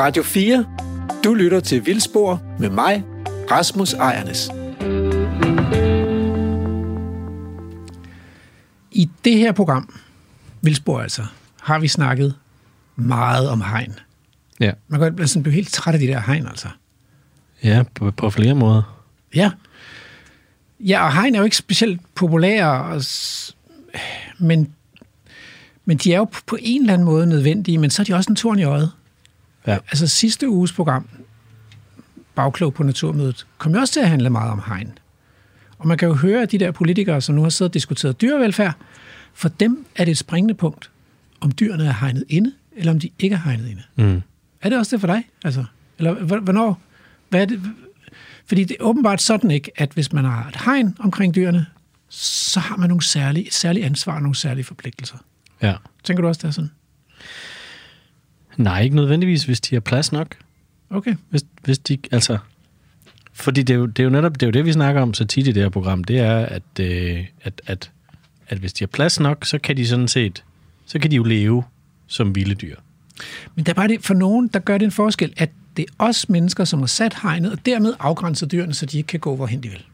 Radio 4. Du lytter til Vildspor med mig, Rasmus Ejernes. I det her program, Vildspor altså, har vi snakket meget om hegn. Ja. Man kan sådan blive helt træt af de der hegn, altså. Ja, på, på flere måder. Ja. Ja, og hegn er jo ikke specielt populære, og s- men, men de er jo på en eller anden måde nødvendige, men så er de også en torn i øjet. Ja. Altså sidste uges program, Bagklog på Naturmødet, kom jo også til at handle meget om hegn. Og man kan jo høre, at de der politikere, som nu har siddet og diskuteret dyrevelfærd, for dem er det et springende punkt, om dyrene er hegnet inde, eller om de ikke er hegnet inde. Mm. Er det også det for dig? Altså, eller hvornår? Hvad er det? Fordi det er åbenbart sådan ikke, at hvis man har et hegn omkring dyrene, så har man nogle særlige, et særligt ansvar og nogle særlige forpligtelser. Ja. Tænker du også, det er sådan? Nej, ikke nødvendigvis, hvis de har plads nok. Okay. Hvis, hvis de, altså... Fordi det er, jo, det er jo netop det, er jo det, vi snakker om så tit i det her program, det er, at, øh, at, at, at hvis de har plads nok, så kan de sådan set, så kan de jo leve som vilde dyr. Men der er bare det, for nogen, der gør det en forskel, at det er os mennesker, som har sat hegnet, og dermed afgrænser dyrene, så de ikke kan gå, hvorhen de vil.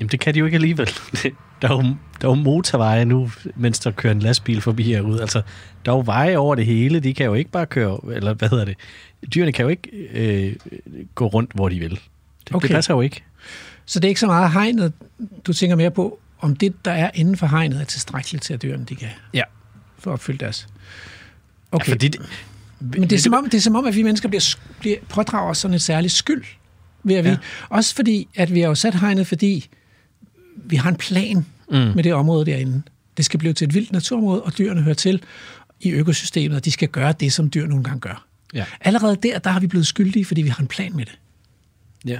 Jamen, det kan de jo ikke alligevel. Der er jo, der er jo motorveje nu, mens der kører en lastbil forbi herude. Altså, der er jo veje over det hele. De kan jo ikke bare køre, eller hvad hedder det? Dyrene kan jo ikke øh, gå rundt, hvor de vil. Det, okay. Det passer jo ikke. Så det er ikke så meget hegnet, du tænker mere på, om det, der er inden for hegnet, er tilstrækkeligt til, at dyrene de kan Ja. få opfyldt deres. Okay. Ja, fordi det, Men det er, som om, det er som om, at vi mennesker bliver, bliver pådrager os sådan en særlig skyld. Ved at vi, Ja. Også fordi, at vi har jo sat hegnet, fordi vi har en plan mm. med det område derinde. Det skal blive til et vildt naturområde, og dyrene hører til i økosystemet, og de skal gøre det, som dyr nogle gange gør. Ja. Allerede der, der har vi blevet skyldige, fordi vi har en plan med det. ja.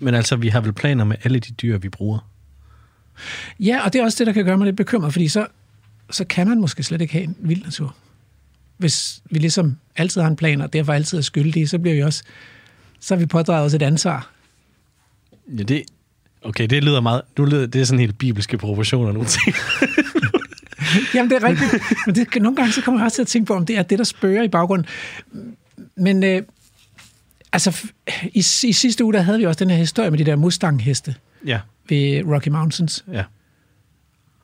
Men altså, vi har vel planer med alle de dyr, vi bruger. Ja, og det er også det, der kan gøre mig lidt bekymret, fordi så, så kan man måske slet ikke have en vild natur. Hvis vi ligesom altid har en plan, og derfor altid er skyldige, så bliver vi også, så har vi pådraget os et ansvar. Ja, det... Okay, det lyder meget... Nu lyder, det er sådan helt bibelske proportioner nu. Jamen, det er rigtigt. Men det, nogle gange så kommer jeg også til at tænke på, om det er det, der spørger i baggrunden. Men øh, altså, i, i sidste uge, der havde vi også den her historie med de der Mustang-heste ja, ved Rocky Mountains. ja.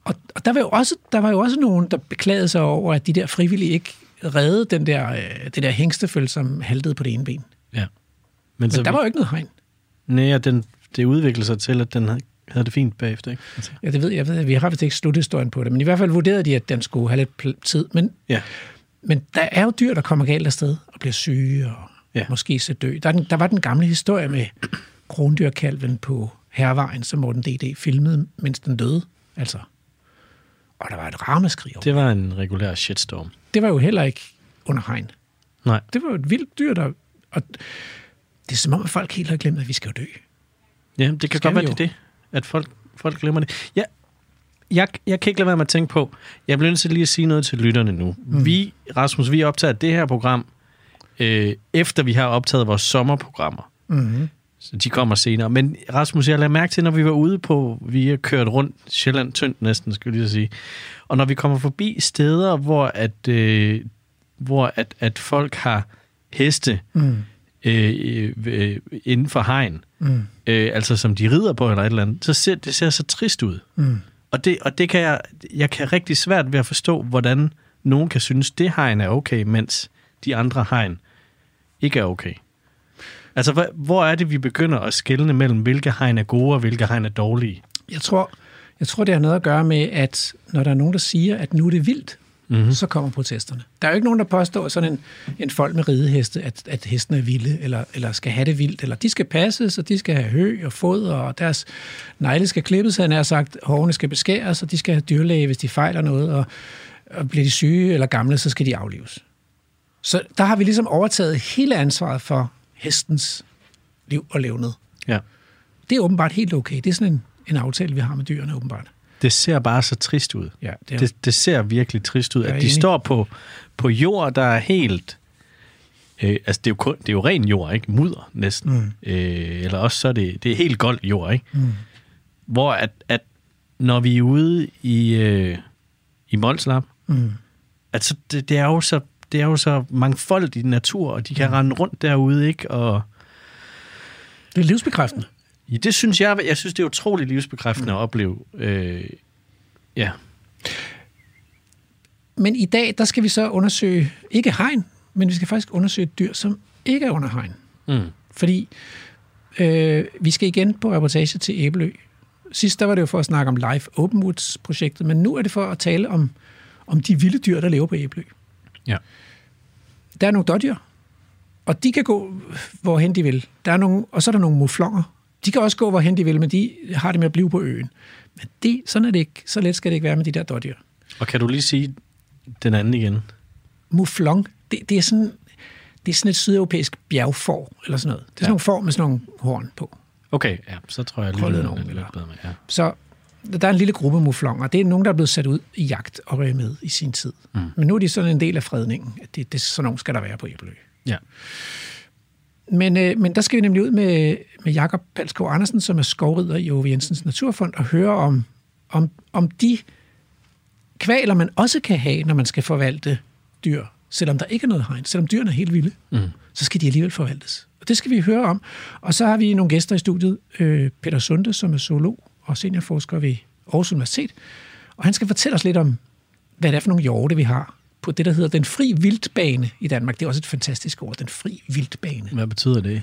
Og, og der, var jo også, der var jo også nogen, der beklagede sig over, at de der frivillige ikke reddede den der, øh, det der hængstefølge, som haltede på det ene ben. ja. Men så der vi- var jo ikke noget hegn. Nej, og den, det udviklede sig til, at den havde, det fint bagefter, ikke? Altså, Ja, det ved jeg. ved, vi har vist ikke sluthistorien på det, men i hvert fald vurderede de, at den skulle have lidt tid. Men, Ja. men der er jo dyr, der kommer galt afsted og bliver syge og Ja. måske så dø. Der, er den, der var den gamle historie med krondyrkalven på Hervejen, som Morten D.D. filmede, mens den døde. Altså. Og der var et ramaskrig over. Det, var en regulær shitstorm. det var jo heller ikke under hegn. Nej. Det var jo et vildt dyr, der... Og det er som om, at folk helt har glemt, at vi skal jo dø. Ja, det kan godt være, det er det, at folk, folk glemmer det. Ja, jeg, jeg kan ikke lade være med at tænke på, jeg bliver nødt til lige at sige noget til lytterne nu. Mm. Vi, Rasmus, vi optager det her program, øh, efter vi har optaget vores sommerprogrammer. Mm-hmm. Så de kommer senere. Men Rasmus, jeg lader mærke til, når vi var ude på, vi har kørt rundt Sjælland tyndt næsten, skulle jeg lige sige. Og når vi kommer forbi steder, hvor at, øh, hvor at, at folk har heste Mm. øh, øh, inden for hegn, Mm. øh, altså som de rider på eller et eller andet, så ser det ser så trist ud. Mm. Og det, og det kan jeg, jeg kan rigtig svært ved at forstå, hvordan nogen kan synes, det hegn er okay, mens de andre hegn ikke er okay. Altså, hvor, hvor er det, vi begynder at skelne mellem, hvilke hegn er gode og hvilke hegn er dårlige? Jeg tror, jeg tror, det har noget at gøre med, at når der er nogen, der siger, at nu er det vildt, mm-hmm. så kommer protesterne. Der er jo ikke nogen, der påstår sådan en, en folk med rideheste, at, at hesten er vilde, eller, eller skal have det vildt, eller de skal passes, og de skal have hø og foder, og deres negle skal klippes, han har sagt, hårene skal beskæres, og de skal have dyrlæge, hvis de fejler noget, og, og bliver de syge eller gamle, så skal de aflives. Så der har vi ligesom overtaget hele ansvaret for hestens liv og levned. Ja. Det er åbenbart helt okay. Det er sådan en, en aftale, vi har med dyrene, åbenbart. Det ser bare så trist ud. Ja, det er, Det, det ser virkelig trist ud, at de enig. står på, på jord, der er helt... Øh, altså, det er, jo kun, det er jo ren jord, ikke? Mudder næsten. Mm. Øh, eller også så er det, det er helt gold jord, ikke? Mm. Hvor at, at når vi er ude i, øh, i Molslap, Mm. altså det, det er jo så det er jo så mangfoldig natur, og de kan Mm. rende rundt derude, ikke? Og Det er livsbekræftende. Ja, det synes jeg, jeg synes, det er utroligt livsbekræftende at opleve. Øh, ja. Men i dag, der skal vi så undersøge, ikke hegn, men vi skal faktisk undersøge dyr, som ikke er under hegn. Mm. Fordi øh, vi skal igen på reportage til Æbelø. Sidst der var det jo for at snakke om Life Open Woods-projektet, men nu er det for at tale om, om de vilde dyr, der lever på Æbelø. Ja. Der er nogle dårdyr, og de kan gå, hvorhen de vil. Der er nogle, og så er der nogle muflonger. De kan også gå, hvorhen de vil, men de har det med at blive på øen. Men det, sådan er det ikke. Så let skal det ikke være med de der dårdyr. Og kan du lige sige den anden igen? Muflon, det, det er sådan det er sådan et sydeuropæisk bjergfor, eller sådan noget. Det er sådan Ja. nogle får med sådan nogle horn på. Okay, ja, så tror jeg lige, nogen, er lidt eller? bedre med. Ja. Så der er en lille gruppe muflonger. Det er nogen, der er blevet sat ud i jagt og med i sin tid. Mm. Men nu er de sådan en del af fredningen. At det, det, sådan nogle skal der være på Æbelø. ja. Men, øh, men der skal vi nemlig ud med, med Jakob Palskov Andersen, som er skovrider i Ove Jensens Naturfond, og høre om, om, om de kvaler, man også kan have, når man skal forvalte dyr, selvom der ikke er noget hegn. Selvom dyrene er helt vilde, mm. så skal de alligevel forvaltes. Og det skal vi høre om. Og så har vi nogle gæster i studiet. Øh, Peter Sunde, som er zoolog og seniorforsker ved Aarhus Universitet. Og han skal fortælle os lidt om, hvad det er for nogle hjorte, vi har på det, der hedder den fri vildbane i Danmark. Det er også et fantastisk ord, den fri vildbane. Hvad betyder det?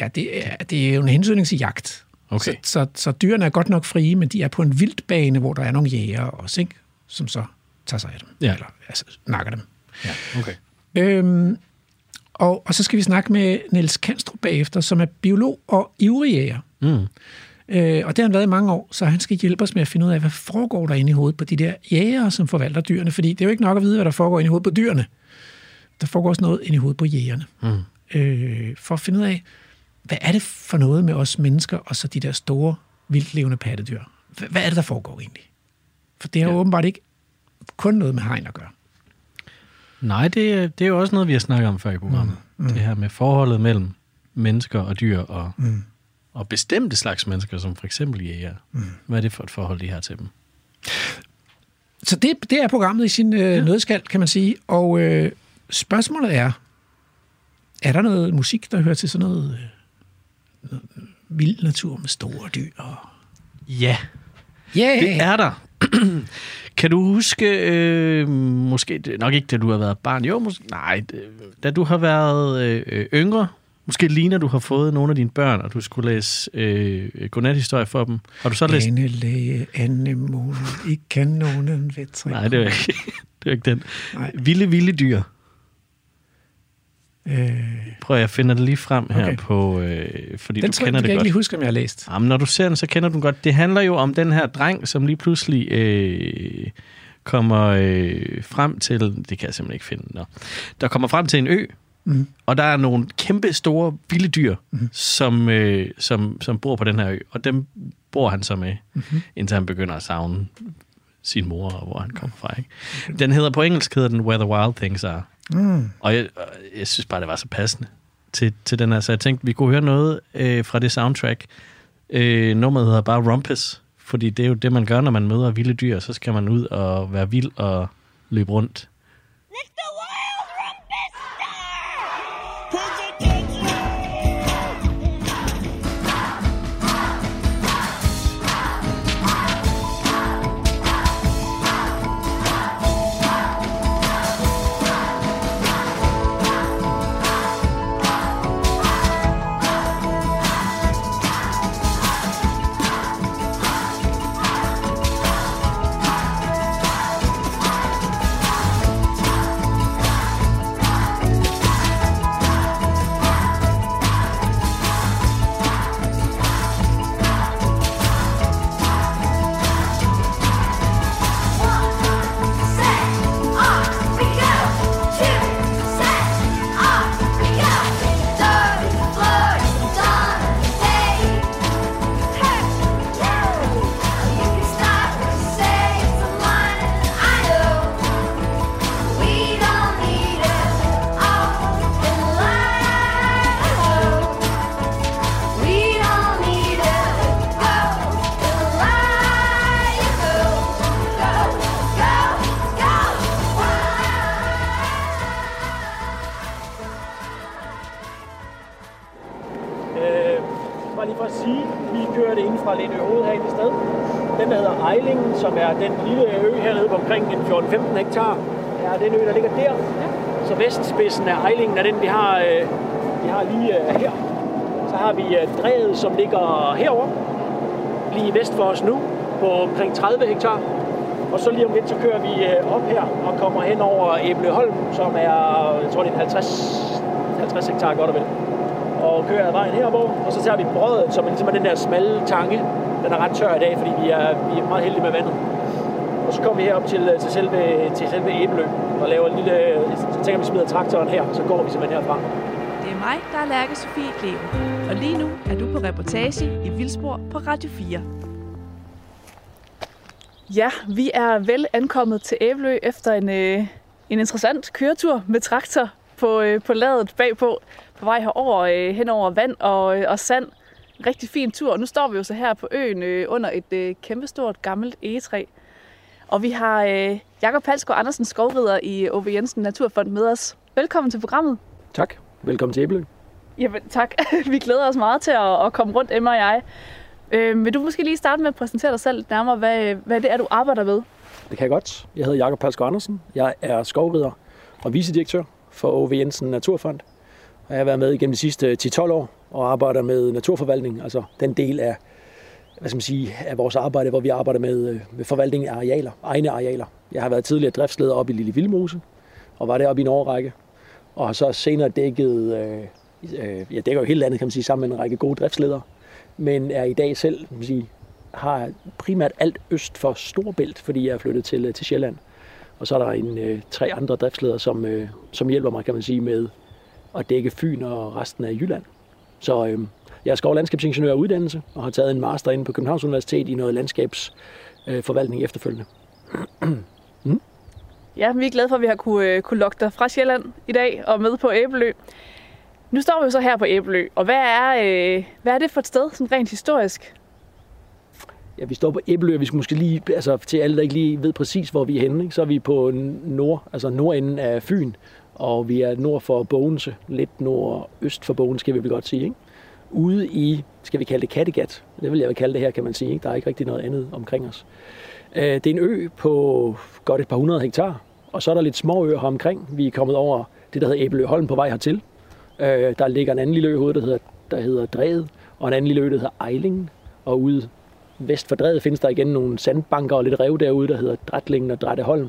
Ja, det er, det er jo en hensynning til jagt. Okay. Så, så, så dyrene er godt nok frie, men de er på en vildbane, hvor der er nogle jæger også, ikke? som så tager sig af dem. Ja. Eller altså, nakker dem. Ja, okay. Øhm, og, og så skal vi snakke med Niels Kanstrup bagefter, som er biolog og ivrig jæger. Mm. Øh, og det har han været i mange år, så han skal hjælpe os med at finde ud af, hvad foregår der inde i hovedet på de der jægere, som forvalter dyrene. Fordi det er jo ikke nok at vide, hvad der foregår inde i hovedet på dyrene. Der foregår også noget inde i hovedet på jægerne. Mm. Øh, for at finde ud af, hvad er det for noget med os mennesker, og så de der store, vildlevende pattedyr? Hvad, er det, der foregår egentlig? For det har Ja. åbenbart ikke kun noget med hegn at gøre. Nej, det, er- det er jo også noget, vi har snakket om før i programmet. Mm. Det her med forholdet mellem mennesker og dyr, og, Mm. Og bestemte slags mennesker, som for eksempel jæger. Mm. Hvad er det for et forhold, de har til dem? Så det, det er programmet i sin øh, ja. nødskald, kan man sige. Og øh, spørgsmålet er, er der noget musik, der hører til sådan noget, øh, noget vild natur med store dyr? Og... Ja, Yeah! det er der. kan du huske, øh, måske, nok ikke da du har været barn, jo, måske, nej, da du har været øh, yngre, måske lige når du har fået nogle af dine børn, og du skulle læse øh, godnathistorie for dem, har du så læst... Læge, anemonen, i kanonen ved tre. Nej, det er ikke, det er ikke den. Nej. Vilde, vilde dyr. Øh, Prøv at jeg finder det lige frem her Okay. på, øh, fordi den du tror, kender jeg, det kan jeg godt. ikke lige huske, om jeg har læst. Jamen, når du ser den, så kender du den godt. Det handler jo om den her dreng, som lige pludselig øh, kommer øh, frem til... Det kan jeg simpelthen ikke finde. Nå. Der kommer frem til en ø, Mm. og der er nogle kæmpe store vilde dyr, mm. som, øh, som, som bor på den her ø. Og dem bor han så med, mm-hmm. indtil han begynder at savne sin mor, og hvor han kommer fra. Ikke? Den hedder på engelsk hedder den Where the Wild Things Are. Mm. Og jeg, og jeg synes bare, det var så passende til, til den her. Så jeg tænkte, vi kunne høre noget øh, fra det soundtrack. Øh, nummeret hedder bare Rumpus, fordi det er jo det, man gør, når man møder vilde dyr. Så skal man ud og være vild og løbe rundt. Let 14-15 hektar, er den ø, der ligger der. Så vestspidsen af Ejlingen er den, vi har, øh, vi har lige øh, her. Så har vi øh, Drevet, som ligger herover lige vest for os nu, på omkring 30 hektar. Og så lige om lidt, så kører vi øh, op her og kommer hen over Æbleholm, som er, jeg tror det er 50, 50 hektar godt og vel. Og kører ad vejen herover, og så tager vi brødet, som er ligesom den der smalle tange. Den er ret tør i dag, fordi vi er, vi er meget heldige med vandet. Så kommer vi herop til, til selve, til selve Æbelø og laver en lille... Så tænker vi smider traktoren her, så går vi simpelthen herfra. Det er mig, der er Lærke Sofie Kleven. Og lige nu er du på reportage i Vildspor på Radio 4. Ja, vi er vel ankommet til Æbelø efter en, øh, en interessant køretur med traktor på, øh, på ladet bagpå, på vej herover øh, hen over vand og, øh, og sand. Rigtig fin tur. Og nu står vi jo så her på øen øh, under et øh, kæmpestort gammelt egetræ. Og vi har øh, Jakob Palsgaard Andersen, skovrider i O.V. Jensen Naturfond med os. Velkommen til programmet. Tak. Velkommen til Æbelø. Jamen tak. vi glæder os meget til at, at komme rundt, Emma og jeg. Øh, vil du måske lige starte med at præsentere dig selv lidt nærmere, hvad, hvad det er, du arbejder med? Det kan jeg godt. Jeg hedder Jakob Palsgaard Andersen. Jeg er skovrider og vicedirektør for O.V. Jensen Naturfond. Og jeg har været med igennem de sidste 10-12 år og arbejder med naturforvaltning, altså den del af, hvad skal man sige, af vores arbejde, hvor vi arbejder med, øh, med forvaltning af arealer, egne arealer. Jeg har været tidligere driftsleder op i Lille Vildmose, og var deroppe i en årrække, og har så senere dækket, øh, øh, jeg dækker jo hele landet, kan man sige, sammen med en række gode driftsledere, men er i dag selv, kan man sige, har primært alt øst for Storbælt, fordi jeg er flyttet til, øh, til Sjælland. Og så er der en, øh, tre andre driftsledere, som, øh, som hjælper mig, kan man sige, med at dække Fyn og resten af Jylland. Så øh, jeg er skov- og landskabsingeniør af uddannelse, og har taget en master inde på Københavns Universitet i noget landskabsforvaltning øh, efterfølgende. Ja, vi er glade for, at vi har kunne, øh, kunne lokke dig fra Sjælland i dag og med på Æbelø. Nu står vi jo så her på Æbelø, og hvad er, øh, hvad er det for et sted, sådan rent historisk? Ja, vi står på Æbelø, og vi skal måske lige, altså til alle, der ikke lige ved præcis, hvor vi er henne, ikke? så er vi på nord, altså nordenden af Fyn, og vi er nord for Bogense, lidt nordøst for Bogense, skal vi vel godt sige. Ikke? Ude i, skal vi kalde det Kattegat, det vil jeg vil kalde det her, kan man sige. Ikke? Der er ikke rigtig noget andet omkring os. Øh, Det er en ø på godt et par hundrede hektar, og så er der lidt små øer her omkring. Vi er kommet over det, der hedder Æbeløholm på vej hertil. Øh, Der ligger en anden lille ø hovedet, der hedder, der hedder Drevet, og en anden lille ø, der hedder Ejlingen. Og ude vest for Drevet findes der igen nogle sandbanker og lidt rev derude, der hedder Drætlingen og Drætteholm.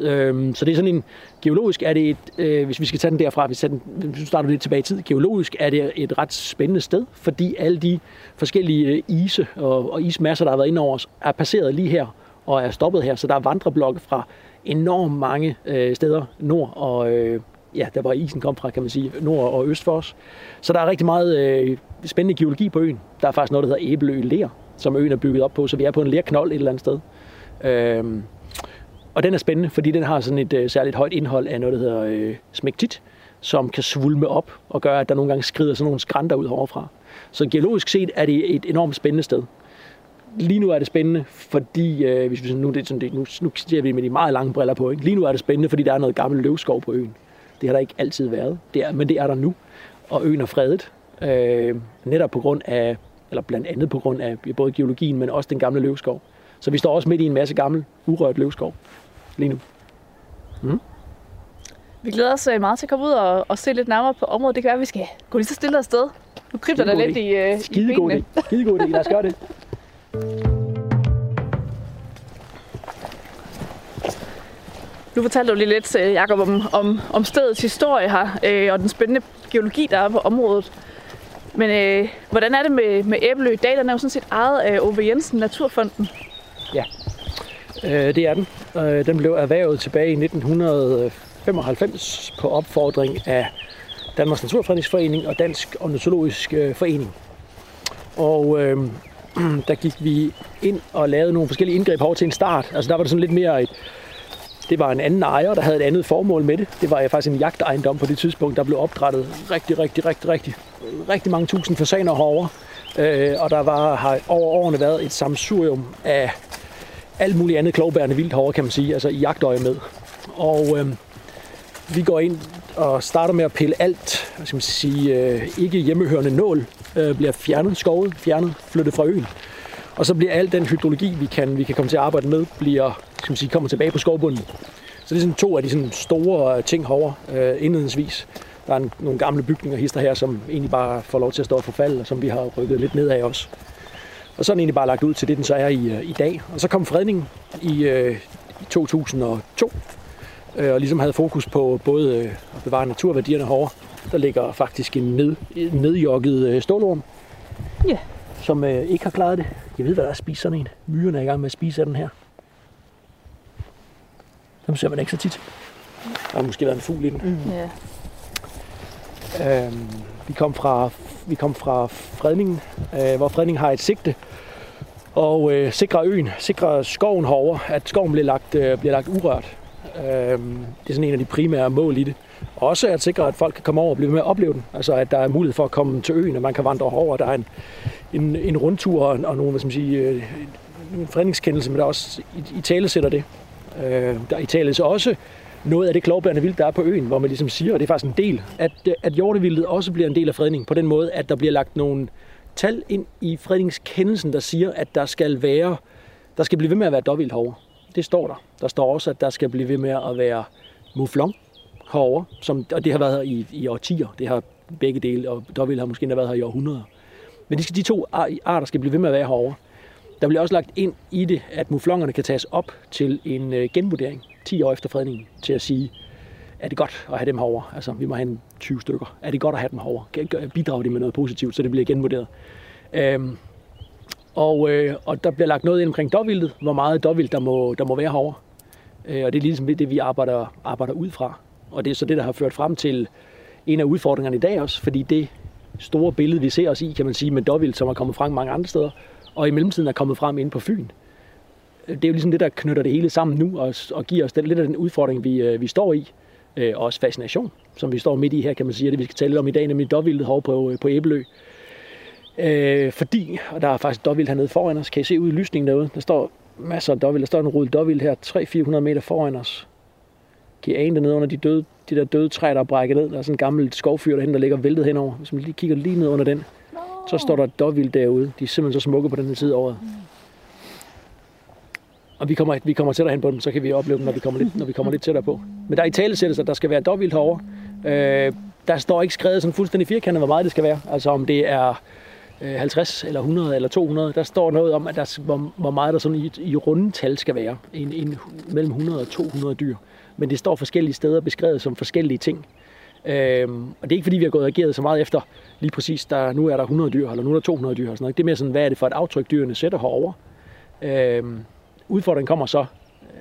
Øhm, så det er sådan en, geologisk er det et, øh, hvis vi skal tage den derfra, hvis vi den, hvis vi starter lidt tilbage i tid, geologisk er det et ret spændende sted, fordi alle de forskellige øh, ise og, og ismasser, der har været inde over os, er passeret lige her og er stoppet her, så der er vandreblokke fra enormt mange øh, steder nord og øh, ja, der hvor isen kom fra, kan man sige, nord og øst for os. Så der er rigtig meget øh, spændende geologi på øen. Der er faktisk noget, der hedder Æbelø Ler, som øen er bygget op på, så vi er på en lerknold et eller andet sted. Øh, og den er spændende, fordi den har sådan et øh, særligt højt indhold af noget, der hedder øh, smektit, som kan svulme op og gøre, at der nogle gange skrider sådan nogle skrænter ud overfra. Så geologisk set er det et enormt spændende sted. Lige nu er det spændende, fordi, øh, hvis vi sådan- nu, det sådan, det, nu, nu ser vi med de meget lange briller på, ikke? lige nu er det spændende, fordi der er noget gammel løvskov på øen. Det har der ikke altid været, det er, men det er der nu, og øen er fredet, øh, netop på grund af, eller blandt andet på grund af både geologien, men også den gamle løvskov. Så vi står også midt i en masse gammel, urørt løvskov lige nu. Vi glæder os øh, meget til at komme ud og, og se lidt nærmere på området. Det kan være, at vi skal gå lige så stille afsted. Nu krybler der lidt i, øh, i Skidegod benene. Skidegod idé. Lad os gøre det. Nu fortalte du lige lidt, øh, Jacob, om, om, om stedets historie her, øh, og den spændende geologi, der er på området. Men øh, hvordan er det med, med Æbelø i dag? Den er jo sådan set ejet af Ove Jensen Naturfonden. Øh, det er den. Øh, den blev erhvervet tilbage i 1995 på opfordring af Danmarks Naturfredningsforening og Dansk Ornitologisk øh, Forening. Og øh, der gik vi ind og lavede nogle forskellige indgreb over til en start. Altså der var det sådan lidt mere et, det var en anden ejer, der havde et andet formål med det. Det var faktisk en jagtejendom på det tidspunkt, der blev opdrettet rigtig, rigtig, rigtig, rigtig, rigtig mange tusind fasaner herovre. Øh, og der var, har over årene været et samsurium af alt muligt andet klovbærende vildt herovre, kan man sige, altså i jagtøje med. Og øh, vi går ind og starter med at pille alt, hvad skal man sige, øh, ikke hjemmehørende nål øh, bliver fjernet, skovet, fjernet, flyttet fra øen. Og så bliver al den hydrologi, vi kan, vi kan komme til at arbejde med, bliver, skal man sige, kommer tilbage på skovbunden. Så det er sådan to af de sådan store øh, ting herovre øh, indledningsvis. Der er en, nogle gamle bygninger hister her, som egentlig bare får lov til at stå og forfalde, og som vi har rykket lidt ned af også. Og så er den egentlig bare lagt ud til det, den så er i, øh, i dag. Og så kom fredningen i, øh, i 2002, øh, og ligesom havde fokus på både øh, at bevare naturværdierne herovre. Der ligger faktisk en ned, nedjokket øh, stålorm, Ja. som øh, ikke har klaret det. Jeg ved, hvad der er at spise sådan en. Myrerne er i gang med at spise af den her. Dem ser man ikke så tit. Der har måske været en fugl i den. Ja. Øhm, vi, kom fra, vi kom fra fredningen, øh, hvor fredningen har et sigte, og øh, sikrer øen, sikrer skoven herover, at skoven bliver lagt, øh, bliver lagt urørt. Øh, det er sådan en af de primære mål i det. Også at sikre, at folk kan komme over og blive med at opleve den. Altså at der er mulighed for at komme til øen, og man kan vandre over. Der er en, en, en rundtur og, og nogle, hvad skal man sige, øh, en fredningskendelse, men der også i, i tale sætter det. Øh, der i tale også noget af det klovbærende vildt, der er på øen, hvor man ligesom siger, og det er faktisk en del, at, øh, at hjortevildet også bliver en del af fredningen, på den måde, at der bliver lagt nogle tal ind i fredningskendelsen, der siger, at der skal være, der skal blive ved med at være dårvildt herovre. Det står der. Der står også, at der skal blive ved med at være mouflon herovre, som, og det har været her i, i årtier. Det har begge dele, og dårvildt har måske endda været her i århundreder. Men de, skal, de to arter skal blive ved med at være herovre. Der bliver også lagt ind i det, at muflongerne kan tages op til en øh, genvurdering 10 år efter fredningen, til at sige, er det godt at have dem herovre? Altså, vi må have en 20 stykker. Er det godt at have dem herovre? Kan- Bidrager de med noget positivt, så det bliver genvurderet? Øhm, og, øh, og der bliver lagt noget ind omkring dovvildet, hvor meget dårvildt der må, der må være herovre. Øh, og det er ligesom det, vi arbejder, arbejder ud fra. Og det er så det, der har ført frem til en af udfordringerne i dag også, fordi det store billede, vi ser os i, kan man sige, med dårvildt, som er kommet frem mange andre steder, og i mellemtiden er kommet frem inde på Fyn. Det er jo ligesom det, der knytter det hele sammen nu, og, og giver os den, lidt af den udfordring, vi, øh, vi står i. Øh, og også fascination, som vi står midt i her, kan man sige, og det vi skal tale lidt om i dag, nemlig dårvildet herovre på, på Æbelø. Øh, fordi, og der er faktisk dårvildt hernede foran os, kan I se ud i lysningen derude, der står masser af dårvildt, der står en rulle dårvildt her, 300-400 meter foran os. Kan I ane det nede under de, døde, de der døde træer, der er brækket ned? Der er sådan en gammel skovfyr derhen, der ligger væltet henover. Hvis man lige kigger lige ned under den, så står der dårvildt derude. De er simpelthen så smukke på den her tid af året. Og vi kommer, vi kommer tættere hen på dem, så kan vi opleve dem, når vi kommer lidt, når vi kommer lidt tættere på. Men der er i talesættelse, at der skal være dobbelt herovre. Øh, der står ikke skrevet sådan fuldstændig firkantet, hvor meget det skal være. Altså om det er øh, 50 eller 100 eller 200. Der står noget om, at der, hvor, hvor meget der sådan i, i runde tal skal være. En, en, mellem 100 og 200 dyr. Men det står forskellige steder beskrevet som forskellige ting. Øhm, og det er ikke fordi, vi har gået og ageret så meget efter lige præcis, der, nu er der 100 dyr, eller nu er der 200 dyr. Og sådan noget. Det er mere sådan, hvad er det for et aftryk, dyrene sætter herovre. Øhm, udfordringen kommer så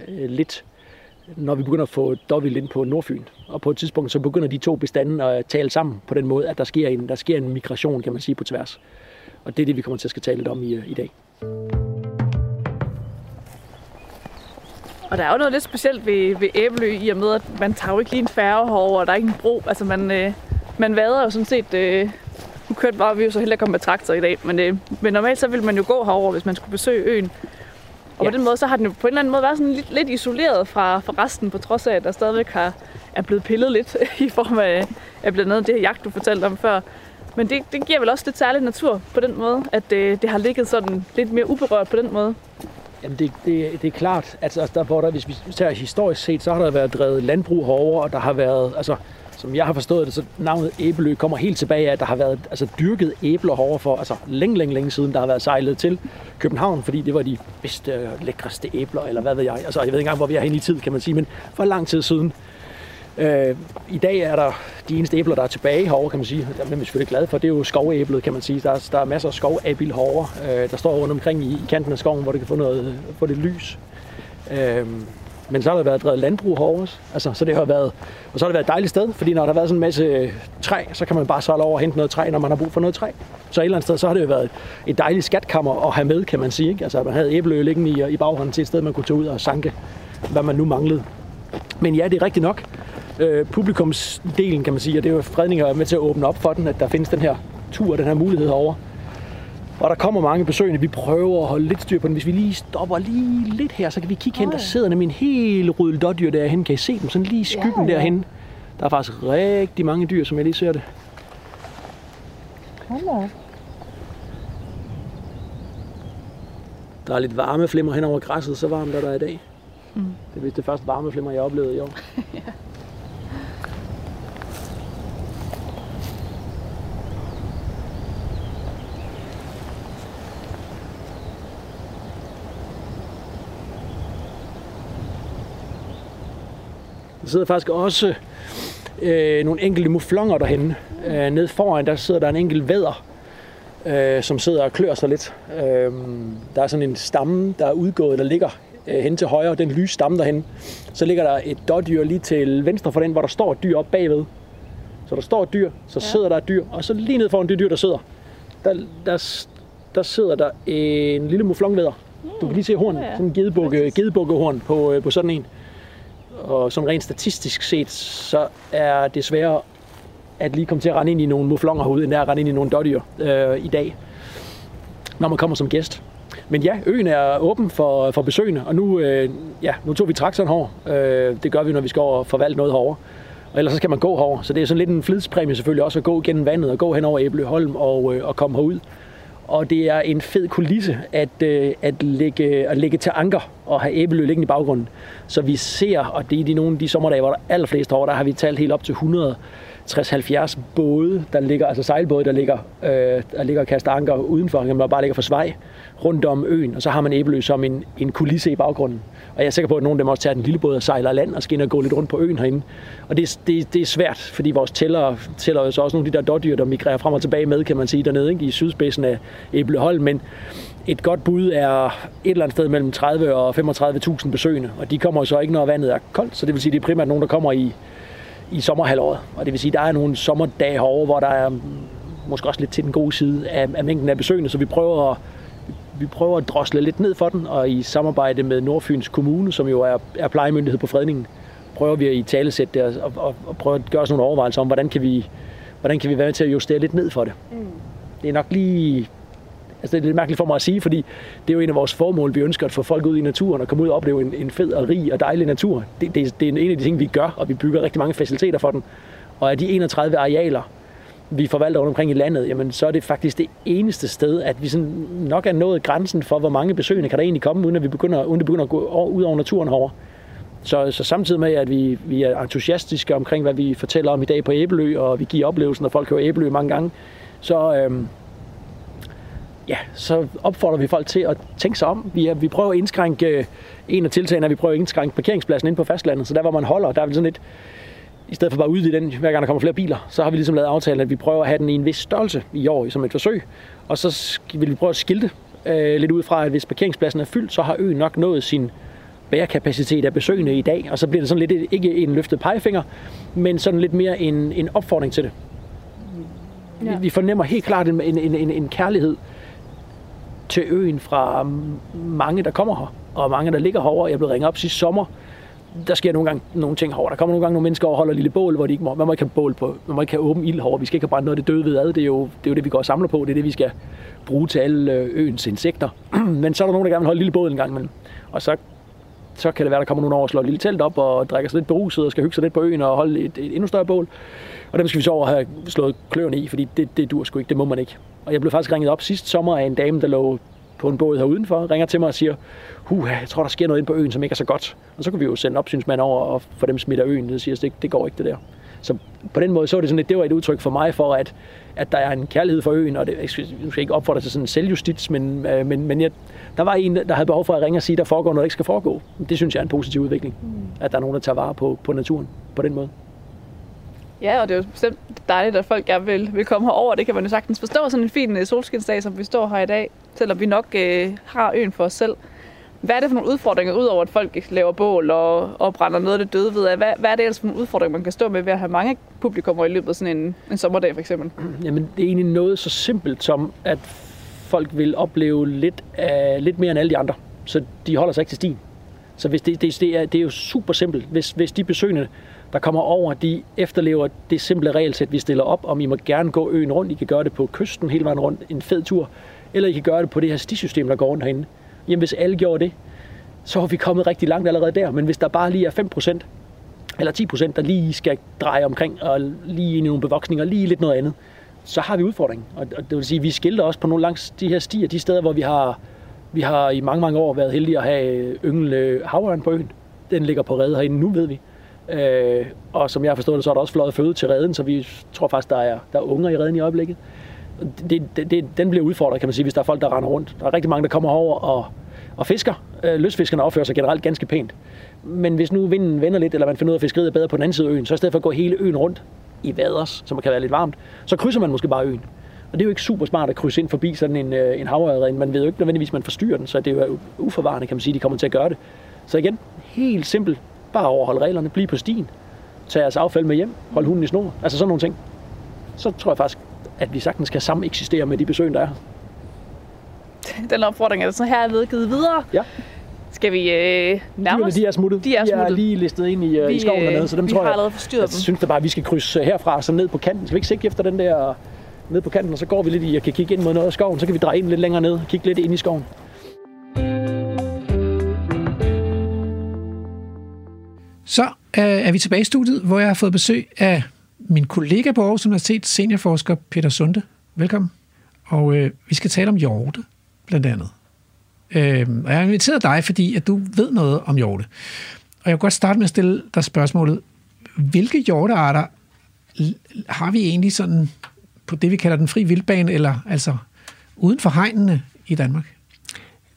øh, lidt, når vi begynder at få dobbelt ind på Nordfyn. Og på et tidspunkt, så begynder de to bestande at tale sammen på den måde, at der sker en, der sker en migration, kan man sige, på tværs. Og det er det, vi kommer til at skal tale lidt om i, øh, i dag. Og der er jo noget lidt specielt ved, ved Æbelø, i og med, at man tager jo ikke lige en færge herover, og der er ikke en bro. Altså, man, øh, man vader jo sådan set... Øh, nu kørte bare, vi jo så heller ikke komme med traktor i dag, men, øh, men normalt så ville man jo gå herover, hvis man skulle besøge øen. Og Ja. på den måde, så har den jo på en eller anden måde været sådan lidt, lidt isoleret fra, fra resten, på trods af, at der stadigvæk har, er blevet pillet lidt i form af, af blandt andet det her jagt, du fortalte om før. Men det, det giver vel også lidt særlig natur på den måde, at øh, det har ligget sådan lidt mere uberørt på den måde. Jamen det, det, det er klart, at altså, der, hvor der, hvis vi tager historisk set, så har der været drevet landbrug herover, og der har været, altså, som jeg har forstået det, så navnet Æbelø kommer helt tilbage af, at der har været altså, dyrket æbler herover for altså, længe, længe, længe siden, der har været sejlet til København, fordi det var de bedste, lækreste æbler, eller hvad ved jeg. Altså, jeg ved ikke engang, hvor vi er henne i tid, kan man sige, men for lang tid siden. Øh, I dag er der de eneste æbler, der er tilbage herovre, kan man sige. Det er vi selvfølgelig glade for. Det er jo skovæblet, kan man sige. Der er, der er masser af skovabil herovre, øh, der står rundt omkring i, i kanten af skoven, hvor det kan få, noget, få det lys. Øh, men så har der været drevet landbrug herovre også. Altså, så det har været, og så har det været et dejligt sted, fordi når der har været sådan en masse øh, træ, så kan man bare sejle over og hente noget træ, når man har brug for noget træ. Så et eller andet sted, så har det jo været et dejligt skatkammer at have med, kan man sige. Ikke? Altså, at man havde æbleø liggende i, i baghånden til et sted, man kunne tage ud og sanke, hvad man nu manglede. Men ja, det er rigtigt nok. Øh, publikumsdelen, kan man sige, og det er jo fredninger med til at åbne op for den, at der findes den her tur, den her mulighed herovre. Og der kommer mange besøgende. Vi prøver at holde lidt styr på den. Hvis vi lige stopper lige lidt her, så kan vi kigge hen. Der sidder nemlig en hel rød dårdyr derhen. Kan I se dem? Sådan lige i skyggen ja, ja. derhen. Der er faktisk rigtig mange dyr, som jeg lige ser det. Hold Der er lidt varme flimmer hen over græsset, så varmt er der i dag. Mm. Det er vist det første varme flimmer, jeg oplevede i år. ja. Der sidder faktisk også øh, nogle enkelte muflonger derhenne. Øh, nede foran, der sidder der en enkelt væder, øh, som sidder og klør sig lidt. Øh, der er sådan en stamme, der er udgået, der ligger øh, hen til højre, den lyse stamme derhen. Så ligger der et dårdyr lige til venstre for den, hvor der står et dyr op bagved. Så der står et dyr, så sidder der et dyr, og så lige ned foran det dyr, der sidder, der, der, der sidder der en lille muflonvæder. Du kan lige se horn, Ja, ja. sådan en gedebukke, gedebukkehorn på, øh, på sådan en. Og sådan rent statistisk set, så er det sværere at lige komme til at rende ind i nogle muflonger herude, end det er at rende ind i nogle dårdyr øh, i dag, når man kommer som gæst. Men ja, øen er åben for, for besøgende, og nu, øh, ja, nu tog vi traktoren herover. Øh, det gør vi, når vi skal over og forvalte noget herover. Og ellers så skal man gå herover. Så det er sådan lidt en flidspræmie selvfølgelig også at gå gennem vandet og gå hen over Æbleholm og, øh, og komme herud. Og det er en fed kulisse at, øh, at, lægge, at lægge til anker og have æbelø liggende i baggrunden. Så vi ser, og det er de nogle af de sommerdage, hvor der er allerflest år, der har vi talt helt op til 100 60-70 både, der ligger, altså sejlbåde, der ligger, øh, der ligger og kaster anker udenfor, man bare ligger for svej rundt om øen, og så har man æbelø som en, en kulisse i baggrunden. Og jeg er sikker på, at nogle af dem også tager den lille båd og sejler land og skal ind og gå lidt rundt på øen herinde. Og det, det, det er svært, fordi vores tæller tæller jo så også nogle af de der dårdyr, der migrerer frem og tilbage med, kan man sige, dernede ikke? i sydspidsen af Æbeløholm. Men et godt bud er et eller andet sted mellem 30 og 35.000 besøgende, og de kommer jo så ikke, når vandet er koldt, så det vil sige, det er primært nogen, der kommer i, i sommerhalvåret. Og det vil sige, der er nogle sommerdage herovre, hvor der er måske også lidt til den gode side af, af mængden af besøgende, så vi prøver at vi prøver at drosle lidt ned for den, og i samarbejde med Nordfyns Kommune, som jo er, er plejemyndighed på fredningen, prøver vi at i talesætte det og, og, og prøve at gøre os nogle overvejelser om, hvordan kan vi, hvordan kan vi være med til at justere lidt ned for det. Mm. Det er nok lige... Altså det er lidt mærkeligt for mig at sige, fordi det er jo en af vores formål. Vi ønsker at få folk ud i naturen og komme ud og opleve en, en fed og rig og dejlig natur. Det, det, det er en af de ting, vi gør, og vi bygger rigtig mange faciliteter for den. Og af de 31 arealer, vi forvalter rundt omkring i landet, jamen så er det faktisk det eneste sted, at vi sådan nok er nået grænsen for, hvor mange besøgende kan der egentlig komme, uden at vi begynder, uden det begynder at gå ud over naturen herovre. Så, så samtidig med, at vi, vi er entusiastiske omkring, hvad vi fortæller om i dag på Æbelø, og vi giver oplevelsen, når folk hører Æbelø mange gange, så, øhm, ja, så opfordrer vi folk til at tænke sig om. Vi, er, vi prøver at indskrænke, øh, en af tiltagene er, at vi prøver at indskrænke parkeringspladsen ind på fastlandet, så der hvor man holder, der er vi sådan lidt, i stedet for bare at udvide den, hver gang der kommer flere biler, så har vi ligesom lavet aftalen, at vi prøver at have den i en vis størrelse i år som et forsøg. Og så vil vi prøve at skilte øh, lidt ud fra, at hvis parkeringspladsen er fyldt, så har øen nok nået sin bærekapacitet af besøgende i dag. Og så bliver det sådan lidt, ikke en løftet pegefinger, men sådan lidt mere en, en opfordring til det. Ja. Vi fornemmer helt klart en, en, en, en kærlighed til øen fra mange, der kommer her, og mange, der ligger herovre. Jeg blev ringet op sidste sommer. Der sker nogle gange nogle ting herovre. Der kommer nogle gange nogle mennesker over og holder lille bål, hvor de ikke må, man må ikke have bål på, man må ikke have åben ild herovre. Vi skal ikke have brændt noget af det døde ved ad. Det er, jo, det er jo det, vi går og samler på. Det er det, vi skal bruge til alle øh, øens insekter. Men så er der nogen, der gerne vil holde lille bål en gang imellem. Og så, så kan det være, der kommer nogen over og slår et lille telt op og drikker sig lidt beruset og skal hygge sig lidt på øen og holde et, et endnu større bål. Og dem skal vi så over have slået kløerne i, fordi det, det dur sgu ikke, det må man ikke. Og jeg blev faktisk ringet op sidste sommer af en dame, der lå på en båd her udenfor, ringer til mig og siger, huh, jeg tror, der sker noget inde på øen, som ikke er så godt. Og så kunne vi jo sende opsynsmand over og få dem smidt af øen. og siger, det, det går ikke det der. Så på den måde så var det sådan lidt, det var et udtryk for mig for, at, at der er en kærlighed for øen, og det, jeg skal, jeg skal ikke opfordre til sådan en selvjustits, men, øh, men, men jeg, der var en, der havde behov for at ringe og sige, der foregår noget, der ikke skal foregå. Det synes jeg er en positiv udvikling, mm. at der er nogen, der tager vare på, på naturen på den måde. Ja, og det er jo bestemt dejligt, at folk gerne vil, vil komme herover. Det kan man jo sagtens forstå. Sådan en fin øh, solskinsdag, som vi står her i dag, selvom vi nok øh, har øen for os selv. Hvad er det for nogle udfordringer, udover at folk laver bål og, og brænder noget af det døde ved? Hvad, hvad er det ellers for nogle udfordringer, man kan stå med ved at have mange publikummer i løbet af sådan en, en sommerdag, for eksempel? Jamen, det er egentlig noget så simpelt som, at folk vil opleve lidt, uh, lidt mere end alle de andre. Så de holder sig ikke til stien. Så hvis det, det, det, er, det er jo super simpelt. Hvis, hvis de besøgende, der kommer over, de efterlever det simple regelsæt, vi stiller op, om I må gerne gå øen rundt. I kan gøre det på kysten hele vejen rundt, en fed tur. Eller I kan gøre det på det her stisystem, der går rundt herinde. Jamen, hvis alle gjorde det, så har vi kommet rigtig langt allerede der. Men hvis der bare lige er 5%, eller 10%, der lige skal dreje omkring, og lige ind i nogle bevoksninger, lige lidt noget andet, så har vi udfordringen. Og og det vil sige, at vi skilter også på nogle langs de her stier, de steder, hvor vi har Vi har i mange, mange år været heldige at have øh, yngel øh, havørn på øen. Den ligger på redde herinde nu, ved vi. Øh, og som jeg har forstået det, så er der også fløjet føde til redden, så vi tror faktisk, der er, der er unger i redden i øjeblikket. Det, det, det, den bliver udfordret, kan man sige, hvis der er folk, der render rundt. Der er rigtig mange, der kommer over og, og fisker. Øh, løsfiskerne opfører sig generelt ganske pænt. Men hvis nu vinden vender lidt, eller man finder ud af, at fiskeriet er bedre på den anden side af øen, så i stedet for at gå hele øen rundt i vaders, som kan være lidt varmt, så krydser man måske bare øen. Og det er jo ikke super smart at krydse ind forbi sådan en, øh, en havørred. Man ved jo ikke nødvendigvis, at man forstyrrer den, så det er jo uforvarende, kan man sige, de kommer til at gøre det. Så igen, helt simpelt. Bare overholde reglerne, Bliv på stien, Tag jeres affald med hjem, hold hunden i snor, altså sådan nogle ting. Så tror jeg faktisk, at vi sagtens kan sammen eksistere med de besøg, der er. Den opfordring er så her vedgivet videre. Ja. Skal vi øh, nærme os? de er smuttet. De er de er smuttet. lige listet ind i, uh, i skoven øh, dernede, så dem vi tror har jeg, allerede forstyrret jeg dem. synes da bare, at vi skal krydse herfra så ned på kanten. Skal vi ikke sigte efter den der ned på kanten, og så går vi lidt i, jeg kan kigge ind mod noget af skoven, så kan vi dreje ind lidt længere ned, kigge lidt ind i skoven. Så øh, er vi tilbage i studiet, hvor jeg har fået besøg af min kollega på Aarhus Universitet, seniorforsker Peter Sunde. Velkommen. Og øh, vi skal tale om hjorte, blandt andet. Øh, og jeg har inviteret dig, fordi at du ved noget om hjorte. Og jeg vil godt starte med at stille dig spørgsmålet. Hvilke hjortearter har vi egentlig sådan på det, vi kalder den fri vildbane, eller altså uden for hegnene i Danmark?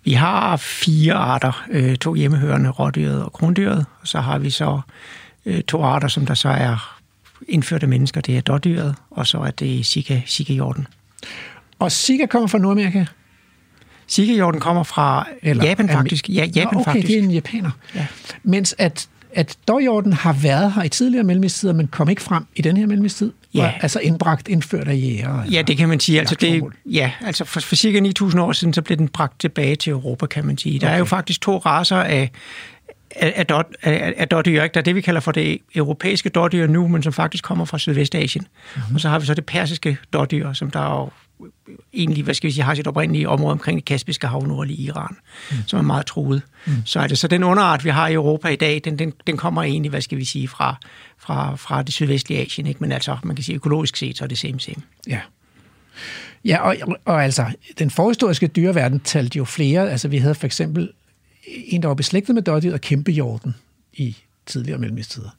Vi har fire arter, øh, to hjemmehørende, rådyret og krondyret, og så har vi så øh, to arter, som der så er indførte mennesker. Det er dårdyret, og så er det sika, sikahjorten. Og Sika kommer fra Nordamerika? Sikahjorten kommer fra Eller Japan faktisk. Ja, Japan Nå, okay, faktisk. det er en japaner. Ja. Mens at, at dårhjorten har været her i tidligere mellemisttider, men kom ikke frem i den her mellemistid. Ja. Og, altså indbragt, indført af jæger. Ja, det kan man sige. Altså, det, ja, altså for, for cirka 9.000 år siden, så blev den bragt tilbage til Europa, kan man sige. Der okay. er jo faktisk to raser af, af, af, af, af dårdyr. ikke? Der er det, vi kalder for det europæiske dårdyr nu, men som faktisk kommer fra Sydvestasien. Mm-hmm. Og så har vi så det persiske dårdyr, som der jo egentlig, hvad skal vi sige, har sit oprindelige område omkring det Kaspiske hav nordlige Iran, mm. som er meget truet. Mm. Så, er det, så den underart, vi har i Europa i dag, den, den, den kommer egentlig, hvad skal vi sige, fra, fra, fra det sydvestlige Asien, ikke? men altså, man kan sige, økologisk set, så er det same same. Ja. Ja, og, og altså, den forhistoriske dyreverden talte jo flere. Altså, vi havde for eksempel en, der var beslægtet med dårdyret og kæmpehjorten i tidligere mellemisttider.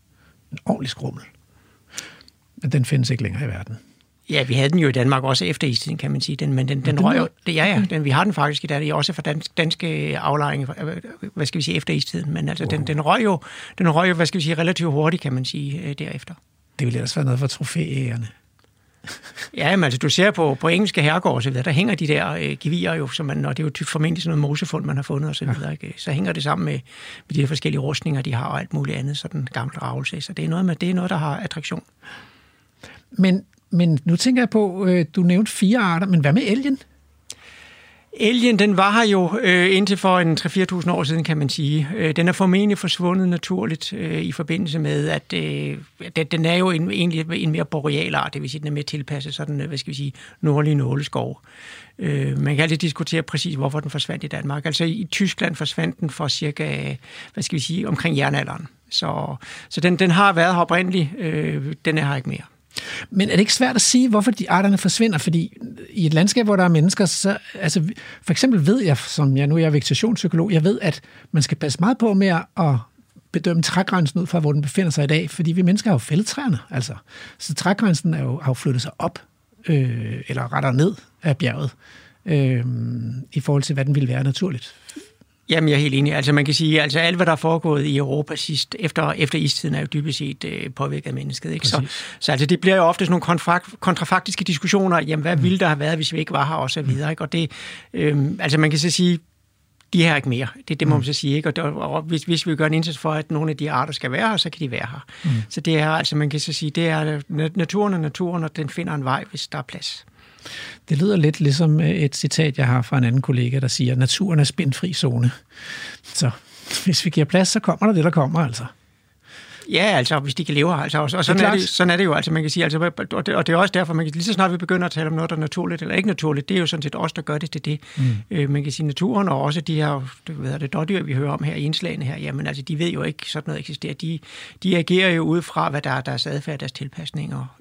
En ordentlig skrummel. Men den findes ikke længere i verden. Ja, vi havde den jo i Danmark også efter istiden, kan man sige. Den, men den, den den røg jo, det, ja, ja, den, vi har den faktisk i dag, også for dansk, danske aflejringer, hvad skal vi sige, efter istiden. Men altså, den, den, røg jo, den røg jo, hvad skal vi sige, relativt hurtigt, kan man sige, øh, derefter. Det ville ellers være noget for trofæjægerne. Ja, men altså, du ser på, på engelske herregård og så videre, der hænger de der øh, gevier jo, som man, og det er jo typ formentlig sådan noget mosefund, man har fundet og så videre, ikke? Så hænger det sammen med, med de her forskellige rustninger, de har og alt muligt andet, sådan gamle ravelse. Så det er noget, med, det er noget, der har attraktion. Men, men nu tænker jeg på, øh, du nævnte fire arter, men hvad med elgen? Elgen, den var her jo øh, indtil for en 3-4.000 år siden, kan man sige. Øh, den er formentlig forsvundet naturligt øh, i forbindelse med, at øh, den, den er jo en, egentlig en mere boreal art, det vil sige, den er mere tilpasset sådan, øh, hvad skal vi sige, nordlige nåleskov. Øh, man kan altid diskutere præcis, hvorfor den forsvandt i Danmark. Altså i Tyskland forsvandt den for cirka, hvad skal vi sige, omkring jernalderen. Så, så den, den har været her oprindeligt, øh, den er her ikke mere. Men er det ikke svært at sige, hvorfor de arterne forsvinder? Fordi i et landskab, hvor der er mennesker, så, altså, for eksempel ved jeg, som jeg nu er vegetationspsykolog, jeg ved, at man skal passe meget på med at bedømme trægrænsen ud fra, hvor den befinder sig i dag, fordi vi mennesker har jo fældet træerne, altså. Så trægrænsen er jo, har jo flyttet sig op, øh, eller rettere ned af bjerget, øh, i forhold til, hvad den ville være naturligt. Jamen, jeg er helt enig. Altså, man kan sige, altså alt, hvad der er foregået i Europa sidst, efter, efter istiden, er jo dybest set øh, påvirket af mennesket. Ikke? Så, så altså, det bliver jo ofte sådan nogle kontrafak- kontrafaktiske diskussioner, jamen, hvad ville der have været, hvis vi ikke var her, og så videre. Ikke? Og det, øh, altså, man kan så sige, de er her ikke mere. Det, det må man så sige. Ikke? Og, der, og hvis, hvis vi gør en indsats for, at nogle af de arter skal være her, så kan de være her. Mm. Så det er, altså, man kan så sige, det er na- naturen og naturen, og den finder en vej, hvis der er plads. Det lyder lidt ligesom øh, et citat, jeg har fra en anden kollega, der siger, naturen er spændfri zone. Så hvis vi giver plads, så kommer der det, der kommer altså. Ja, altså, hvis de kan leve her. Altså, og, sådan, Det er er det, sådan er det jo. Altså, man kan sige, altså, og, det, og det er også derfor, man kan, lige så snart vi begynder at tale om noget, der er naturligt eller ikke naturligt, det er jo sådan set os, der gør det til det. Mm. Øh, man kan sige, naturen og også de her du ved, det dårdyr, vi hører om her i indslagene her, jamen altså, de ved jo ikke, sådan noget eksisterer. De, de agerer jo ud fra, hvad der er deres adfærd, deres tilpasninger.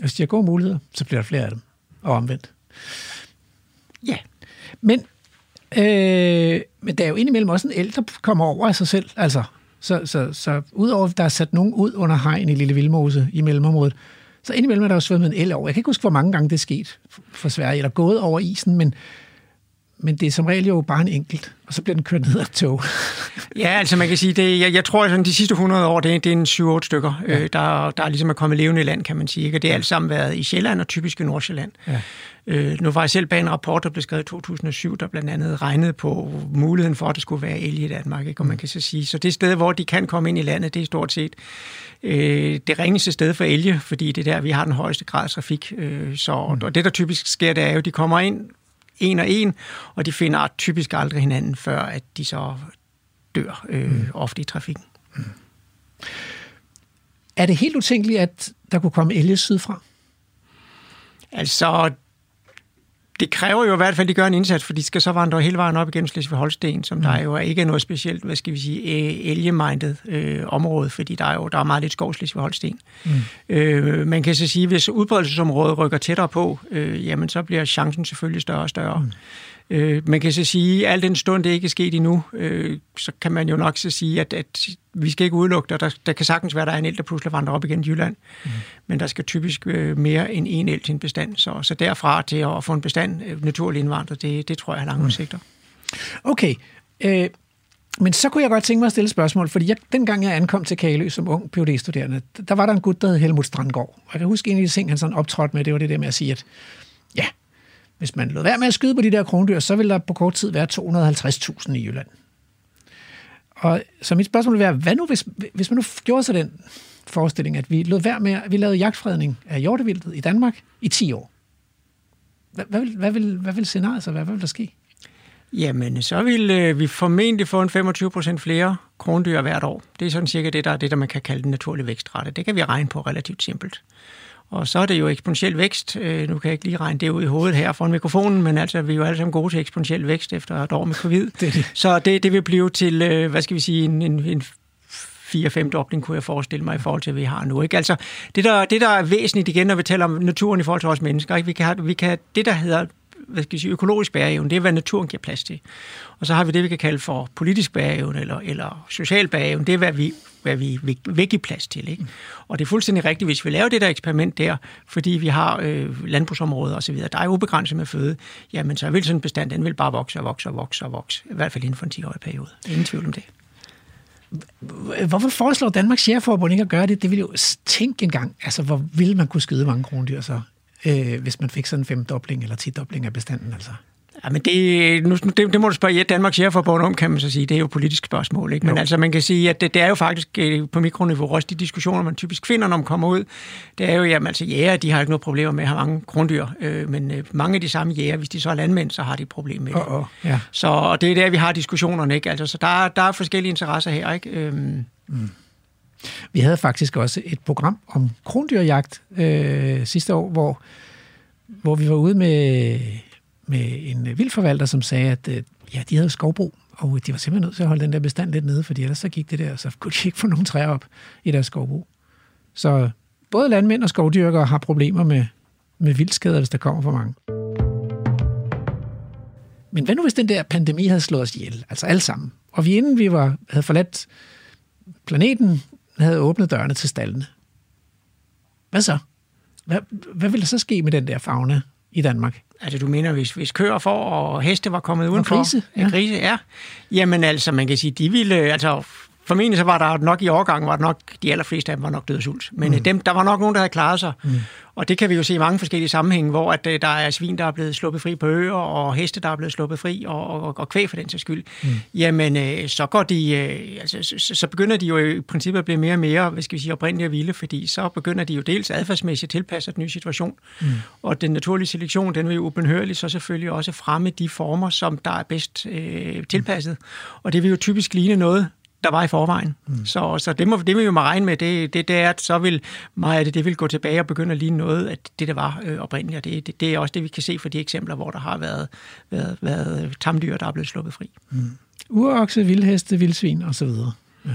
Hvis de har gode muligheder, så bliver der flere af dem, og omvendt. Ja, Men Øh, men der er jo indimellem også en ældre, der kommer over af sig selv. Altså, så, så, så udover at der er sat nogen ud under hegn i Lille Vildmose i mellemområdet, så indimellem er der jo svømmet en el over. Jeg kan ikke huske, hvor mange gange det er sket for Sverige, eller gået over isen, men, men det er som regel jo bare en enkelt, og så bliver den kørt ned af tog. Ja, altså man kan sige, det, jeg, jeg tror, at de sidste 100 år, det, er- det er en 7-8 stykker, ja. øh, der, der er ligesom er kommet levende i land, kan man sige. Ikke? Og det er alt sammen været i Sjælland og typisk i Nordsjælland. Ja. Øh, nu var jeg selv bag en rapport, der blev skrevet i 2007, der blandt andet regnede på muligheden for, at der skulle være el i Danmark. Ikke? Og man kan så sige, så det sted, hvor de kan komme ind i landet, det er stort set øh, det ringeste sted for elge, fordi det er der, vi har den højeste grad af trafik. Øh, så, og det, der typisk sker, det er jo, at de kommer ind en og en, og de finder typisk aldrig hinanden, før at de så dør øh, ofte i trafikken. Er det helt utænkeligt, at der kunne komme elge sydfra? Altså, det kræver jo i hvert fald, at de gør en indsats, for de skal så vandre hele vejen op igennem Slesvig-Holsten, som mm. der jo ikke er noget specielt, hvad skal vi sige, elgemindet øh, område, fordi der er jo der er meget lidt skov Slesvig-Holsten. Mm. Øh, man kan så sige, at hvis udbredelsesområdet rykker tættere på, øh, jamen så bliver chancen selvfølgelig større og større. Mm. Øh, man kan så sige, at al den stund, det ikke er sket endnu, øh, så kan man jo nok så sige, at, at vi skal ikke udelukke det. Der, der kan sagtens være, at der er en el, der pludselig vandrer op igen i Jylland. Mm. Men der skal typisk øh, mere end en el til en bestand. Så, så derfra til at få en bestand øh, naturlig indvandret, det, det tror jeg har lange udsigter. Okay, øh, men så kunne jeg godt tænke mig at stille et spørgsmål, fordi jeg, dengang jeg ankom til Kalø som ung phd studerende der var der en gut, der hed Helmut Strandgaard. Og jeg kan huske en af de ting, han sådan optrådte med, det var det der med at sige, at ja, hvis man lod være med at skyde på de der krondyr, så ville der på kort tid være 250.000 i Jylland. Og så mit spørgsmål vil være, hvad nu, hvis, hvis man nu gjorde sig den forestilling, at vi lod være med, at vi lavede jagtfredning af hjortevildet i Danmark i 10 år? Hvad, hvad, vil, hvad, vil, hvad vil scenariet så være? Hvad vil der ske? Jamen, så vil øh, vi formentlig få en 25 procent flere krondyr hvert år. Det er sådan cirka det, der er det, der man kan kalde den naturlige vækstrate. Det kan vi regne på relativt simpelt. Og så er det jo eksponentiel vækst. Øh, nu kan jeg ikke lige regne det ud i hovedet her foran mikrofonen, men altså, vi er jo alle sammen gode til eksponentiel vækst efter et år med covid. Det det. Så det, det vil blive til, øh, hvad skal vi sige, en, en, en 4-5 dobling, kunne jeg forestille mig, i forhold til, hvad vi har nu. Ikke? Altså, det, der, det, der er væsentligt igen, når vi taler om naturen i forhold til os mennesker, ikke? Vi, kan vi kan, det, der hedder hvad skal jeg sige, økologisk bæreevne, det er, hvad naturen giver plads til. Og så har vi det, vi kan kalde for politisk bæreevne, eller, eller social bæreevne, det er, hvad vi, hvad vi vil, vil give plads til. Ikke? Og det er fuldstændig rigtigt, hvis vi laver det der eksperiment der, fordi vi har øh, landbrugsområder osv., der er ubegrænset med føde, jamen så vil sådan en bestand, den vil bare vokse og vokse og vokse og vokse, i hvert fald inden for en 10-årig periode. Ingen tvivl om det. Hvorfor foreslår Danmarks Jægerforbund ikke at gøre det? Det ville jo tænke engang, altså hvor ville man kunne skyde mange krondyr så, øh, hvis man fik sådan en femdobling eller tidobling af bestanden, altså? Ja, men det, nu, det, det må du spørge ja, Danmarks Jægerforbund om, kan man så sige. Det er jo et politisk spørgsmål. Ikke? Men Jo. altså, man kan sige, at det, det er jo faktisk øh, på mikroniveau også de diskussioner, man typisk finder, når man kommer ud. Det er jo, jamen altså jæger, de har ikke noget problemer med at have mange krondyr. Øh, men øh, mange af de samme jæger, hvis de så er landmænd, så har de et problem med det. Åh, åh, ja. Så og det er der, vi har diskussionerne. Ikke? Altså, så der, er- der er forskellige interesser her. Ikke? Øhm, vi havde faktisk også et program om krondyrjagt øh, sidste år, hvor, hvor vi var ude med, med en vildforvalter, som sagde, at øh, ja, de havde skovbrug, og de var simpelthen nødt til at holde den der bestand lidt nede, fordi ellers så gik det der, så kunne de ikke få nogen træer op i deres skovbrug. Så både landmænd og skovdyrkere har problemer med, med vildskader, hvis der kommer for mange. Men hvad nu, hvis den der pandemi havde slået os ihjel? Altså alle sammen. Og vi inden vi var, havde forladt planeten, havde åbnet dørene til stallene. Hvad så? Hvad, hvad ville der så ske med den der fauna i Danmark? Altså, du mener, hvis, hvis køer for og heste var kommet udenfor? grise, ja. ja. Grise, ja. Jamen altså, man kan sige, de ville... Altså, formentlig så var der nok i årgangen, var der nok, de allerfleste af dem var nok døde af sult. Men mm. dem, der var nok nogen, der havde klaret sig. Mm. Og det kan vi jo se i mange forskellige sammenhænge, hvor at, øh, der er svin, der er blevet sluppet fri på øer, og heste, der er blevet sluppet fri, og, og, og kvæg for den sags skyld. Mm. Jamen, øh, så går de... Øh, altså, så, så- så begynder de jo i princippet at blive mere og mere, hvad skal vi sige, oprindelige og vilde, fordi så begynder de jo dels adfærdsmæssigt at tilpasse den nye situation, mm. og den naturlige selektion, den vil jo ubenhørligt så selvfølgelig også fremme de former, som der er bedst øh, tilpasset. Og det vil jo typisk ligne noget, der var i forvejen. Mm. Så, så det, må, det vil vi jo må regne med, det, det, det er, at så vil meget af det, det vil gå tilbage og begynde at ligne noget af det, der var øh, oprindeligt. Og det, det, det er også det, vi kan se fra de eksempler, hvor der har været, været, været tamdyr, der er blevet sluppet fri. Urokse, vildheste, vildsvin osv. Ja.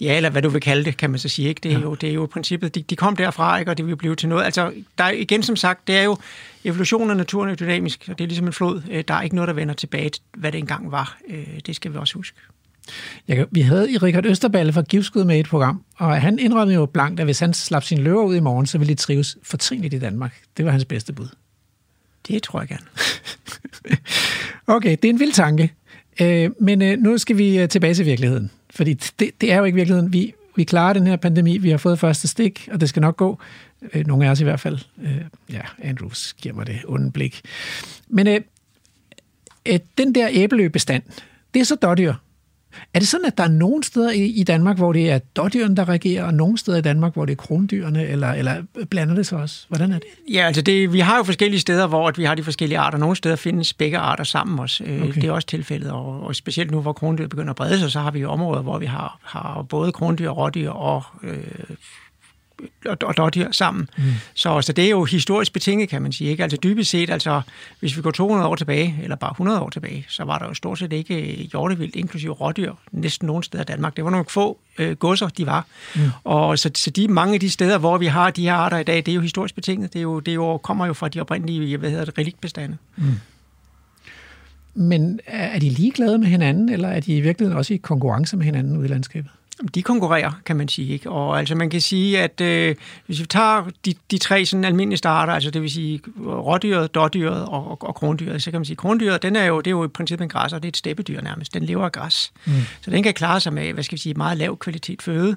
Ja, eller hvad du vil kalde det, kan man så sige. Ikke? Det, er jo, det er jo princippet, de, de kom derfra, ikke? og det vil blive til noget. Altså, der er igen som sagt, det er jo, evolution af naturen er dynamisk, og det er ligesom en flod. Øh, Der er ikke noget, der vender tilbage til, hvad det engang var. Øh, Det skal vi også huske. Jeg, vi havde i Richard Østerballe fra Givskud med et program, og han indrømmede jo blankt, at hvis han slap sine løver ud i morgen, så ville de trives fortrinligt i Danmark. Det var hans bedste bud. Det tror jeg gerne. Okay, det er en vild tanke. Øh, men øh, nu skal vi øh, tilbage til virkeligheden. Fordi det, det er jo ikke virkeligheden. Vi, vi klarer den her pandemi. Vi har fået første stik, og det skal nok gå. Øh, nogle af os i hvert fald. Øh, ja, Andrews giver mig det onde blik. Men øh, øh, den der æbeløbestand, det er så dårdyr. Er det sådan, at der er nogle steder i, i Danmark, hvor det er dårdyrene, der reagerer, og nogle steder i Danmark, hvor det er krondyrene, eller, eller blander det sig også? Hvordan er det? Ja, altså det, vi har jo forskellige steder, hvor at vi har de forskellige arter. Nogle steder findes begge arter sammen også. Okay. Okay. Det er også tilfældet, og, og specielt nu, hvor krondyr begynder at brede sig, så har vi jo områder, hvor vi har, har både krondyr, rådyr og, øh, og, dårdyr sammen. Mm. Så, så det er jo historisk betinget, kan man sige. Ikke? Altså dybest set, altså, hvis vi går 200 år tilbage, eller bare 100 år tilbage, så var der jo stort set ikke hjortevildt, inklusive rådyr, næsten nogen steder i Danmark. Det var nogle få øh, godser, de var. Mm. Og så, så de, mange af de steder, hvor vi har de her arter i dag, det er jo historisk betinget. Det, er jo, det er jo, kommer jo fra de oprindelige, hvad hedder det, relikbestande. Men er er de ligeglade med hinanden, eller er de i virkeligheden også i konkurrence med hinanden ude i landskabet? De konkurrerer, kan man sige. Ikke? Og altså man kan sige, at øh, hvis vi tager de, de tre sådan almindelige starter, altså det vil sige rådyret, dårdyret og, og, og krondyret, så kan man sige, krondyret, den er jo, det er jo i princippet en græsser, det er et steppedyr nærmest. Den lever af græs. Mm. Så den kan klare sig med, hvad skal vi sige, meget lav kvalitet føde.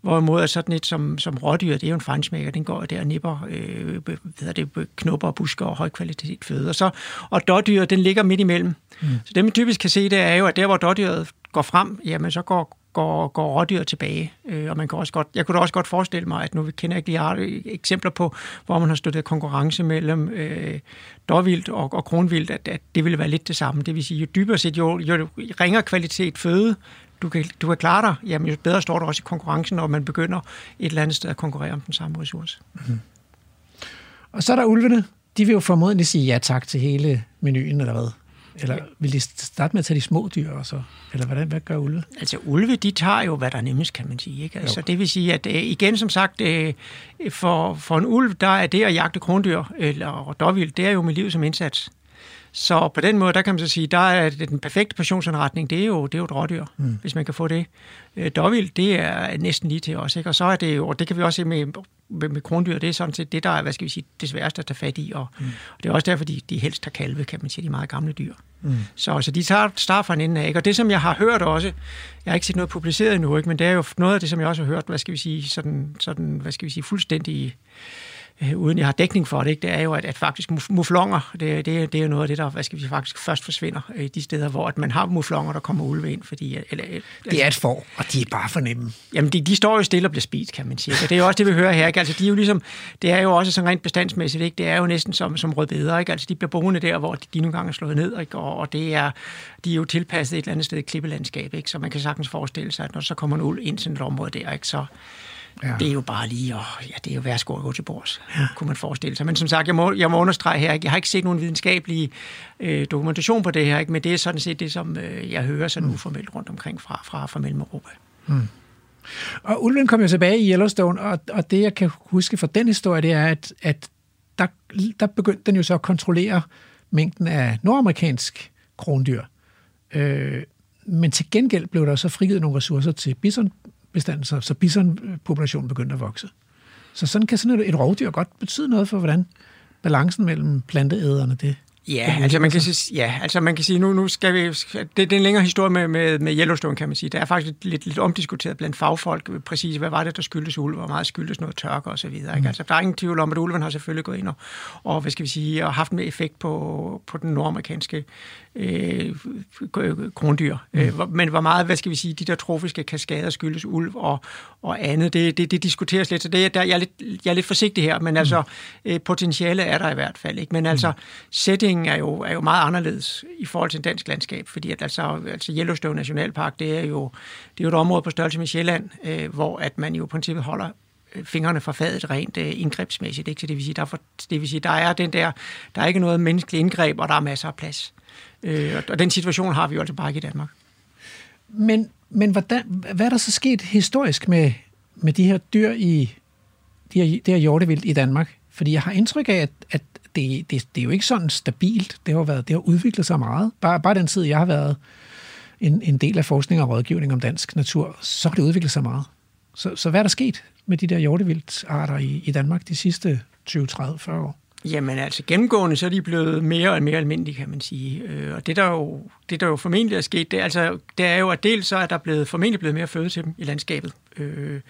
Hvorimod at sådan et som, som rådyr, det er jo en fansmækker, den går der og nipper øh, hvad det, knopper og busker og høj kvalitet føde. Og, så, og dårdyret, den ligger midt imellem. Mm. Så det man typisk kan se, det er jo, at der hvor dårdyret går frem, jamen så går går, går rådyr tilbage. Øh, og man kan også godt, jeg kunne da også godt forestille mig, at nu vi kender ikke lige eksempler på, hvor man har støttet konkurrence mellem øh, dårvildt og, og kronvildt, at, at det ville være lidt det samme. Det vil sige, jo dybere set, jo, jo ringere kvalitet føde, du kan, du kan klare dig, jamen jo bedre står du også i konkurrencen, når man begynder et eller andet sted at konkurrere om den samme ressource. Mhm. Og så er der ulvene. De vil jo formodentlig sige ja tak til hele menuen, eller hvad? Eller vil de starte med at tage de små dyr og så? Eller hvordan, hvad gør ulve? Altså ulve, de tager jo, hvad der er nemmest, kan man sige. Ikke? Altså, det vil sige, at øh, igen som sagt, øh, for, for en ulv, der er det at jagte krondyr eller dårvildt, det er jo med livet som indsats. Så på den måde, der kan man så sige, der er den perfekte passionsanretning, det er jo, det er jo et rådyr, mm. hvis man kan få det. Øh, Dårvildt, det er næsten lige til os, ikke? Og så er det jo, og det kan vi også se med, med, med krondyr, det er sådan set det, der er, hvad skal vi sige, det sværeste at tage fat i, og, mm. og det er også derfor, de, de helst har kalve, kan man sige, de meget gamle dyr. Mm. Så, så de tager start fra en ende af, ikke? Og det, som jeg har hørt også, jeg har ikke set noget publiceret endnu, ikke? men det er jo noget af det, som jeg også har hørt, hvad skal vi sige, sådan, sådan hvad skal vi sige, fuldstændig øh, uden jeg har dækning for det, ikke, det er jo, at, at faktisk muf- muflonger, det, det, det er jo noget af det, der hvad skal vi faktisk først forsvinder øh, de steder, hvor at man har muflonger, der kommer ulve ind, fordi... Eller, Det er et får, og de er bare for nemme. Jamen, de, de står jo stille og bliver spist, kan man sige. Og det er jo også det, vi hører her. Ikke? Altså, de er jo ligesom, det er jo også sådan rent bestandsmæssigt, ikke? det er jo næsten som, som rødbeder. Ikke? Altså, de bliver boende der, hvor de, de nogle gange er slået ned, ikke? Og, og, det er, de er jo tilpasset et eller andet sted i klippelandskab, ikke? så man kan sagtens forestille sig, at når så kommer en uld ind til et område der, ikke? så Ja. det er jo bare lige, og ja, det er jo værsgo at gå til bords, ja. kunne man forestille sig. Men som sagt, jeg må, jeg må understrege her, ikke? jeg har ikke set nogen videnskabelig øh, dokumentation på det her, ikke? men det er sådan set det, som øh, jeg hører sådan uformelt rundt omkring fra, fra, fra Mellem-Europa. Og ulven kom jo tilbage i Yellowstone, og, og det, jeg kan huske fra den historie, det er, at, at der, der begyndte den jo så at kontrollere mængden af nordamerikansk krondyr. Øh, men til gengæld blev der så frigivet nogle ressourcer til bisonbestanden, så, så bisonpopulationen begyndte at vokse. Så sådan kan sådan et, et rovdyr godt betyde noget for, hvordan balancen mellem planteæderne, det, Ja, altså man kan sige, ja, altså man kan sige nu, nu skal vi, det, det er en længere historie med, med, med Yellowstone, kan man sige. Der er faktisk lidt, lidt, omdiskuteret blandt fagfolk, præcis hvad var det, der skyldtes ulve, hvor meget skyldtes noget tørke og så videre. Ikke? Altså, der er ingen tvivl om, at ulven har selvfølgelig gået ind og, og hvad skal vi sige, og haft med effekt på, på den nordamerikanske øh, krondyr. Mm. Øh, men hvor meget, hvad skal vi sige, de der trofiske kaskader skyldes ulv og, og andet, det, det, det diskuteres lidt. Så det, er- der, jeg, er lidt, jeg er lidt forsigtig her, men altså, øh, potentiale er der i hvert fald. Ikke? Men altså, settingen er jo, er jo meget anderledes i forhold til dansk landskab, fordi at altså, altså Yellowstone Nationalpark, det er jo, det er jo et område på størrelse med Sjælland, øh, hvor at man jo i princippet holder øh, fingrene fra fadet rent øh, indgrebsmæssigt. Ikke? Så det vil, sige, der er for, det vil sige, der er den der, der er ikke noget menneskeligt indgreb, og der er masser af plads. Øh, og- den situation har vi jo altså bare ikke i Danmark. Men men hvordan, hvad er der så sket historisk med, med de her dyr i de her, det her hjortevildt i Danmark? Fordi jeg har indtryk af, at, at det, det, det er jo ikke sådan stabilt. Det har, været, det har udviklet sig meget. Bare, bare den tid, jeg har været en, en del af forskning og rådgivning om dansk natur, så har det udviklet sig meget. Så, så hvad er der sket med de der hjortevildtarter i, i Danmark de sidste 20, 30, 40 år? Jamen altså gennemgående, så er de blevet mere og mere almindelige, kan man sige. Øh, Og det der jo, det der jo formentlig er sket, det, er, altså, det er jo, at dels så er der blevet, formentlig blevet mere føde til dem i landskabet. Øh,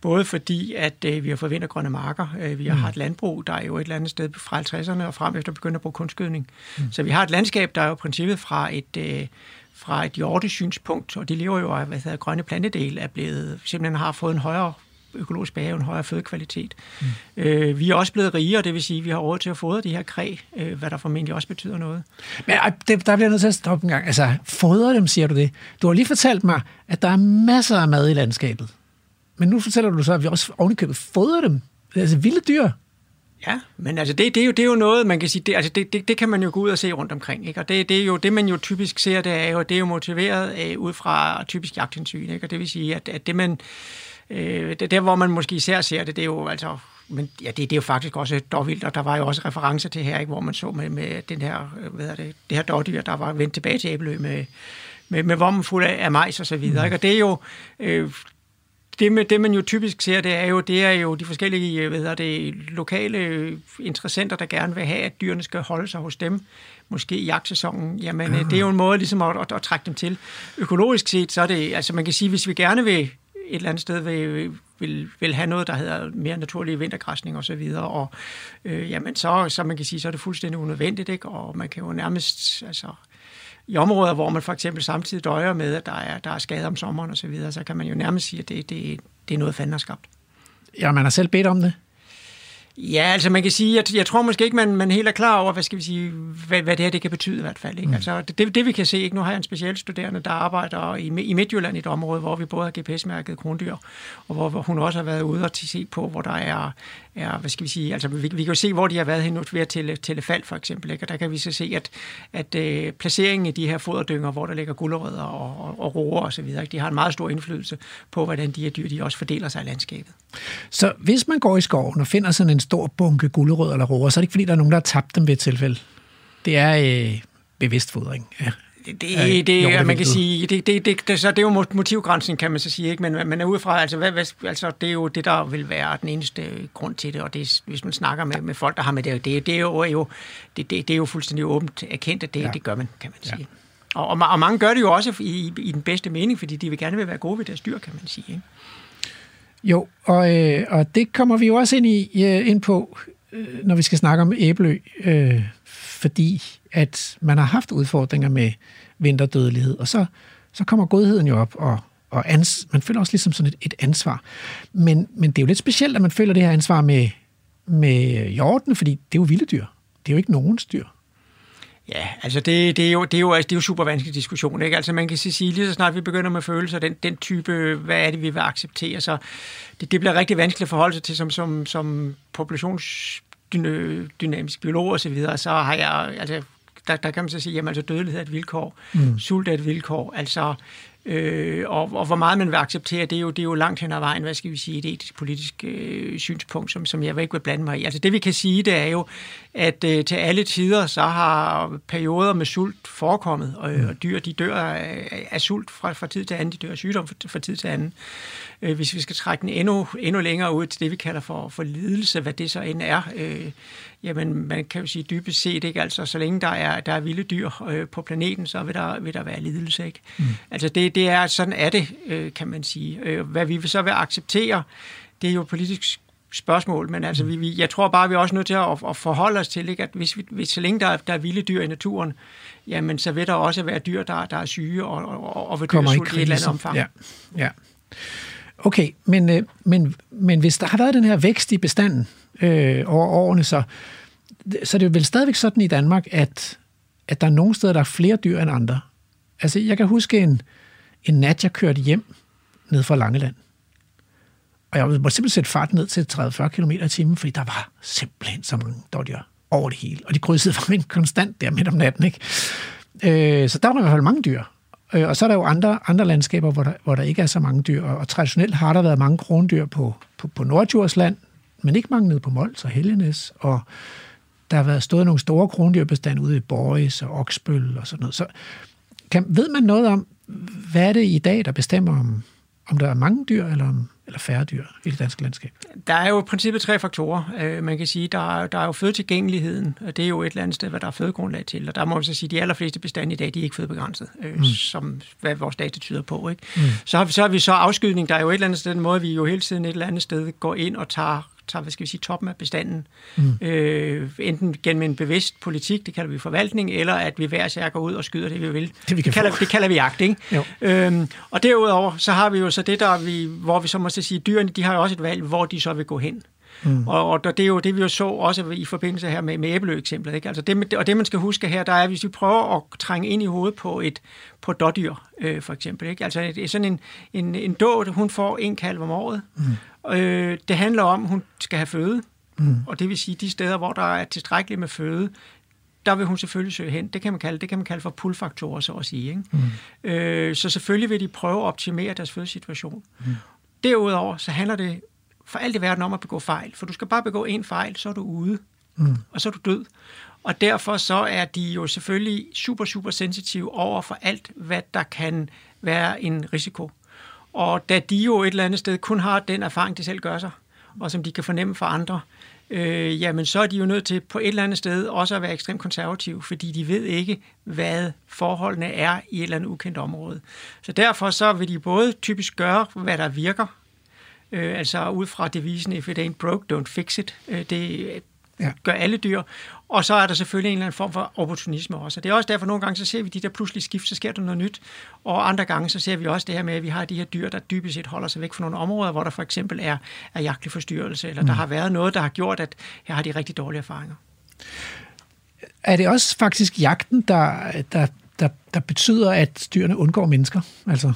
Både fordi, at øh, vi har fået vintergrønne marker, øh, vi har mm. haft landbrug, der er jo et eller andet sted fra 50'erne og frem efter begyndt at bruge kunstgødning. Mm. Så vi har et landskab, der er jo i princippet fra et, øh, fra et hjortesynspunkt, og de lever jo af, hvad hedder, grønne plantedel, er blevet, simpelthen har fået en højere økologisk bage, en højere fødekvalitet. Mm. Øh, vi er også blevet rigere, det vil sige, at vi har råd til at fodre de her kræ, øh, hvad der formentlig også betyder noget. Men det, der bliver jeg nødt til at stoppe en gang. Altså, fodre dem, siger du det. Du har lige fortalt mig, at der er masser af mad i landskabet. Men nu fortæller du så, at vi også ovenikøbet fodrer dem. Altså vilde dyr. Ja, men altså det, det, er, jo, det er jo noget, man kan sige, det, altså det, det, det kan man jo gå ud og se rundt omkring, ikke? og det, det er jo det, man jo typisk ser, det er jo, det er jo motiveret øh, ud fra typisk jagthensyn, ikke? og det vil sige, at, at det man, øh, det, der hvor man måske især ser det, det er jo altså, men ja, det, det er jo faktisk også dårvildt, og der var jo også referencer til her, ikke? hvor man så med, med den her, hvad er det, det her dårdyr, der var vendt tilbage til Æbelø med, med, med vommen fuld af, af majs og så videre, ikke? og det er jo, øh, det, med, det, man jo typisk ser, det er jo, det er jo de forskellige hvad hedder det, lokale interessenter, der gerne vil have, at dyrene skal holde sig hos dem, måske i jagtsæsonen. Jamen, uh-huh. det er jo en måde ligesom at, at, at trække dem til. Økologisk set, så er det, altså man kan sige, hvis vi gerne vil et eller andet sted vil, vil, vil have noget, der hedder mere naturlig vintergræsning og så videre, og øh, jamen så, så man kan sige, så er det fuldstændig unødvendigt, ikke? og man kan jo nærmest, altså, i områder, hvor man for eksempel samtidig døjer med, at der er, der er skader om sommeren osv., så, videre, så kan man jo nærmest sige, at det, det, det er noget, fanden har skabt. Ja, man har selv bedt om det. Ja, altså man kan sige, at jeg tror måske ikke, man, man helt er klar over, hvad skal vi sige, hvad, hvad det her det kan betyde i hvert fald. Ikke? Mm. Altså, det, det, vi kan se, ikke? nu har jeg en speciel studerende, der arbejder i, i Midtjylland i et område, hvor vi både har GPS-mærket krondyr, og hvor, hvor hun også har været ude og se på, hvor der er, er hvad skal vi sige, altså vi, vi kan jo se, hvor de har været hen ved at tælle, tælle fald for eksempel, ikke? og der kan vi så se, at, at øh, placeringen i de her foderdynger, hvor der ligger gulerødder og, og, og roer osv., ikke? de har en meget stor indflydelse på, hvordan de her dyr de også fordeler sig i landskabet. Så hvis man går i skoven og finder sådan en stor bunke gulerødder eller roer, så er det ikke fordi, der er nogen, der har tabt dem ved et tilfælde. Det er øh, bevidst fodring. Ja. Det, det, det, ja, man kan sige, det, det, det, det, så det er jo motivgrænsen, kan man så sige, ikke? men man er udefra, altså, hvad, hvad, altså det er jo det, der vil være den eneste grund til det, og det, hvis man snakker med, med folk, der har med det, det, det er jo, jo, det, det, det er jo fuldstændig åbent erkendt, at det, ja. det gør man, kan man sige. Ja. Og, og, og mange gør det jo også i, i den bedste mening, fordi de vil gerne vil være gode ved deres dyr, kan man sige. Ikke? Jo, og, øh, og det kommer vi jo også ind, i, øh, ind på, øh, når vi skal snakke om æblø, øh, fordi at man har haft udfordringer med vinterdødelighed, og så, så kommer godheden jo op, og, og ans, man føler også ligesom sådan et, et ansvar. Men, men det er jo lidt specielt, at man føler det her ansvar med, med hjorten, fordi det er jo vilde dyr. Det er jo ikke nogens dyr. Ja, altså det, det, er jo, det, er jo, altså det er jo super vanskelig diskussion. Ikke? Altså man kan sige, lige så snart vi begynder med følelser, den, den type, hvad er det, vi vil acceptere, så det, det bliver rigtig vanskeligt at forholde sig til som, som, som populationsdynamisk biolog og så videre, så har jeg, altså der, der kan man så sige, jamen altså dødelighed er et vilkår, mm. sult er et vilkår, altså Øh, og, og hvor meget man vil acceptere, det er, jo, det er jo langt hen ad vejen, hvad skal vi sige, et etisk-politisk øh, synspunkt, som, som jeg ikke vil blande mig i. Altså det vi kan sige, det er jo, at øh, til alle tider, så har perioder med sult forekommet, og, mm. og dyr, de dør af, af sult fra, fra tid til anden, de dør af sygdom fra, fra tid til anden. Øh, hvis vi skal trække den endnu, endnu længere ud til det, vi kalder for, for lidelse, hvad det så end er, øh, jamen man kan jo sige dybest set, ikke? Altså, så længe der er, der er vilde dyr øh, på planeten, så vil der, vil der være lidelse. Ikke? Mm. Altså det, det er, sådan er det, øh, kan man sige. Øh, hvad vi så vil acceptere, det er jo politisk spørgsmål, men altså, vi, vi, jeg tror bare, vi er også nødt til at, at forholde os til, ikke? at hvis, vi, hvis så længe der, der er vilde dyr i naturen, jamen så vil der også være dyr, der, der er syge og, og, og vil dø i et eller andet omfang. Ja, ja. Okay, men, øh, men, men hvis der har været den her vækst i bestanden øh, over årene, så, så er det vel stadigvæk sådan i Danmark, at, at der er nogle steder, der er flere dyr end andre. Altså, jeg kan huske en, en nat, jeg kørte hjem ned fra Langeland. Og jeg måtte simpelthen sætte farten ned til 30-40 km i timen, fordi der var simpelthen så mange dårligere over det hele. Og de krydsede for mig konstant der midt om natten. Ikke? Øh, så der var i hvert fald mange dyr. Øh, og så er der jo andre, andre landskaber, hvor der, hvor der ikke er så mange dyr. Og, og traditionelt har der været mange krondyr på, på, på Nordjordsland, men ikke mange nede på Mols og Helgenes. Og der har været stået nogle store krondyrbestande ude i Borges og Oksbøl og sådan noget. Så kan, ved man noget om, hvad er det i dag, der bestemmer, om, om der er mange dyr eller, om, eller færre dyr i det danske landskab? Der er jo i princippet tre faktorer. Øh, man kan sige, der er, der er jo fødetilgængeligheden, og det er jo et eller andet sted, hvad der er fødegrundlag til. Og der må man så sige, at de allerfleste bestande i dag, de er ikke fødebegrænset, øh, mm. som hvad vores data tyder på. Ikke? Mm. Så, har vi, så har vi så afskydning. Der er jo et eller andet sted, den måde, vi jo hele tiden et eller andet sted går ind og tager tager, hvad skal vi sige, toppen af bestanden. Mm. Øh, enten gennem en bevidst politik, det kalder vi forvaltning, eller at vi hver sær går ud og skyder det, vi vil. Det, vi kan det, kalder, det kalder vi jagt, ikke? Jo. Øhm, og derudover, så har vi jo så det, der vi, hvor vi så må sige, dyrene, de har jo også et valg, hvor de så vil gå hen. Mm. Og, og det er jo det, vi jo så også i forbindelse her med, med æbleø-eksemplet. Ikke? Altså det, og det, man skal huske her, der er, hvis vi prøver at trænge ind i hovedet på et på dårdyr, øh, for eksempel. Ikke? Altså det er sådan en, en, en dåd, hun får en kalv om året. Mm. Øh, det handler om, at hun skal have føde. Mm. Og det vil sige, de steder, hvor der er tilstrækkeligt med føde, der vil hun selvfølgelig søge hen. Det kan man kalde, det kan man kalde for pull-faktorer, så at sige. Ikke? Mm. Øh, så selvfølgelig vil de prøve at optimere deres fødesituation. Mm. Derudover så handler det for alt i verden om at begå fejl. For du skal bare begå en fejl, så er du ude. Mm. Og så er du død. Og derfor så er de jo selvfølgelig super, super sensitive over for alt, hvad der kan være en risiko. Og da de jo et eller andet sted kun har den erfaring, de selv gør sig, og som de kan fornemme for andre, øh, jamen så er de jo nødt til på et eller andet sted også at være ekstremt konservative, fordi de ved ikke, hvad forholdene er i et eller andet ukendt område. Så derfor så vil de både typisk gøre, hvad der virker, øh, altså ud fra devisen, if it ain't broke, don't fix it. Øh, det Ja. gør alle dyr. Og så er der selvfølgelig en eller anden form for opportunisme også. Og det er også derfor, nogle gange så ser vi de der pludselige skift, så sker der noget nyt. Og andre gange så ser vi også det her med, at vi har de her dyr, der dybest set holder sig væk fra nogle områder, hvor der for eksempel er, er jagtlig forstyrrelse, eller mm. der har været noget, der har gjort, at her har de rigtig dårlige erfaringer. Er det også faktisk jagten, der, der, der, der betyder, at dyrene undgår mennesker? Altså,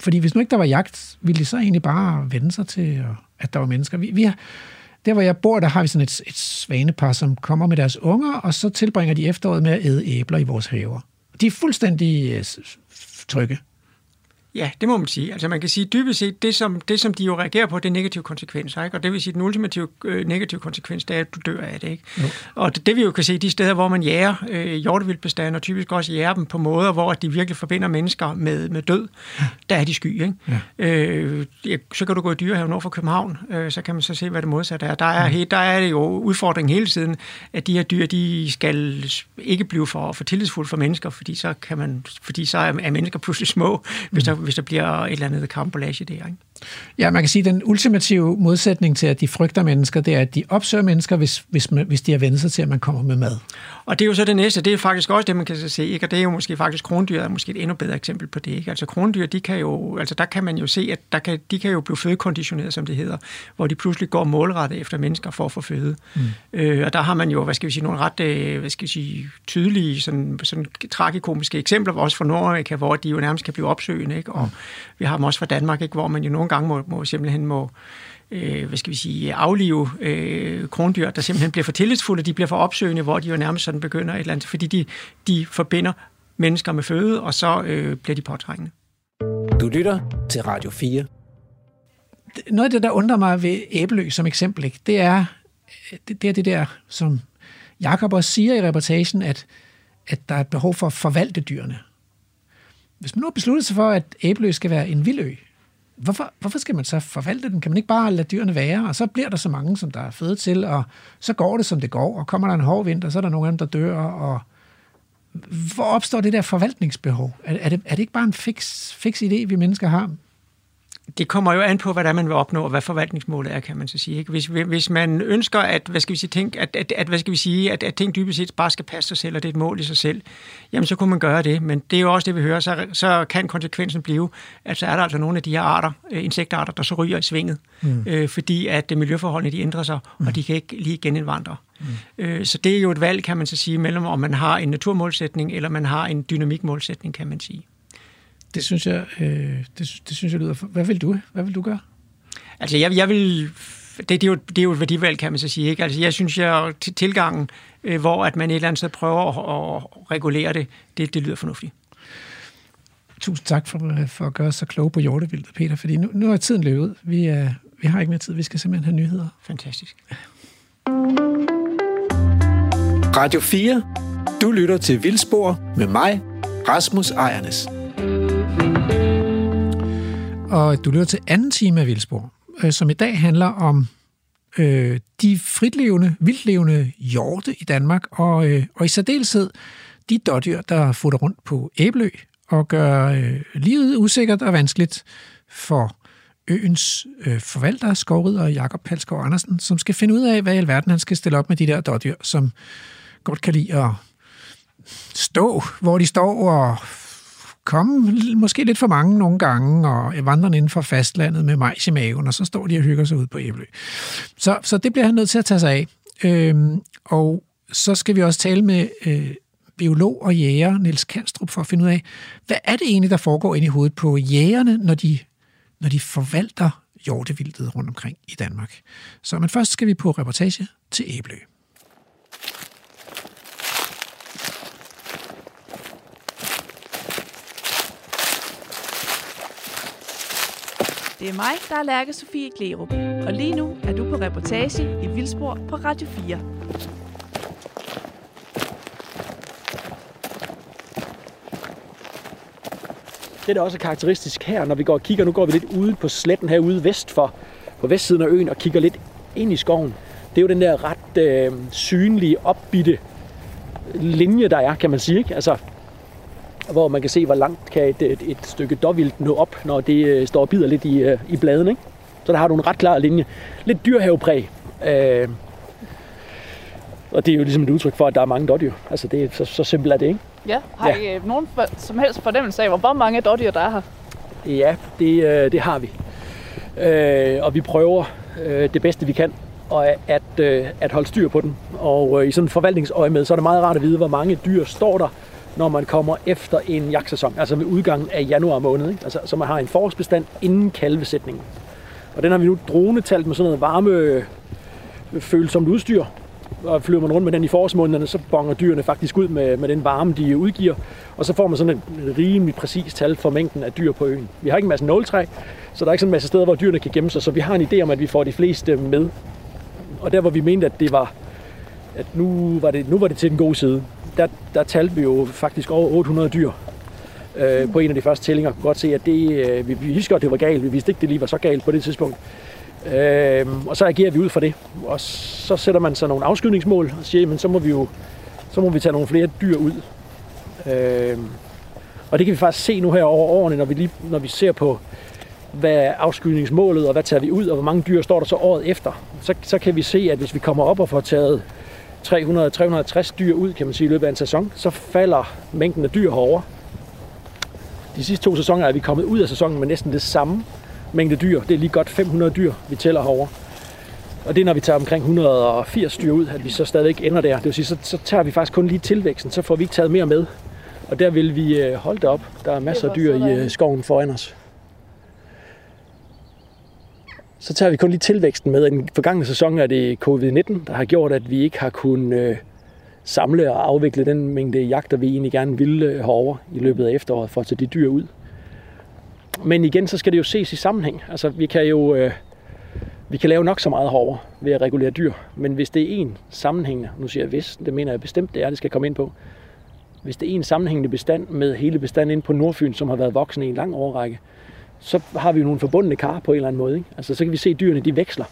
fordi hvis nu ikke der var jagt, ville de så egentlig bare vende sig til, at der var mennesker? Vi, vi har, der, hvor jeg bor, der har vi sådan et, et svanepar, som kommer med deres unger, og så tilbringer de efteråret med at æde æbler i vores haver. De er fuldstændig øh, trygge. Ja, det må man sige. Altså man kan sige dybest set, det som, det som de jo reagerer på, det er negative konsekvenser. Ikke? Og det vil sige, den ultimative øh, negative konsekvens, det er, at du dør af det. Ikke? Og det, det vi jo kan se, de steder, hvor man jager øh, hjortevildbestanden, og typisk også jager dem på måder, hvor de virkelig forbinder mennesker med, med død, der er de sky. Ikke? Ja. Øh, ja, så kan du gå i dyrehaven nord for København, øh, så kan man så se, hvad det modsatte er. Der er, mm. der er det jo udfordringen hele tiden, at de her dyr, de skal ikke blive for, for tillidsfulde for mennesker, fordi så, kan man, fordi så er, er mennesker pludselig små, hvis der, hvis der bliver et eller andet kampolage der. Ikke? Ja, man kan sige, at den ultimative modsætning til, at de frygter mennesker, det er, at de opsøger mennesker, hvis, hvis, man, hvis de har vendt sig til, at man kommer med mad. Og det er jo så det næste, det er faktisk også det, man kan se, ikke? og det er jo måske faktisk krondyr, er måske et endnu bedre eksempel på det. Ikke? Altså krondyr, de kan jo, altså der kan man jo se, at der kan, de kan jo blive fødekonditioneret, som det hedder, hvor de pludselig går målrettet efter mennesker for at få føde. Mm. Øh, og der har man jo, hvad skal vi sige, nogle ret, øh, hvad skal vi sige, tydelige, sådan, sådan tragikomiske eksempler, også fra Nordamerika, hvor de jo nærmest kan blive opsøgende, ikke? og vi har dem også fra Danmark, ikke? hvor man jo nogle gange må, må simpelthen må, øh, hvad skal vi sige, aflive øh, krondyr, der simpelthen bliver for tillidsfulde, de bliver for opsøgende, hvor de jo nærmest sådan begynder et eller andet, fordi de, de forbinder mennesker med føde, og så øh, bliver de påtrængende. Du lytter til Radio 4. Noget af det, der undrer mig ved æblø som eksempel, ikke, det er det, det er det der, som Jakob også siger i reportagen, at, at der er et behov for at forvalte dyrene. Hvis man nu har besluttet sig for, at æblø skal være en vild ø, hvorfor, hvorfor skal man så forvalte den? Kan man ikke bare lade dyrene være? Og så bliver der så mange, som der er fede til, og så går det, som det går, og kommer der en hård vinter, så er der nogle af dem, der dør, og hvor opstår det der forvaltningsbehov? Er, er, det, er det ikke bare en fix, fix idé, vi mennesker har? Det kommer jo an på, hvad der man vil opnå, og hvad forvaltningsmålet er, kan man så sige. Ikke? Hvis, hvis man ønsker, at, hvad skal vi sige, tænk, at, at, at, hvad skal vi sige, at, at ting dybest set bare skal passe sig selv, og det er et mål i sig selv, jamen så kunne man gøre det. Men det er jo også det, vi hører. Så, så kan konsekvensen blive, at så er der altså nogle af de her arter, øh, insektarter, der så ryger i svinget, mm. øh, fordi at øh, miljøforholdene de ændrer sig, mm. og de kan ikke lige genindvandre. Mm. Øh, så det er jo et valg, kan man så sige, mellem om man har en naturmålsætning, eller man har en dynamikmålsætning, kan man sige. Det synes jeg, øh, det, det synes jeg lyder... Hvad vil du? Hvad vil du gøre? Altså, jeg, jeg vil... Det, det, er jo, det er jo et værdivalg, kan man så sige. Ikke? Altså, jeg synes, jeg til tilgangen, øh, hvor at man et eller andet sted prøver at, at regulere det, det, det lyder fornuftigt. Tusind tak for, for at gøre os så kloge på hjortevildet, Peter, fordi nu, nu er tiden løbet ud. Vi, er, vi har ikke mere tid. Vi skal simpelthen have nyheder. Fantastisk. Radio 4. Du lytter til Vildspor med mig, Rasmus Ejernes. Og du lytter til anden time af Vildsborg, øh, som i dag handler om øh, de fritlevende, vildlevende hjorte i Danmark, og, øh, og i særdeleshed de dårdyr, der futter rundt på Æbelø og gør øh, livet usikkert og vanskeligt for øens øh, forvalter, skovrider Jakob Palskov Andersen, som skal finde ud af, hvad i alverden han skal stille op med de der dårdyr, som godt kan lide at stå, hvor de står, og komme måske lidt for mange nogle gange, og vandre inden for fastlandet med majs i maven, og så står de og hygger sig ud på Æbelø. Så, så det bliver han nødt til at tage sig af. Øhm, og så skal vi også tale med øh, biolog og jæger Niels Kanstrup for at finde ud af, hvad er det egentlig, der foregår inde i hovedet på jægerne, når de, når de forvalter hjortevildet rundt omkring i Danmark. Så men først skal vi på reportage til Æbelø. Det er mig, der er Lærke Sofie Glerup, og lige nu er du på reportage i Vildspor på Radio 4. Det, der også er karakteristisk her, når vi går og kigger, nu går vi lidt ude på sletten herude vest for, på vestsiden af øen og kigger lidt ind i skoven. Det er jo den der ret øh, synlige, opbitte øh, linje, der er, kan man sige. Ikke? Altså, hvor man kan se, hvor langt kan et, et, et stykke dårvildt nå op, når det øh, står og bider lidt i, øh, i bladene. Ikke? Så der har du en ret klar linje. Lidt dyrhavepræg. Øh, og det er jo ligesom et udtryk for, at der er mange dårdyr. Altså, det er, så, så simpelt er det, ikke? Ja, har I øh, nogen for, som helst fornemmelse af, hvor mange dårdyr der er her? Ja, det, øh, det har vi. Øh, og vi prøver øh, det bedste, vi kan, og at, øh, at holde styr på den. Og øh, i sådan en forvaltningsøje med, så er det meget rart at vide, hvor mange dyr står der, når man kommer efter en jagtsæson, altså ved udgangen af januar måned. Ikke? Altså, så man har en forårsbestand inden kalvesætningen. Og den har vi nu dronetalt med sådan noget varme øh, følsomt udstyr, og flyver man rundt med den i forårsmånederne, så bonger dyrene faktisk ud med, med den varme, de udgiver. Og så får man sådan et rimelig præcist tal for mængden af dyr på øen. Vi har ikke en masse nåletræ, så der er ikke sådan en masse steder, hvor dyrene kan gemme sig. Så vi har en idé om, at vi får de fleste med. Og der, hvor vi mente, at det var, at nu var det, nu var det til den gode side, der, der talte vi jo faktisk over 800 dyr øh, på en af de første tællinger. kunne godt se, at det, øh, vi, vi vidste godt, det var galt. Vi vidste ikke, det lige var så galt på det tidspunkt. Øh, og så agerer vi ud fra det. Og så sætter man så nogle afskydningsmål og siger, men så må vi jo så må vi tage nogle flere dyr ud. Øh, og det kan vi faktisk se nu her over årene, når vi, lige, når vi ser på, hvad er afskydningsmålet, og hvad tager vi ud, og hvor mange dyr står der så året efter. Så, så kan vi se, at hvis vi kommer op og får taget 300-360 dyr ud, kan man sige, i løbet af en sæson, så falder mængden af dyr herover. De sidste to sæsoner er vi kommet ud af sæsonen med næsten det samme mængde dyr. Det er lige godt 500 dyr, vi tæller herover. Og det er, når vi tager omkring 180 dyr ud, at vi så stadigvæk ender der. Det vil sige, så, så tager vi faktisk kun lige tilvæksten, så får vi ikke taget mere med. Og der vil vi øh, holde det op. Der er masser af dyr i øh, skoven foran os. Så tager vi kun lige tilvæksten med. I den forgangne sæson er det covid-19, der har gjort, at vi ikke har kunnet øh, samle og afvikle den mængde jagter, vi egentlig gerne ville øh, herover i løbet af efteråret for at tage de dyr ud. Men igen, så skal det jo ses i sammenhæng. Altså, vi kan jo øh, vi kan lave nok så meget herover ved at regulere dyr, men hvis det er en sammenhængende, nu siger jeg hvis, det mener jeg bestemt, det er, det skal komme ind på, hvis det er en sammenhængende bestand med hele bestanden ind på Nordfyn, som har været voksen i en lang årrække, så har vi jo nogle forbundne kar på en eller anden måde. Ikke? Altså, så kan vi se, at dyrene de veksler.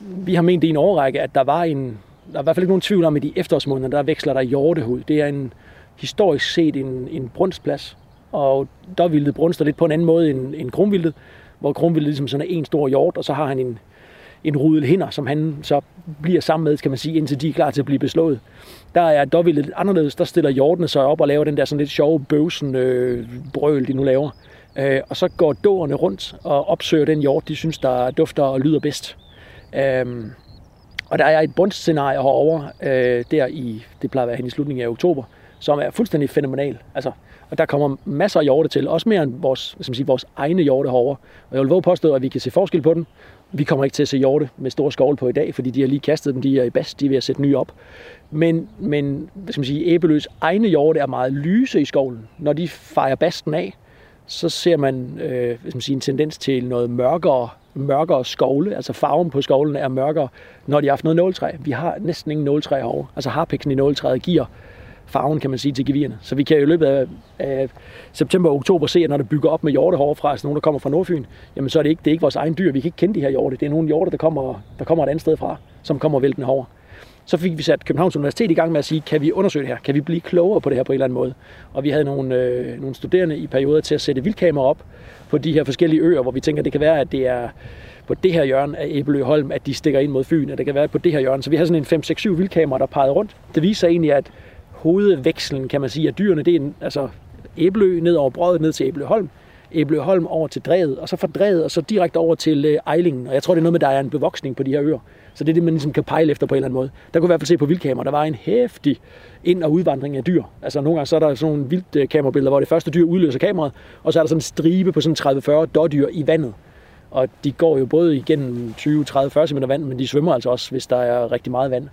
Vi har ment i en årrække, at der var en, der er i hvert fald ikke nogen tvivl om, at i efterårsmånederne, der veksler der hjortehud. Det er en historisk set en, en brunstplads, og der vildede brunster lidt på en anden måde end, end krumvildet, hvor krumvildet ligesom sådan er en stor hjort, og så har han en, en rudel hinder, som han så bliver sammen med, kan man sige, indtil de er klar til at blive beslået. Der er dårvildet lidt anderledes. Der stiller hjortene sig op og laver den der sådan lidt sjove bøvsen øh, brøl, de nu laver. Øh, og så går dårerne rundt og opsøger den jord, de synes, der dufter og lyder bedst. Øh, og der er et bundscenarie herovre, øh, der i, det plejer at være hen i slutningen af oktober, som er fuldstændig fænomenal. Altså, og der kommer masser af hjorte til, også mere end vores, skal man sige, vores egne hjorte herovre. Og jeg vil våge påstå, at vi kan se forskel på dem. Vi kommer ikke til at se hjorte med store skovle på i dag, fordi de har lige kastet dem, de er i bast, de er ved at sætte nye op. Men, men hvad skal man sige, Æbeløs egne hjorte er meget lyse i skovlen. Når de fejrer basten af, så ser man, øh, hvis man siger, en tendens til noget mørkere, mørkere skovle. Altså farven på skovlen er mørkere, når de har haft noget nåletræ. Vi har næsten ingen nåletræ herovre. Altså harpiksen i nåletræet giver farven, kan man sige, til gevirerne. Så vi kan i løbet af, af september og oktober se, at når det bygger op med hjorte herovre fra, altså nogen, der kommer fra Nordfyn, jamen så er det ikke, det er ikke vores egen dyr. Vi kan ikke kende de her hjorte. Det er nogle hjorte, der kommer, der kommer et andet sted fra, som kommer væltende herover. Så fik vi sat Københavns Universitet i gang med at sige, kan vi undersøge det her? Kan vi blive klogere på det her på en eller anden måde? Og vi havde nogle, øh, nogle studerende i perioder til at sætte vildkamera op på de her forskellige øer, hvor vi tænker, det kan være, at det er på det her hjørne af Æbelø Holm, at de stikker ind mod Fyn, at det kan være på det her hjørne. Så vi har sådan en 5-6-7 vildkamera, der pegede rundt. Det viser egentlig, at hovedvekslen, kan man sige, af dyrene, det er en, altså Æbelø ned over brødet, ned til Æbelø Holm, over til Drevet, og så fra Drevet, og så direkte over til øh, Ejlingen. Og jeg tror, det er noget med, at der er en bevoksning på de her øer. Så det er det, man ligesom kan pejle efter på en eller anden måde. Der kunne i hvert fald se på vildkamera, der var en hæftig ind- og udvandring af dyr. Altså nogle gange så er der sådan nogle vildt øh, kamerabilleder, hvor det første dyr udløser kameraet, og så er der sådan en stribe på sådan 30-40 dårdyr i vandet. Og de går jo både igennem 20, 30, 40 cm vand, men de svømmer altså også, hvis der er rigtig meget vand.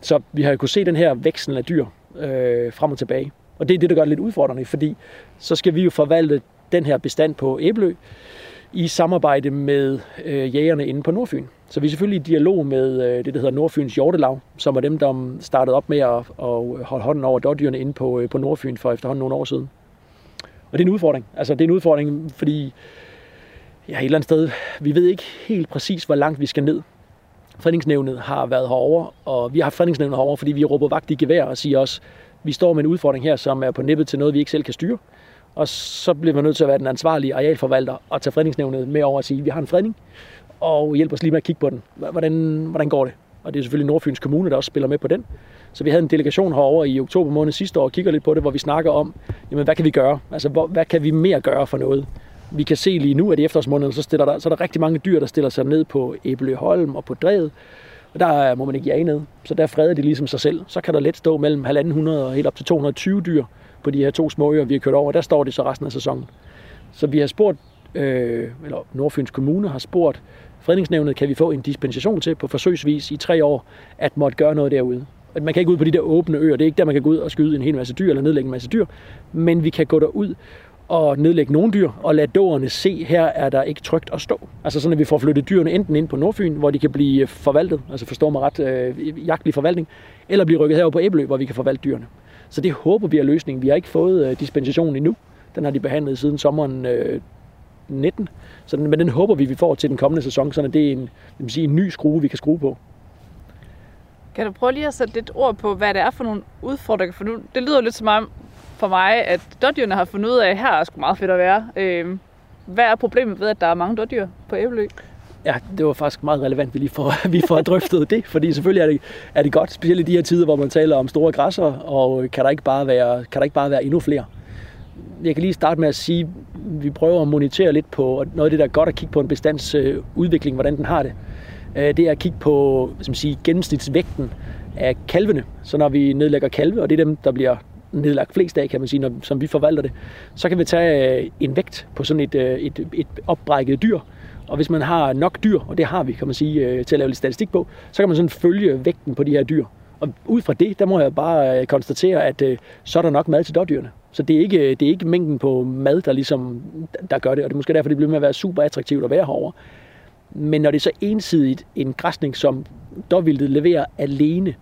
Så vi har jo kunnet se den her veksel af dyr øh, frem og tilbage. Og det er det, der gør det lidt udfordrende, fordi så skal vi jo forvalte den her bestand på Æbelø i samarbejde med øh, jægerne inde på Nordfyn. Så vi er selvfølgelig i dialog med øh, det, der hedder Nordfyns Hjortelag, som er dem, der startede op med at, at holde hånden over dårdyrene inde på, øh, på Nordfyn for efterhånden nogle år siden. Og det er en udfordring. Altså, det er en udfordring, fordi ja, et eller andet sted, vi ved ikke helt præcis, hvor langt vi skal ned. Fredningsnævnet har været herover, og vi har haft fredningsnævnet herover, fordi vi råber vagt i gevær og siger også, vi står med en udfordring her, som er på nippet til noget, vi ikke selv kan styre. Og så bliver man nødt til at være den ansvarlige arealforvalter og tage fredningsnævnet med over og sige, vi har en fredning, og hjælp os lige med at kigge på den. Hvordan, hvordan går det? Og det er selvfølgelig Nordfyns Kommune, der også spiller med på den. Så vi havde en delegation herover i oktober måned sidste år og kigger lidt på det, hvor vi snakker om, jamen, hvad kan vi gøre? Altså, hvor, hvad kan vi mere gøre for noget? Vi kan se lige nu, at i efterårsmåneden, så, stiller der, så er der rigtig mange dyr, der stiller sig ned på Æbeløholm og på Drevet. Og der må man ikke jage ned. Så der freder de ligesom sig selv. Så kan der let stå mellem 1.500 og helt op til 220 dyr på de her to små øer, vi har kørt over. Der står det så resten af sæsonen. Så vi har spurgt, øh, eller Nordfyns Kommune har spurgt fredningsnævnet, kan vi få en dispensation til på forsøgsvis i tre år, at måtte gøre noget derude. Man kan ikke ud på de der åbne øer. Det er ikke der, man kan gå ud og skyde en hel masse dyr eller nedlægge en masse dyr. Men vi kan gå derud og nedlægge nogle dyr og lade dårerne se, her er der ikke trygt at stå. Altså sådan, at vi får flyttet dyrene enten ind på Nordfyn, hvor de kan blive forvaltet, altså forstår mig ret, øh, jagtlig forvaltning, eller blive rykket herover på Æbelø, hvor vi kan forvalte dyrene. Så det håber vi er løsningen. Vi har ikke fået øh, endnu. Den har de behandlet siden sommeren øh, 19. Så den, men den håber vi, vi får til den kommende sæson, så det er en, vil sige, en ny skrue, vi kan skrue på. Kan du prøve lige at sætte lidt ord på, hvad det er for nogle udfordringer? For nu, det lyder lidt som om for mig, at dårdyrene har fundet ud af, at her er sgu meget fedt at være. Øh, hvad er problemet ved, at der er mange dårdyr på Æbelø? Ja, det var faktisk meget relevant, vi lige får, vi får drøftet det, fordi selvfølgelig er det, er det godt, specielt i de her tider, hvor man taler om store græsser, og kan der ikke bare være, kan der ikke bare være endnu flere. Jeg kan lige starte med at sige, at vi prøver at monitere lidt på noget af det, der er godt at kigge på en bestandsudvikling, hvordan den har det. Øh, det er at kigge på som sige, gennemsnitsvægten af kalvene. Så når vi nedlægger kalve, og det er dem, der bliver nedlagt flest af, kan man sige, når, som vi forvalter det, så kan vi tage øh, en vægt på sådan et, øh, et, et opbrækket dyr, og hvis man har nok dyr, og det har vi, kan man sige, til at lave lidt statistik på, så kan man sådan følge vægten på de her dyr. Og ud fra det, der må jeg bare konstatere, at så er der nok mad til dårdyrene. Så det er, ikke, det er ikke mængden på mad, der ligesom der gør det, og det er måske derfor, det bliver med at være super attraktivt at være herovre. Men når det er så ensidigt en græsning, som dårvildet leverer alene,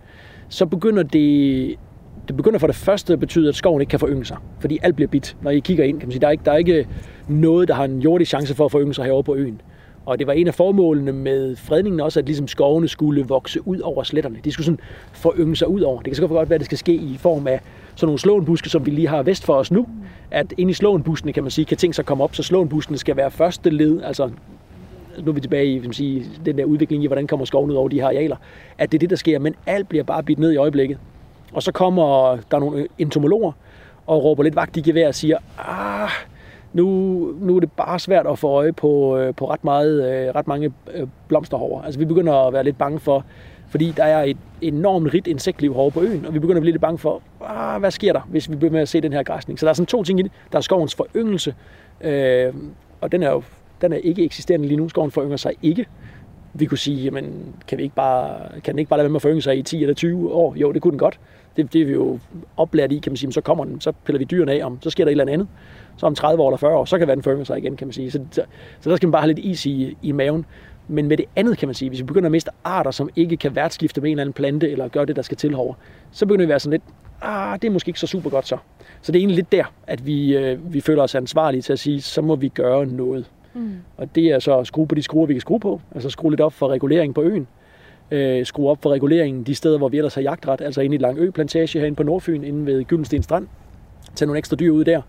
så begynder det det begynder for det første at betyde, at skoven ikke kan forynge sig, fordi alt bliver bidt. Når I kigger ind, kan man sige, der er ikke, der er ikke noget, der har en jordisk chance for at forynge sig herovre på øen. Og det var en af formålene med fredningen også, at ligesom skovene skulle vokse ud over sletterne. De skulle sådan forynge sig ud over. Det kan så godt være, at det skal ske i form af sådan nogle slåenbuske, som vi lige har vest for os nu. At ind i slåenbuskene, kan man sige, kan ting så komme op, så slåenbuskene skal være første led, altså nu er vi tilbage i man sige, den der udvikling i, hvordan kommer skoven ud over de her arealer, at det er det, der sker, men alt bliver bare bidt ned i øjeblikket. Og så kommer der nogle entomologer og råber lidt vagt i gevær og siger, ah, nu, nu er det bare svært at få øje på, øh, på ret, meget, øh, ret mange øh, blomsterhover. Altså vi begynder at være lidt bange for, fordi der er et enormt rigt insektliv herovre på øen, og vi begynder at blive lidt bange for, ah, hvad sker der, hvis vi bliver med at se den her græsning. Så der er sådan to ting i det. Der er skovens foryngelse, øh, og den er jo den er ikke eksisterende lige nu. Skoven forynger sig ikke. vi kunne sige, jamen, kan, vi ikke bare, kan den ikke bare lade være med at forynge sig i 10 eller 20 år? Jo, det kunne den godt. Det, det er vi jo oplært i, kan man sige. Men så kommer den, så piller vi dyrene af, om, så sker der et eller andet. Så om 30 år eller 40 år, så kan være den forynge sig igen, kan man sige. Så, så, så der skal man bare have lidt is i, i maven. Men med det andet kan man sige, hvis vi begynder at miste arter, som ikke kan værtskifte med en eller anden plante, eller gøre det, der skal til herover, så begynder vi at være sådan lidt, ah, det er måske ikke så super godt så. Så det er egentlig lidt der, at vi, øh, vi føler os ansvarlige til at sige, så må vi gøre noget. Mm. Og det er så at skrue på de skruer, vi kan skrue på. Altså skrue lidt op for regulering på øen. Øh, skrue op for reguleringen de steder, hvor vi ellers har jagtret. Altså inde i Langø Plantage herinde på Nordfyn, inde ved Gyldensten Strand. Tag nogle ekstra dyr ud der.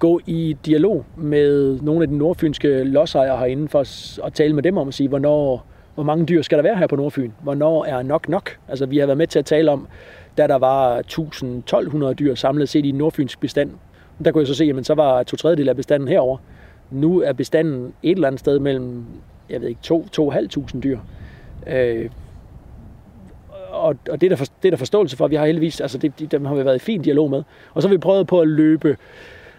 Gå i dialog med nogle af de nordfynske lodsejere herinde for at- tale med dem om at sige, hvornår, hvor mange dyr skal der være her på Nordfyn? Hvornår er nok nok? Altså vi har været med til at tale om, da der var 1000-1200 dyr samlet set i nordfynsk bestand. Der kunne jeg så se, at så var to tredjedel af bestanden herover. Nu er bestanden et eller andet sted mellem, jeg ved ikke, 2-2.500 dyr. Øh, og, og det, er der for, det er der forståelse for. Vi har heldigvis, altså det, dem har vi været i fin dialog med. Og så har vi prøvet på at løbe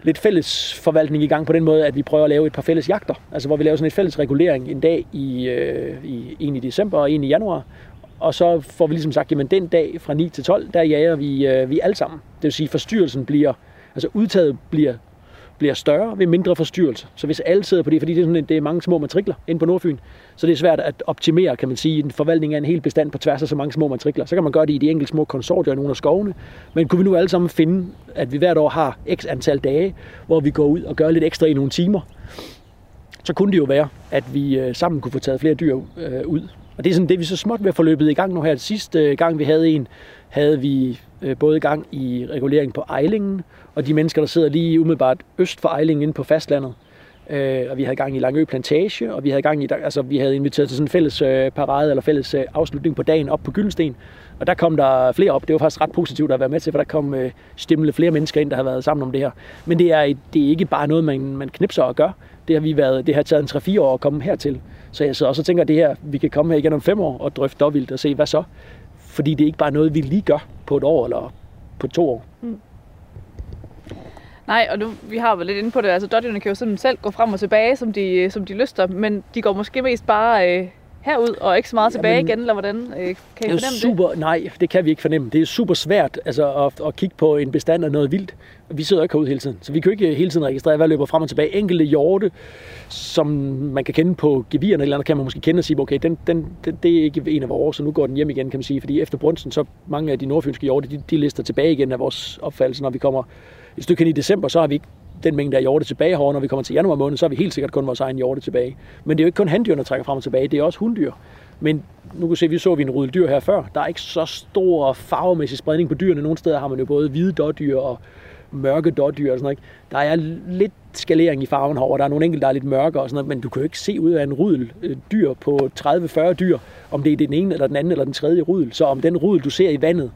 lidt fælles forvaltning i gang på den måde, at vi prøver at lave et par fælles jagter. Altså hvor vi laver sådan et fælles regulering en dag i, øh, i en i december og en i januar. Og så får vi ligesom sagt, jamen den dag fra 9 til 12, der jager vi, øh, vi alle sammen. Det vil sige, forstyrrelsen bliver, altså udtaget bliver bliver større ved mindre forstyrrelse. Så hvis alle sidder på det, fordi det er, sådan, det er mange små matrikler inde på Nordfyn, så det er svært at optimere, kan man sige, en forvaltning af en hel bestand på tværs af så mange små matrikler. Så kan man gøre det i de enkelte små konsortier i nogle af skovene, men kunne vi nu alle sammen finde, at vi hvert år har x antal dage, hvor vi går ud og gør lidt ekstra i nogle timer, så kunne det jo være, at vi øh, sammen kunne få taget flere dyr øh, ud. Og det er sådan det, vi så småt ved at få løbet i gang nu her. Sidste øh, gang, vi havde en, havde vi både gang i regulering på Ejlingen, og de mennesker, der sidder lige umiddelbart øst for Ejlingen inde på fastlandet. Øh, og vi havde gang i Langø Plantage, og vi havde gang i, altså vi havde inviteret til sådan en fælles øh, parade eller fælles øh, afslutning på dagen op på Gyldensten. Og der kom der flere op. Det var faktisk ret positivt at være med til, for der kom øh, stimle flere mennesker ind, der har været sammen om det her. Men det er, det er ikke bare noget, man, man knipser og gør. Det har vi været, det har taget en 3-4 år at komme hertil. Så jeg sidder også og tænker, at det her, vi kan komme her igen om 5 år og drøfte dårvildt og se, hvad så? Fordi det er ikke bare noget, vi lige gør på et år eller på to år. Mm. Nej, og nu, vi har været lidt inde på det. Altså, dårdyrene kan jo simpelthen selv gå frem og tilbage, som de, som de lyster, men de går måske mest bare øh, herud og ikke så meget tilbage Jamen, igen, eller hvordan? Øh, kan I Det fornemme det? super, nej, det kan vi ikke fornemme. Det er super svært altså, at, at kigge på en bestand af noget vildt. Vi sidder ikke herude hele tiden, så vi kan jo ikke hele tiden registrere, hvad løber frem og tilbage. Enkelte hjorte, som man kan kende på gevirerne, eller andet, kan man måske kende og sige, okay, den, den, den, det er ikke en af vores, så nu går den hjem igen, kan man sige. Fordi efter brunsten, så mange af de nordfynske hjorte, de, de lister tilbage igen af vores opfattelse, når vi kommer et stykke hen i december, så har vi ikke den mængde af hjorte tilbage herovre. Når vi kommer til januar måned, så har vi helt sikkert kun vores egen hjorte tilbage. Men det er jo ikke kun handdyr, der trækker frem og tilbage, det er også hunddyr. Men nu kan se, vi så vi en rydde her før. Der er ikke så stor farvemæssig spredning på dyrene. Nogle steder har man jo både hvide dårdyr og mørke dårdyr og sådan noget. ikke? Der er lidt skalering i farven herovre. Der er nogle enkelte, der er lidt mørke og sådan noget, men du kan jo ikke se ud af en rydel øh, dyr på 30-40 dyr, om det er den ene eller den anden eller den tredje rydel. Så om den rydel, du ser i vandet,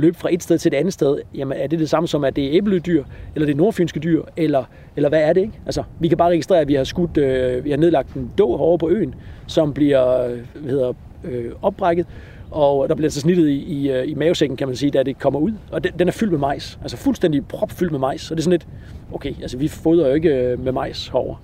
løb fra et sted til et andet sted, jamen er det det samme som, at det er æbledyr, eller det er nordfynske dyr, eller, eller hvad er det, ikke? Altså, vi kan bare registrere, at vi har skudt, øh, vi har nedlagt en då herovre på øen, som bliver, øh, hvad hedder, øh, opbrækket, og der bliver så snittet i, i, øh, i mavesækken, kan man sige, da det kommer ud. Og den, den er fyldt med majs. Altså fuldstændig propfyldt med majs. Og det er sådan lidt, okay, altså vi fodrer jo ikke øh, med majs herovre.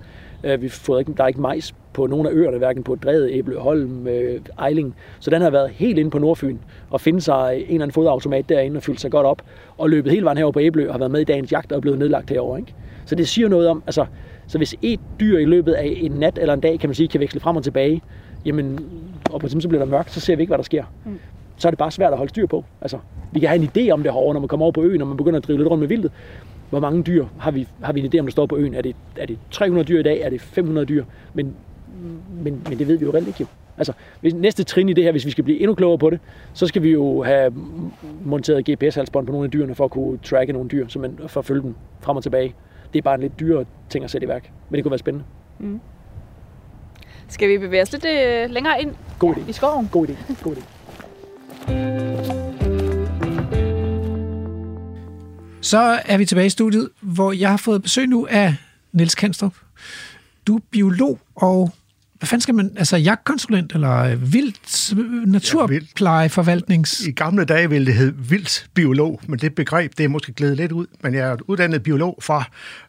Øh, Vi fodrer ikke, der er ikke majs på nogle af øerne, hverken på Drede, Æble, Holm, øh, Ejling. Så den har været helt inde på Nordfyn og finde sig en eller anden fodautomat derinde og fyldt sig godt op. Og løbet hele vejen herover på Æble og har været med i dagens jagt og er blevet nedlagt herover. Ikke? Så det siger noget om, altså, så hvis et dyr i løbet af en nat eller en dag, kan man sige, kan veksle frem og tilbage, jamen, og på så bliver der mørkt, så ser vi ikke, hvad der sker. Mm. Så er det bare svært at holde styr på. Altså, vi kan have en idé om det herovre, når man kommer over på øen, og man begynder at drive lidt rundt med vildtet. Hvor mange dyr har vi, har vi en idé om, der står på øen? Er det, er det 300 dyr i dag? Er det 500 dyr? Men, men, men det ved vi jo reelt ikke jo. Altså, hvis, næste trin i det her, hvis vi skal blive endnu klogere på det, så skal vi jo have monteret GPS-halsbånd på nogle af dyrene, for at kunne tracke nogle dyr, så man, for at følge dem frem og tilbage. Det er bare en lidt dyrere ting at sætte i værk, men det kunne være spændende. Skal vi bevæge os lidt øh, længere ind God idé. i skoven? God idé. God idé. Så er vi tilbage i studiet, hvor jeg har fået besøg nu af Niels Kanstrup. Du er biolog og hvad fanden skal man, altså jagtkonsulent eller øh, vildt øh, naturplejeforvaltnings... Ja, vildt. I gamle dage ville det hedde vildt biolog, men det begreb, det er måske glædet lidt ud. Men jeg er uddannet biolog fra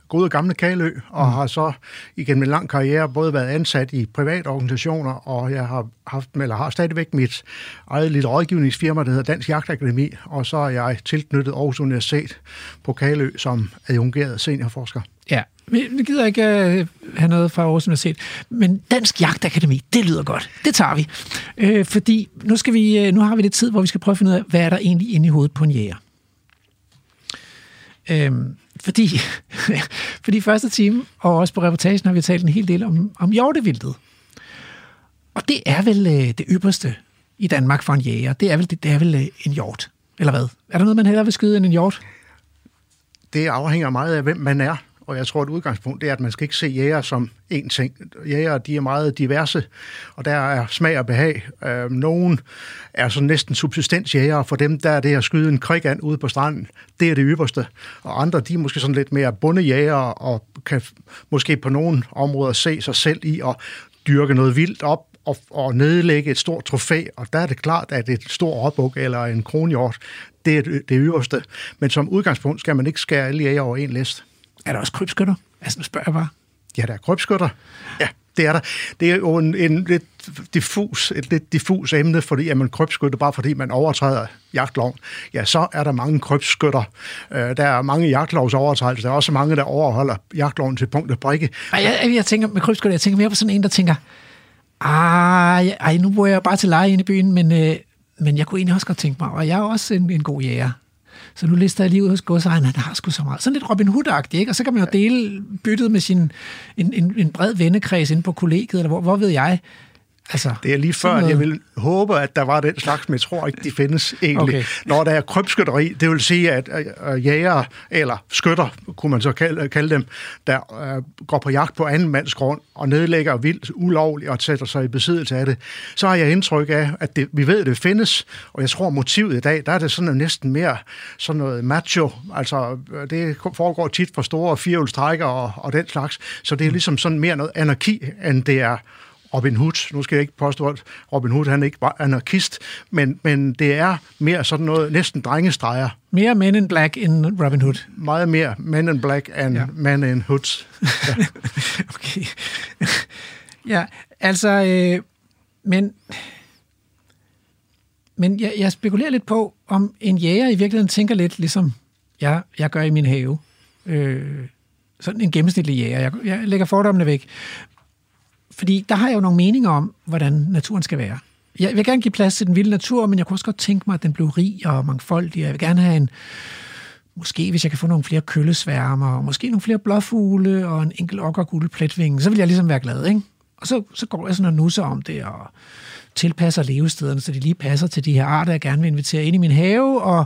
gode gamle Kalø, og mm. har så igennem en lang karriere både været ansat i private organisationer, og jeg har haft, eller har stadigvæk mit eget lille rådgivningsfirma, der hedder Dansk Jagtakademi, og så er jeg tilknyttet Aarhus Universitet på Kalø som adjungeret seniorforsker. Ja, vi, vi gider ikke uh, have noget fra Aarhus Universitet, men Dansk Jagtakademi, det lyder godt. Det tager vi. Øh, fordi nu, skal vi, uh, nu har vi lidt tid, hvor vi skal prøve at finde ud af, hvad er der egentlig inde i hovedet på en jæger. Øhm, fordi, fordi første time, og også på reportagen, har vi talt en hel del om, om hjortevildet. Og det er vel øh, det ypperste i Danmark for en jæger. Det er vel, det, det er vel øh, en hjort, eller hvad? Er der noget, man hellere vil skyde end en hjort? Det afhænger meget af, hvem man er. Og jeg tror, at udgangspunkt det er, at man skal ikke se jæger som én ting. Jæger, de er meget diverse, og der er smag og behag. Øh, nogen er så næsten subsistensjæger, for dem der er det at skyde en krigand ude på stranden, det er det ypperste. Og andre, de er måske sådan lidt mere bundejæger, og kan måske på nogle områder se sig selv i at dyrke noget vildt op, og, og nedlægge et stort trofæ, og der er det klart, at et stort råbuk eller en kronhjort, det er det, det øverste. Men som udgangspunkt skal man ikke skære alle jæger over en list. Er der også krybskytter? Altså, nu spørger jeg bare. Ja, der er krybskytter. Ja, det er der. Det er jo en, en lidt diffus, et lidt diffus emne, fordi at man krybskytter bare fordi man overtræder jagtloven. Ja, så er der mange krybskytter. Øh, der er mange jagtlovsovertrædelser. Der er også mange, der overholder jagtloven til punkt og prikke. Ej, jeg, jeg tænker med krybskytter, jeg tænker mere på sådan en, der tænker, ej, ej nu bor jeg bare til leje inde i byen, men, øh, men jeg kunne egentlig også godt tænke mig, og jeg er også en, en god jæger. Så nu lister jeg lige ud hos godsejeren, han har sgu så meget. Sådan lidt Robin Hood-agtigt, ikke? Og så kan man jo dele byttet med sin, en, en, en bred vennekreds inde på kollegiet, eller hvor, hvor ved jeg. Altså, det er lige før, at jeg vil håbe, at der var den slags, men jeg tror ikke, de findes egentlig. Okay. Når der er krybskytteri, det vil sige, at jæger eller skytter, kunne man så kalde, kalde dem, der øh, går på jagt på anden mands grund og nedlægger vildt ulovligt og sætter sig i besiddelse af det, så har jeg indtryk af, at det, vi ved, at det findes, og jeg tror, motivet i dag, der er det sådan næsten mere sådan noget macho, altså det foregår tit for store firehjulstrækker og, og den slags, så det er ligesom sådan mere noget anarki, end det er Robin Hood. Nu skal jeg ikke påstå, at Robin Hood han er ikke bare anarkist, men, men det er mere sådan noget, næsten drengestreger. Mere Men in Black end Robin Hood. Meget mere Men in Black end ja. Men in Hoods. Ja. okay. ja, altså, øh, men, men jeg, jeg spekulerer lidt på, om en jæger i virkeligheden tænker lidt ligesom jeg, jeg gør i min have. Øh, sådan en gennemsnitlig jæger. Jeg, jeg lægger fordommene væk. Fordi der har jeg jo nogle meninger om, hvordan naturen skal være. Jeg vil gerne give plads til den vilde natur, men jeg kunne også godt tænke mig, at den blev rig og mangfoldig. Jeg vil gerne have en, måske hvis jeg kan få nogle flere køllesværmer, og måske nogle flere blåfugle og en enkelt okkerguld pletvinge, så vil jeg ligesom være glad, ikke? Og så, så går jeg sådan og nusser om det, og tilpasser levestederne, så de lige passer til de her arter, jeg gerne vil invitere ind i min have, og,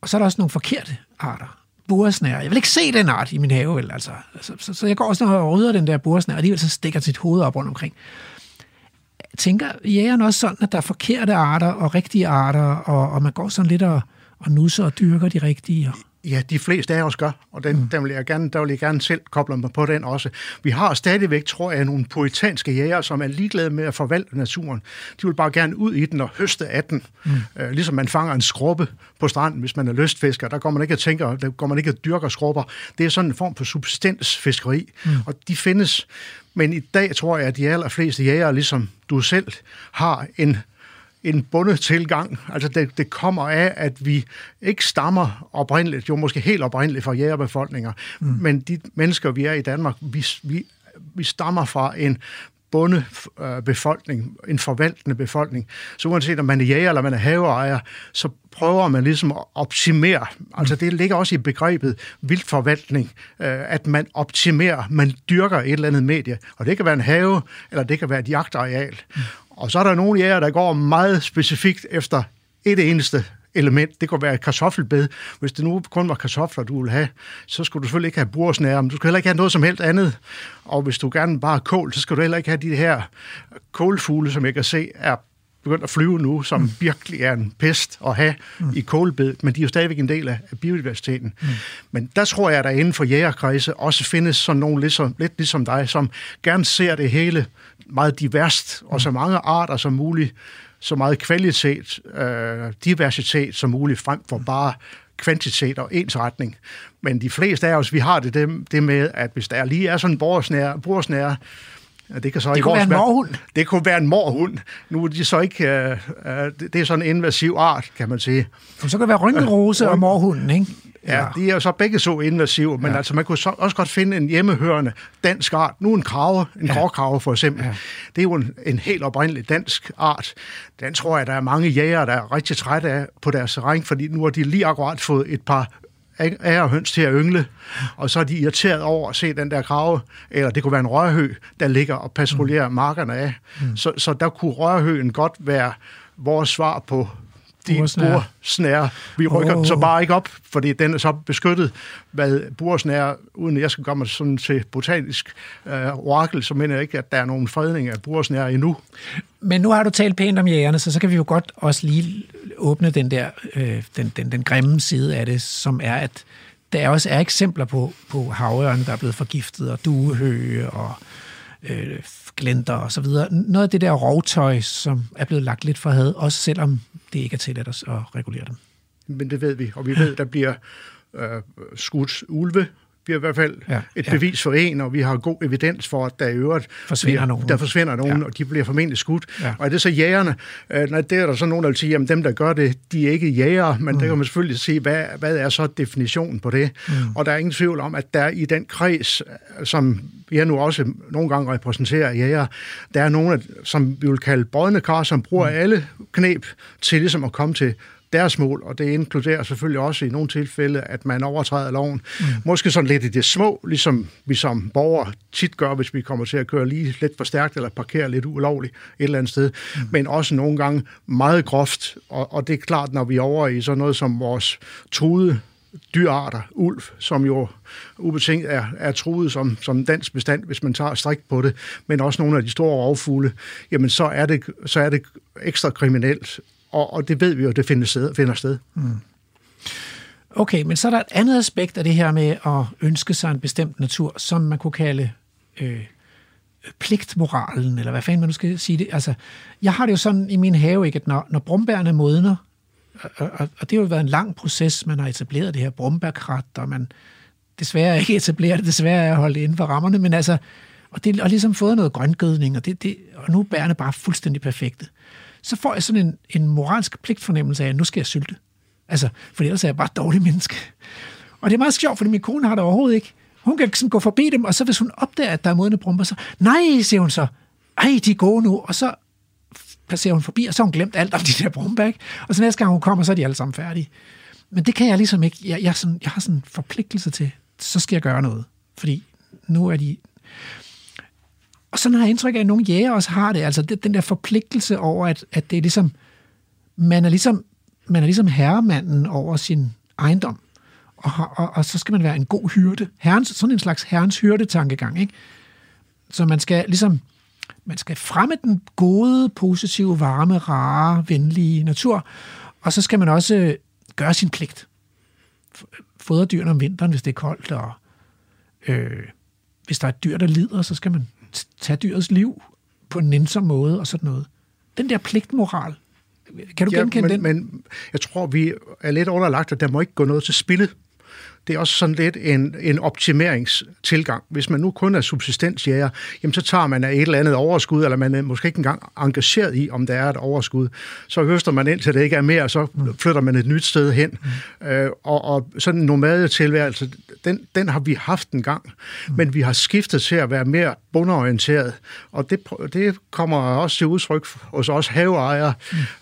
og så er der også nogle forkerte arter buresnær. Jeg vil ikke se den art i min have, vel? Altså, så, så, så jeg går også og rydder den der buresnær, og alligevel så stikker sit hoved op rundt omkring. Tænker jægeren også sådan, at der er forkerte arter og rigtige arter, og, og man går sådan lidt og, og nusser og dyrker de rigtige? Og... Ja, de fleste af os gør, og den, mm. den vil jeg gerne, der vil jeg gerne selv koble mig på den også. Vi har stadigvæk, tror jeg, nogle poetanske jæger, som er ligeglade med at forvalte naturen. De vil bare gerne ud i den og høste af den. Mm. Øh, ligesom man fanger en skrubbe på stranden, hvis man er lystfisker. Der går man ikke at tænke, der går man ikke at dyrke skrubber. Det er sådan en form for subsistensfiskeri, mm. og de findes. Men i dag tror jeg, at de allerfleste jæger, ligesom du selv, har en en bundet tilgang. Altså det, det kommer af, at vi ikke stammer oprindeligt, jo måske helt oprindeligt fra jægerbefolkninger, mm. men de mennesker, vi er i Danmark, vi, vi, vi stammer fra en bunde øh, befolkning, en forvaltende befolkning. Så uanset om man er jæger eller man er haveejer, så prøver man ligesom at optimere. Altså det ligger også i begrebet vildforvaltning, øh, at man optimerer, man dyrker et eller andet medie. Og det kan være en have, eller det kan være et jagtareal. Og så er der nogle jæger, der går meget specifikt efter et eneste element. Det kunne være et kartoffelbed. Hvis det nu kun var kartofler, du ville have, så skulle du selvfølgelig ikke have bursnære, men du skal heller ikke have noget som helst andet. Og hvis du gerne bare har kål, så skal du heller ikke have de her kålfugle, som jeg kan se er begyndt at flyve nu, som mm. virkelig er en pest at have mm. i kålbedet, men de er jo stadigvæk en del af, biodiversiteten. Mm. Men der tror jeg, at der inden for jægerkredse også findes sådan nogen ligesom, lidt ligesom dig, som gerne ser det hele meget diverst, og så mange arter som muligt, så meget kvalitet, øh, diversitet som muligt, frem for bare kvantitet og ensretning. Men de fleste af os, vi har det, det, det med, at hvis der lige er sådan en borsnær Ja, det kan så Det i kunne være en morhund. Det kunne være en morhund. Nu er de så ikke... Øh, øh, det er sådan en invasiv art, kan man sige. Og så kan det være rynkerose og morhunden, ikke? Ja, de er så begge så invasive, men ja. altså man kunne så også godt finde en hjemmehørende dansk art. Nu en krave, en ja. gråkrave for eksempel. Ja. Det er jo en, en helt oprindelig dansk art. Den tror jeg, der er mange jægere, der er rigtig trætte af på deres terræn, fordi nu har de lige akkurat fået et par ærehøns til at yngle, og så er de irriteret over at se den der krave, eller det kunne være en rørhø, der ligger og patruljerer mm. markerne af. Mm. Så, så der kunne rørhøen godt være vores svar på de Bursnære. Vi rykker oh. den så bare ikke op, fordi den er så beskyttet hvad bursnære, uden jeg skal komme sådan til botanisk øh, orakel, så mener jeg ikke, at der er nogen fredning af bursnære endnu. Men nu har du talt pænt om jægerne, så så kan vi jo godt også lige åbne den der øh, den, den, den grimme side af det, som er, at der også er eksempler på, på havørne, der er blevet forgiftet, og duehøge og øh, glinter og så videre. Noget af det der rovtøj, som er blevet lagt lidt for had, også selvom det ikke er tilladt at, at regulere dem. Men det ved vi, og vi ved, der bliver øh, skudt ulve. Vi har i hvert fald Ja, et ja. bevis for en, og vi har god evidens for, at der i øvrigt Forsvinder bliver, nogen. Der forsvinder nogen, Ja. og de bliver formentlig skudt. Ja. Og er det så jægerne? Øh, nej, det er der så nogen, der vil sige, at dem, der gør det, de er ikke jægere, men mm. der kan man selvfølgelig sige, hvad, hvad er så definitionen på det? Mm. Og der er ingen tvivl om, at der i den kreds, som jeg nu også nogle gange repræsenterer jæger, der er nogen, som vi vil kalde brødne kar, som bruger mm. alle knep til ligesom at komme til deres mål, og det inkluderer selvfølgelig også i nogle tilfælde, at man overtræder loven. Mm. Måske sådan lidt i det små, ligesom vi som borgere tit gør, hvis vi kommer til at køre lige lidt for stærkt eller parkere lidt ulovligt et eller andet sted, mm. men også nogle gange meget groft, og, og det er klart, når vi er over i sådan noget som vores truede dyrarter, ulv, som jo ubetinget er, er truet som, som dansk bestand, hvis man tager strikt på det, men også nogle af de store rovfugle, jamen så er det, så er det ekstra kriminelt, og, og det ved vi jo, det finder sted. Finder sted. Mm. Okay, men så er der et andet aspekt af det her med at ønske sig en bestemt natur, som man kunne kalde øh, pligtmoralen, eller hvad fanden man nu skal sige det. Altså, jeg har det jo sådan i min have, ikke, at når, når brumbærne modner, og, og, og det har jo været en lang proces, man har etableret det her brumbærkrat, og man desværre ikke etablerer det, desværre er holdt inden for rammerne, men altså, og det og ligesom fået noget grøngødning, og, det, det, og nu er bærene bare fuldstændig perfekte. Så får jeg sådan en, en moralsk pligtfornemmelse af, at nu skal jeg sylte. Altså, for ellers er jeg bare et dårligt menneske. Og det er meget sjovt, fordi min kone har det overhovedet ikke. Hun kan sådan gå forbi dem, og så hvis hun opdager, at der er modne brumper, så, nej, siger hun så, ej, de er gode nu, og så passerer hun forbi, og så har hun glemt alt om de der brumper, ikke? Og så næste gang hun kommer, så er de alle sammen færdige. Men det kan jeg ligesom ikke. Jeg, jeg, sådan, jeg har sådan en forpligtelse til, så skal jeg gøre noget. Fordi nu er de... Og sådan har jeg indtryk af, at nogle jæger også har det. Altså det, den der forpligtelse over, at, at det er ligesom... Man er ligesom, man er ligesom herremanden over sin ejendom. Og, og, og så skal man være en god hyrde. Herrens, sådan en slags herrens hyrdetankegang, ikke? Så man skal ligesom man skal fremme den gode, positive, varme, rare, venlige natur, og så skal man også øh, gøre sin pligt. Fodre dyrene om vinteren, hvis det er koldt, og øh, hvis der er et dyr, der lider, så skal man tage dyrets liv på en nænsom måde og sådan noget. Den der pligtmoral, kan du ja, genkende men, den? men jeg tror, vi er lidt underlagt, at der må ikke gå noget til spilde. Det er også sådan lidt en, en optimeringstilgang. Hvis man nu kun er subsistensjæger, jamen så tager man af et eller andet overskud, eller man er måske ikke engang engageret i, om der er et overskud. Så høster man ind til det ikke er mere, og så flytter man et nyt sted hen. Mm. Øh, og, og sådan en nomadetilværelse, den, den har vi haft en gang, mm. men vi har skiftet til at være mere bundorienteret, og det, det kommer også til udtryk hos os haveejere.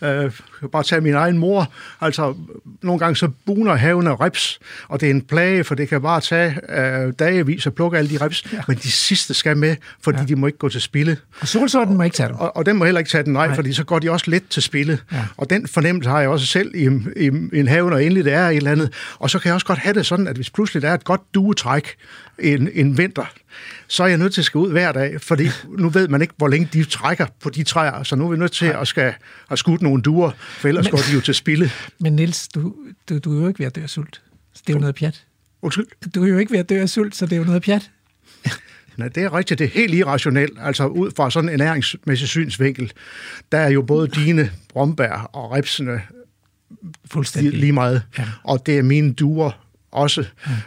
Mm. Øh, bare tage min egen mor. Altså, nogle gange så buner haven af rips, og det er en plage, for det kan bare tage øh, dagevis at plukke alle de rips, ja. men de sidste skal med, fordi ja. de må ikke gå til spilde. Og solsorten må ikke tage dem. Og, og den må heller ikke tage den, nej, nej. fordi så går de også lidt til spilde. Ja. Og den fornemmelse har jeg også selv i, i, i en have, når endelig det er et eller andet. Og så kan jeg også godt have det sådan, at hvis pludselig der er et godt duetræk en, en vinter, så er jeg nødt til at skal ud hver dag, fordi nu ved man ikke, hvor længe de trækker på de træer, så nu er vi nødt til at skal have skudt nogle duer, for ellers Men- går de jo til spilde. Men Niels, du, du, du er jo ikke ved at dø af sult. Så det er jo noget pjat. Undskyld. Du er jo ikke ved at dø af sult, så det er jo noget pjat. Nej, det er rigtigt. Det er helt irrationelt. Altså ud fra sådan en ernæringsmæssig synsvinkel, der er jo både dine brombær og ripsene Fuldstændig. lige meget. Ja. Og det er mine duer også.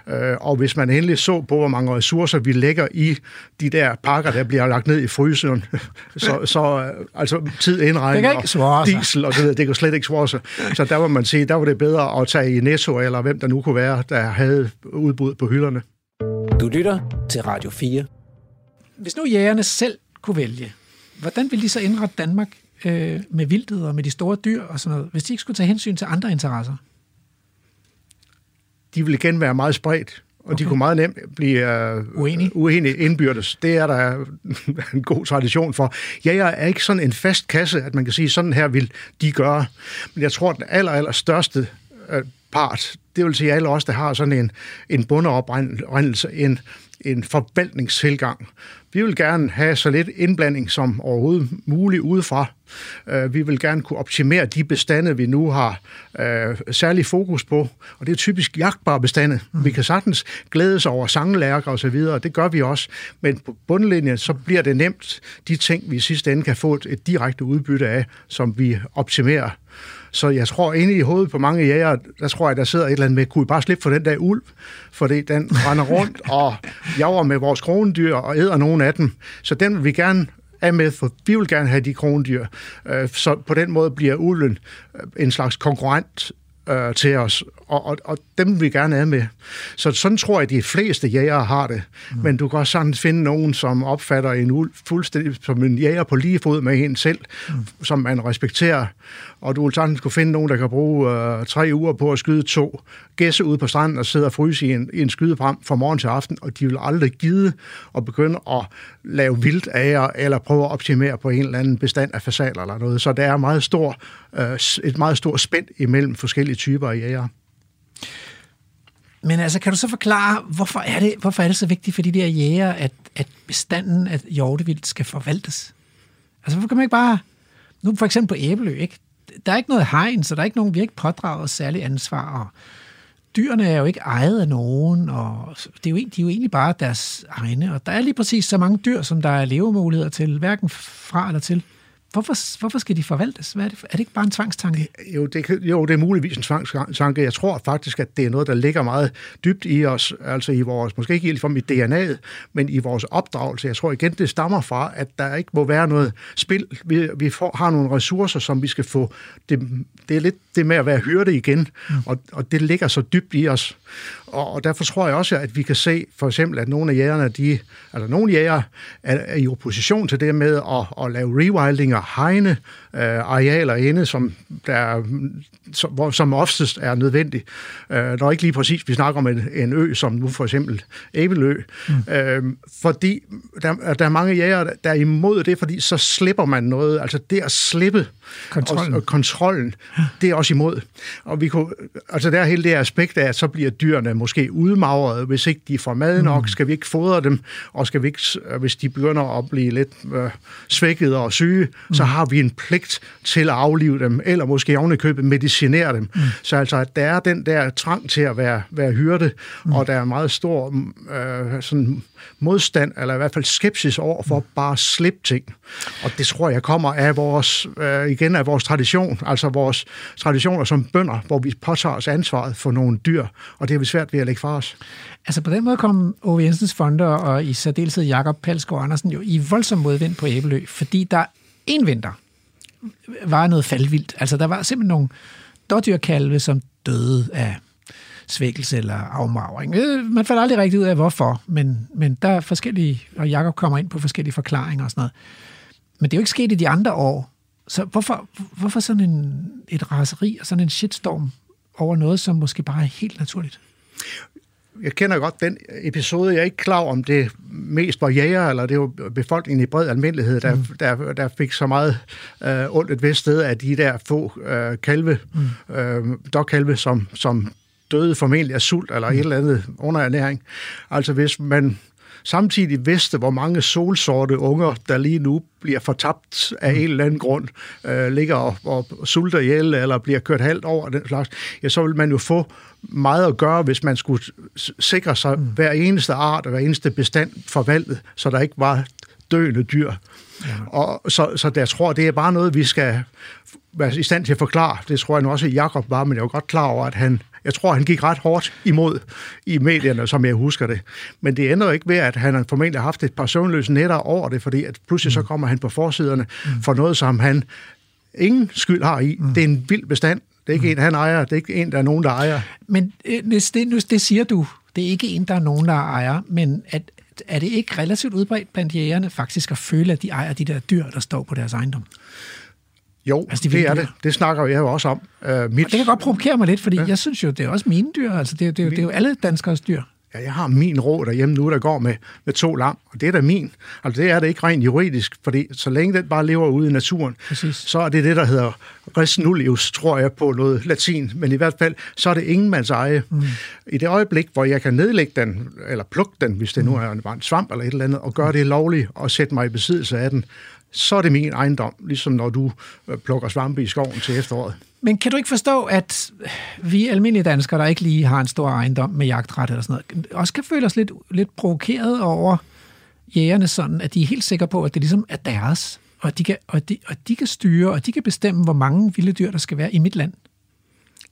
Øh, og hvis man endelig så på, hvor mange ressourcer vi lægger i de der pakker, der bliver lagt ned i fryseren, så, så øh, altså tid Det indregnet kan ikke svare og sig. diesel og så videre, det kan slet ikke svare sig. Så der var man sige, der var det bedre at tage i Netto, eller hvem der nu kunne være, der havde udbud på hylderne. Du lytter til Radio 4. Hvis nu jægerne selv kunne vælge, hvordan ville de så indrette Danmark øh, med vildtet og med de store dyr og sådan noget, hvis de ikke skulle tage hensyn til andre interesser? De vil igen være meget spredt, og okay. de kunne meget nemt blive uh, Uenige. uenige indbyrdes. Det er der en god tradition for. Jeg er ikke sådan en fast kasse, at man kan sige, sådan her vil de gøre. Men jeg tror, at den aller, aller største uh, part, det vil sige alle os, der har sådan en, en bundeoprindelse, en, en forvaltningstilgang. Vi vil gerne have så lidt indblanding som overhovedet muligt udefra. Øh, Vi vil gerne kunne optimere de bestande, vi nu har øh, særlig fokus på, og det er typisk jagtbare bestande. Mm. Vi kan sagtens glæde sig over sanglærker og så videre, og det gør vi også, men på bundlinjen, så bliver det nemt de ting, vi i sidste ende kan få et, et direkte udbytte af, som vi optimerer. Så jeg tror inde i hovedet på mange jæger, der tror jeg, der sidder et eller andet med, kunne I bare slippe for den der ulv? Fordi den render rundt og jager med vores krondyr og æder nogle af dem. Så den vil vi gerne af med, for vi vil gerne have de krondyr. Øh, Så på den måde bliver ulven øh, en slags konkurrent øh, til os, og, og, og dem vil vi gerne have med. Så sådan tror jeg, de fleste jægere har det. Mm. Men du kan også sagtens finde nogen, som opfatter en ulv fuldstændig som en jæger på lige fod med en selv, mm. som man respekterer. Og du vil sagtens kunne finde nogen, der kan bruge øh, tre uger på at skyde to gæsse ude på stranden og sidde og fryse i en, i en skydepram fra morgen til aften, og de vil aldrig gide at begynde at lave vildt af eller prøve at optimere på en eller anden bestand af fasaler eller noget. Så der er meget stor, øh, et meget stort spænd imellem forskellige typer af jæger. Men altså, kan du så forklare, hvorfor er det, hvorfor er det så vigtigt for de der jæger, at, at bestanden af hjortevildt skal forvaltes? Altså, hvorfor kan man ikke bare... Nu for eksempel på Æbelø, ikke? Der er ikke noget hegn, så der er ikke nogen, vi har ikke pådraget særlig ansvar, og dyrene er jo ikke ejet af nogen, og det er jo, de er jo egentlig bare deres egne, og der er lige præcis så mange dyr, som der er levemuligheder til, hverken fra eller til. Hvorfor, hvorfor skal de forvaltes? Hvad er, det, for- er det ikke bare en tvangstanke? Jo det, jo, det er muligvis en tvangstanke. Jeg tror faktisk, at det er noget, der ligger meget dybt i os, altså i vores, måske ikke ligefrem i DNA'et, men i vores opdragelse. Jeg tror igen, det stammer fra, at der ikke må være noget spil. Vi, vi får, har nogle ressourcer, som vi skal få. Det, det er lidt det med at være hyrde igen, mm. og, og det ligger så dybt i os. Og, og derfor tror jeg også, at vi kan se for eksempel, at nogle af jægerne, de, altså nogle jæger er, er i opposition til det med at, at lave rewilding og hegne øh, arealer inde, som, der, som, hvor, som oftest er nødvendigt. Øh, når ikke lige præcis vi snakker om en, en ø, som nu for eksempel Æbelø. Mm. Øh, fordi der, der er mange jæger, der- er imod det, fordi så slipper man noget. Altså det at slippe Kontrollen. Og, og kontrollen, det er også imod. Og vi kunne, altså der er hele det aspekt af, at så bliver dyrene måske udmagret, hvis ikke de får mad nok, mm. skal vi ikke fodre dem, og skal vi ikke, hvis de begynder at blive lidt øh, svækket og syge, mm. så har vi en pligt til at aflive dem, eller måske ovenikøbet medicinere dem. Mm. Så altså, at der er den der trang til at være, være hyrde, mm. og der er meget stor øh, sådan modstand, eller i hvert fald skepsis over for bare at slippe ting. Og det tror jeg kommer af vores, øh, igen af vores tradition, altså vores traditioner som bønder, hvor vi påtager os ansvaret for nogle dyr, og det er vi svært ved at lægge fra os. Altså på den måde kom Ove Jensens Fonder og i særdeleshed Jakob Palsgaard Andersen jo i voldsom modvind på Æbelø, fordi der en vinter var noget faldvildt. Altså der var simpelthen nogle dårdyrkalve, som døde af svækkelse eller afmagring. Øh, man fandt aldrig rigtig ud af, hvorfor, men, men der er forskellige, og Jakob kommer ind på forskellige forklaringer og sådan noget. Men det er jo ikke sket i de andre år. Så hvorfor, hvorfor sådan en, et raseri og sådan en shitstorm over noget, som måske bare er helt naturligt? Jeg kender godt den episode. Jeg er ikke klar om det mest var jæger, eller det var befolkningen i bred almindelighed, der, mm. der, der fik så meget øh, ondt et vist sted af de der få øh, kalve, mm. øh, dogkalve, som, som døde formentlig af sult eller mm. et eller andet underernæring. Altså hvis man samtidig vidste, hvor mange solsorte unger, der lige nu bliver fortabt af en eller anden grund, øh, ligger og, og sulter ihjel, eller bliver kørt halvt over den slags, ja, så vil man jo få meget at gøre, hvis man skulle sikre sig hver eneste art og hver eneste bestand forvaltet, så der ikke var døende dyr. Ja. Og så, så der tror det er bare noget, vi skal være i stand til at forklare. Det tror jeg nu også, Jakob var, men jeg er jo godt klar over, at han, jeg tror, han gik ret hårdt imod i medierne, som jeg husker det. Men det jo ikke ved, at han har formentlig haft et par søvnløse nætter over det, fordi at pludselig så kommer han på forsiderne for noget, som han ingen skyld har i. Det er en vild bestand. Det er ikke en, han ejer. Det er ikke en, der er nogen, der ejer. Men øh, Niels, det, det siger du, det er ikke en, der er nogen, der ejer, men at, er det ikke relativt udbredt blandt jægerne faktisk at føle, at de ejer de der dyr, der står på deres ejendom? Jo, Altså, de det vilde er det. Det snakker jeg jo også om. Uh, mit, Og det kan godt provokere mig lidt, fordi ja. jeg synes jo, det er også mine dyr. Altså, det, er- det, er jo- det er jo alle danskers dyr. Ja, jeg har min råd derhjemme nu, der går med, med to lam, og det er da min. Altså det er det ikke rent juridisk, fordi så længe den bare lever ude i naturen, Præcis. så er det det, der hedder res nullius, tror jeg på noget latin, men i hvert fald, så er det ingen mands eje. Mm. I det øjeblik, hvor jeg kan nedlægge den, eller plukke den, hvis det nu er en- bare en svamp eller et eller andet, og gøre det lovligt og sætte mig i besiddelse af den, så er det min ejendom, ligesom når du øh, plukker svampe i skoven til efteråret. Men kan du ikke forstå, at vi almindelige danskere, der ikke lige har en stor ejendom med jagtret eller sådan noget, også kan føle os lidt, lidt provokeret over jægerne sådan, at de er helt sikre på, at det ligesom er deres, og de kan, og de, og de kan styre, og de kan bestemme, hvor mange vilde dyr, der skal være i mit land.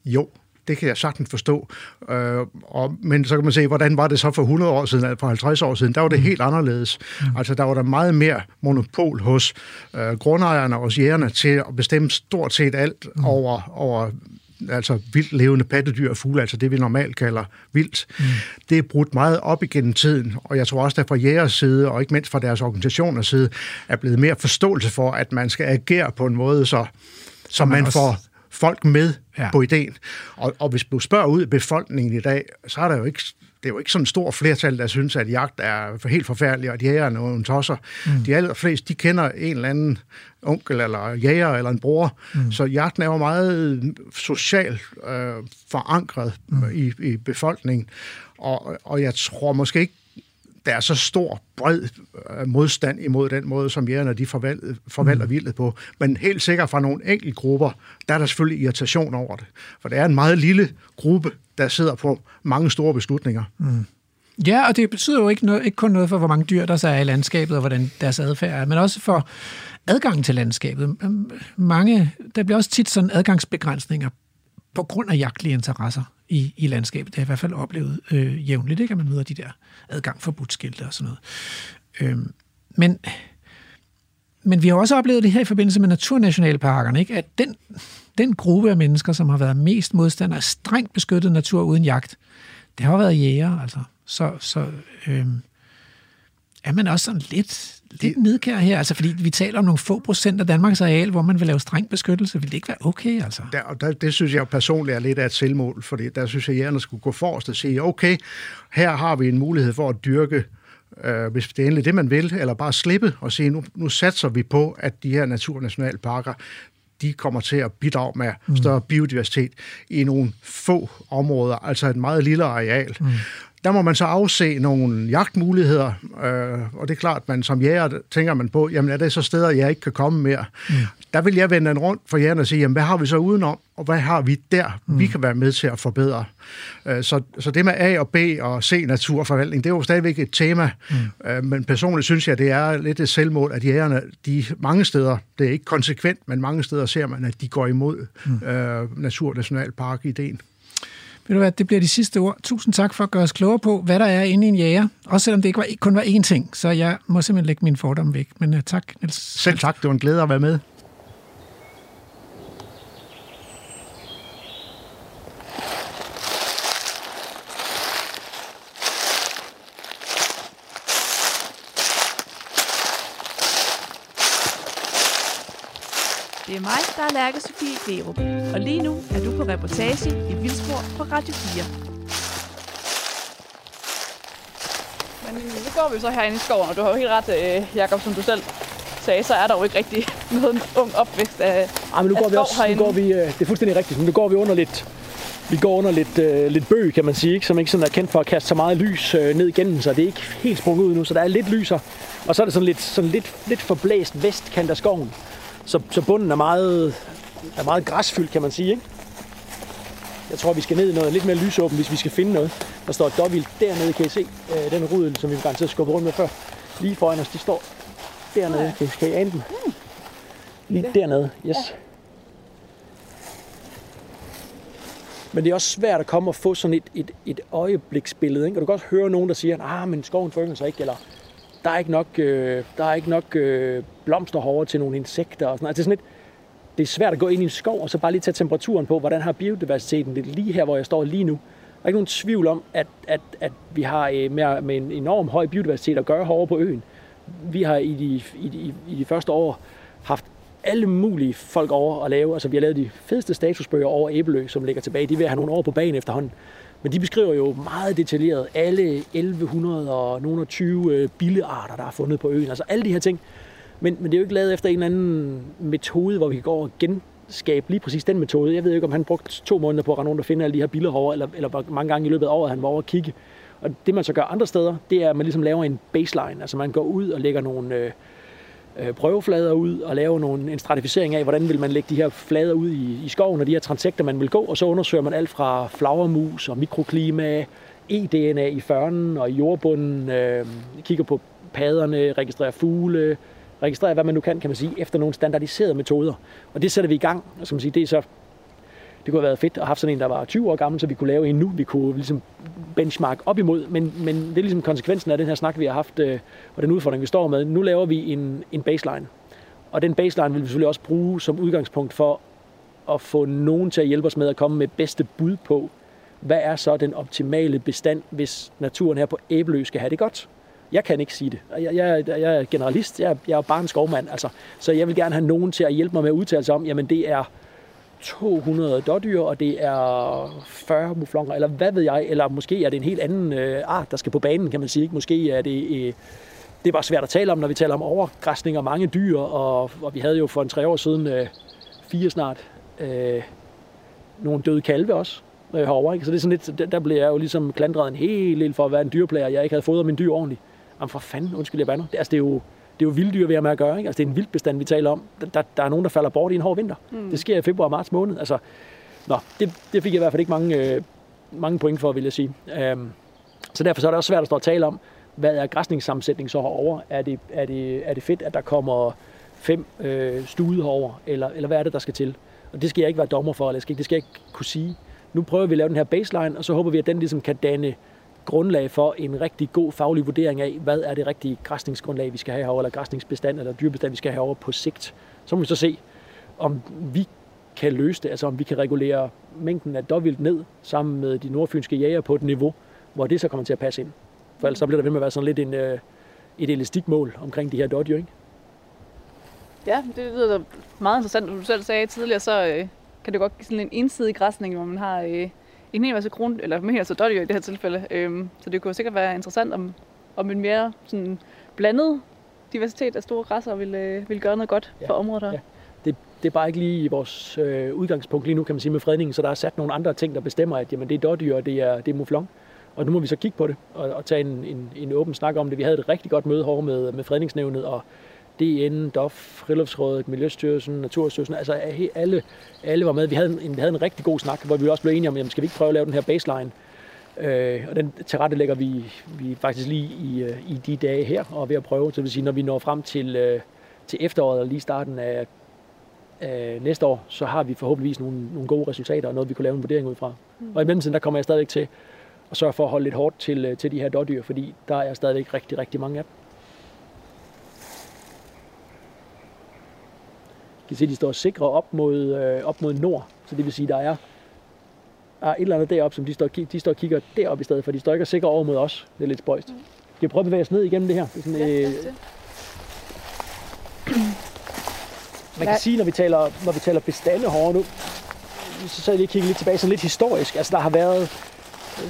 Jo, det kan jeg sagtens forstå. Øh, og, men så kan man se, hvordan var det så for 100 år siden, eller for 50 år siden? Der var det helt anderledes. Mm. Altså, der var der meget mere monopol hos øh, grundejerne og hos jægerne til at bestemme stort set alt mm. over, over altså vildt levende pattedyr og fugle, altså det vi normalt kalder vildt. Mm. Det er brudt meget op igennem tiden, og jeg tror også, der fra jægers side, og ikke mindst fra deres organisationers side, er blevet mere forståelse for, at man skal agere på en måde, så, så man man får folk med Ja. på ideen. Og, og hvis du spørger ud i befolkningen i dag, så er der jo ikke, det er jo ikke sådan en stor flertal, der synes, at jagt er helt forfærdelig, og jæger er nogle tosser. Mm. De allerfleste, de kender en eller anden onkel eller jæger eller en bror. Mm. Så jagten er jo meget socialt øh, forankret mm. i, i befolkningen. Og, og jeg tror måske ikke, der er så stor, bred øh, modstand imod den måde, som jægerne de forvalter, forvalter mm. vildet på. Men helt sikkert fra nogle enkelte grupper, der er der selvfølgelig irritation over det. For det er en meget lille gruppe, der sidder på mange store beslutninger. Mm. Ja, og det betyder jo ikke, noget, ikke kun noget for, hvor mange dyr der så er i landskabet, og hvordan deres adfærd er, men også for adgang til landskabet. Mange, der bliver også tit sådan adgangsbegrænsninger på grund af jagtlige interesser i, i landskabet. Det har jeg i hvert fald oplevet øh, jævnligt, ikke? at man møder de der adgang forbudt skilte og sådan noget. Øhm, men, men vi har også oplevet det her i forbindelse med naturnationalparkerne, ikke? at den, den gruppe af mennesker, som har været mest modstander af strengt beskyttet natur uden jagt, det har jo været jæger, altså. Så, så øhm, er man også sådan lidt, lidt nedkær her, altså fordi vi taler om nogle få procent af Danmarks areal, hvor man vil lave streng beskyttelse. Vil det ikke være okay, altså? Der, og der, det synes jeg personligt er lidt af et selvmål, fordi der synes jeg, at skulle gå forrest og sige, okay, her har vi en mulighed for at dyrke, øh, hvis det er endelig det, man vil, eller bare slippe og sige, nu, nu satser vi på, at de her naturnationalparker, de kommer til at bidrage med større biodiversitet i nogle få områder, altså et meget lille areal. Mm. Der må man så afse nogle jagtmuligheder, øh, og det er klart, at man som jæger tænker man på, jamen er det så steder, jeg ikke kan komme mere? Mm. Der vil jeg vende den rundt for jægerne og sige, jamen hvad har vi så udenom, og hvad har vi der, mm. vi kan være med til at forbedre? Øh, så, så det med A og B og C naturforvaltning, det er jo stadigvæk et tema, mm. øh, men personligt synes jeg, det er lidt et selvmål, at jægerne, de mange steder, det er ikke konsekvent, men mange steder ser man, at de går imod mm. øh, Naturnationalpark-ideen. Ved du hvad, det bliver de sidste ord. Tusind tak for at gøre os klogere på, hvad der er inde i en jæger. Også selvom det ikke var, kun var én ting, så jeg må simpelthen lægge min fordom væk. Men uh, tak, Niels. Selv tak, det var en glæde at være med. Mig, der er Lærke Sofie Klerup. Og lige nu er du på reportage i Vildspor på Radio 4. Men øh, nu går vi så herinde i skoven, og du har jo helt ret, øh, Jacob, som du selv sagde, så er der jo ikke rigtig noget ung opvækst af, Ej, men nu går vi også, nu herinde. går vi, øh, det er fuldstændig rigtigt, men nu går vi under lidt, vi går under lidt, øh, lidt bøg, kan man sige, ikke? som ikke sådan er kendt for at kaste så meget lys øh, ned igennem, så det er ikke helt sprunget ud nu, så der er lidt lyser. Og så er det sådan lidt, sådan lidt, lidt forblæst vestkant af skoven. Så, så bunden er meget, er meget græsfyldt, kan man sige. Ikke? Jeg tror, vi skal ned i noget lidt mere lysåben, hvis vi skal finde noget. Der står et dobbelt dernede, kan I se. Øh, den rudel, som vi garanteret skubbe rundt med før. Lige foran os, de står dernede. Kan, kan I ane dem? Lige dernede, yes. Men det er også svært at komme og få sådan et, et, et øjebliksbillede. Ikke? Og du kan også høre nogen, der siger, at ah, men skoven forøger sig ikke, eller der er ikke nok, øh, der er ikke nok øh, blomster herovre til nogle insekter. Og sådan noget. Altså, det, er sådan lidt, det er svært at gå ind i en skov, og så bare lige tage temperaturen på, hvordan har biodiversiteten det lige her, hvor jeg står lige nu. Der er ikke nogen tvivl om, at, at, at vi har øh, med, med en enorm høj biodiversitet at gøre herovre på øen. Vi har i de, i de, i de første år haft alle mulige folk over at lave. Altså, vi har lavet de fedeste statusbøger over Æbelø, som ligger tilbage. De vil have nogle år på banen efterhånden. Men de beskriver jo meget detaljeret alle 1100 og nogle af 20 øh, billearter, der er fundet på øen. Altså alle de her ting. Men, men det er jo ikke lavet efter en eller anden metode, hvor vi kan gå og genskabe lige præcis den metode. Jeg ved ikke, om han brugte to måneder på at rende rundt og finde alle de her biller eller, eller hvor mange gange i løbet af året han var over at kigge. Og det man så gør andre steder, det er, at man ligesom laver en baseline. Altså man går ud og lægger nogle, øh, øh, prøveflader ud og lave nogle, en stratificering af, hvordan vil man lægge de her flader ud i, i skoven og de her transekter, man vil gå, og så undersøger man alt fra flagermus og mikroklima, eDNA i førnen og i jordbunden, øh, kigger på padderne, registrerer fugle, registrerer hvad man nu kan, kan man sige, efter nogle standardiserede metoder. Og det sætter vi i gang, og skal man sige, det er så det kunne have været fedt at have sådan en, der var 20 år gammel, så vi kunne lave en nu, vi kunne ligesom benchmark op imod. Men, men det er ligesom konsekvensen af den her snak, vi har haft, øh, og den udfordring, vi står med. Nu laver vi en, en baseline. Og den baseline vil vi selvfølgelig også bruge som udgangspunkt for at få nogen til at hjælpe os med at komme med bedste bud på, hvad er så den optimale bestand, hvis naturen her på Æbelø skal have det godt. Jeg kan ikke sige det. Jeg, jeg, jeg er generalist, jeg, jeg er bare en skovmand, altså. så jeg vil gerne have nogen til at hjælpe mig med at udtale sig om, jamen det er 200 dårdyr, og det er 40 muflonger, eller hvad ved jeg, eller måske er det en helt anden øh, art, der skal på banen, kan man sige. Måske er det, øh, det er bare svært at tale om, når vi taler om overgræsning og mange dyr, og, og vi havde jo for en tre år siden, øh, fire snart, øh, nogle døde kalve også øh, herovre. Ikke? Så det er sådan lidt, der, der blev jeg jo ligesom klandret en hel del for at være en dyrplager, jeg ikke havde fodret min dyr ordentligt. Jamen for fanden, undskyld jeg bander. Det, altså, det er jo, det er jo vilddyr, vi har med at gøre. Ikke? Altså, det er en vildbestand, vi taler om. Der, der er nogen, der falder bort i en hård vinter. Mm. Det sker i februar og marts måned. Altså, nå, det, det fik jeg i hvert fald ikke mange, øh, mange point for, vil jeg sige. Um, så derfor så er det også svært at stå og tale om, hvad er græsningssammensætning så herovre? Er det, er det, er det fedt, at der kommer fem øh, stude herover, eller, eller hvad er det, der skal til? Og det skal jeg ikke være dommer for, eller skal, det skal jeg ikke kunne sige. Nu prøver vi at lave den her baseline, og så håber vi, at den ligesom kan danne grundlag for en rigtig god faglig vurdering af, hvad er det rigtige græsningsgrundlag, vi skal have herovre, eller græsningsbestand, eller dyrebestand, vi skal have herovre på sigt. Så må vi så se, om vi kan løse det, altså om vi kan regulere mængden af dobbelt ned sammen med de nordfynske jæger på et niveau, hvor det så kommer til at passe ind. For ellers så bliver der ved med at være sådan lidt en, øh, et elastikmål omkring de her dårdyr, ikke? Ja, det lyder da meget interessant. Som du selv sagde tidligere, så øh, kan det godt give sådan en ensidig græsning, hvor man har øh, en hel masse kron, eller hel masse dårdyr i det her tilfælde. Øhm, så det kunne sikkert være interessant, om, om en mere sådan blandet diversitet af store græsser vil, øh, vil gøre noget godt Ja, for området her. ja. Det, det er bare ikke lige i vores øh, udgangspunkt lige nu, kan man sige, med fredningen, så der er sat nogle andre ting, der bestemmer, at jamen, det er dårdyr, og det er, det er muflon. Og nu må vi så kigge på det og, og tage en, en, en åben snak om det. Vi havde et rigtig godt møde herovre med, med fredningsnævnet, og DN, DOF, Friluftsrådet, Miljøstyrelsen, Naturstyrelsen, altså alle, alle var med. Vi havde en, vi havde en rigtig god snak, hvor vi også blev enige om, jamen, skal vi ikke prøve at lave den her baseline? Øh, og den tilrette lægger vi, vi faktisk lige i, øh, i de dage her, og er ved at prøve. Så det vil sige, når vi når frem til, øh, til efteråret, eller lige starten af, af næste år, så har vi forhåbentligvis nogle, nogle gode resultater, og noget vi kunne lave en vurdering ud fra. Mm. Og i mellemtiden, der kommer jeg stadigvæk til at sørge for at holde lidt hårdt til, øh, til de her dårdyr, fordi der er stadigvæk rigtig, rigtig mange af dem. Kan se, at de står sikre op mod, øh, op mod nord. Så det vil sige, der er, er et eller andet deroppe, som de står, de står og kigger derop i stedet for. De står ikke og sikre over mod os. Det er lidt spøjst. Skal vi prøve at bevæge os ned igennem det her? Det er sådan, øh, man kan Ja. sige, når vi taler, når vi taler bestande herovre nu, så så jeg lige kigge lidt tilbage, sådan lidt historisk. Altså der har været,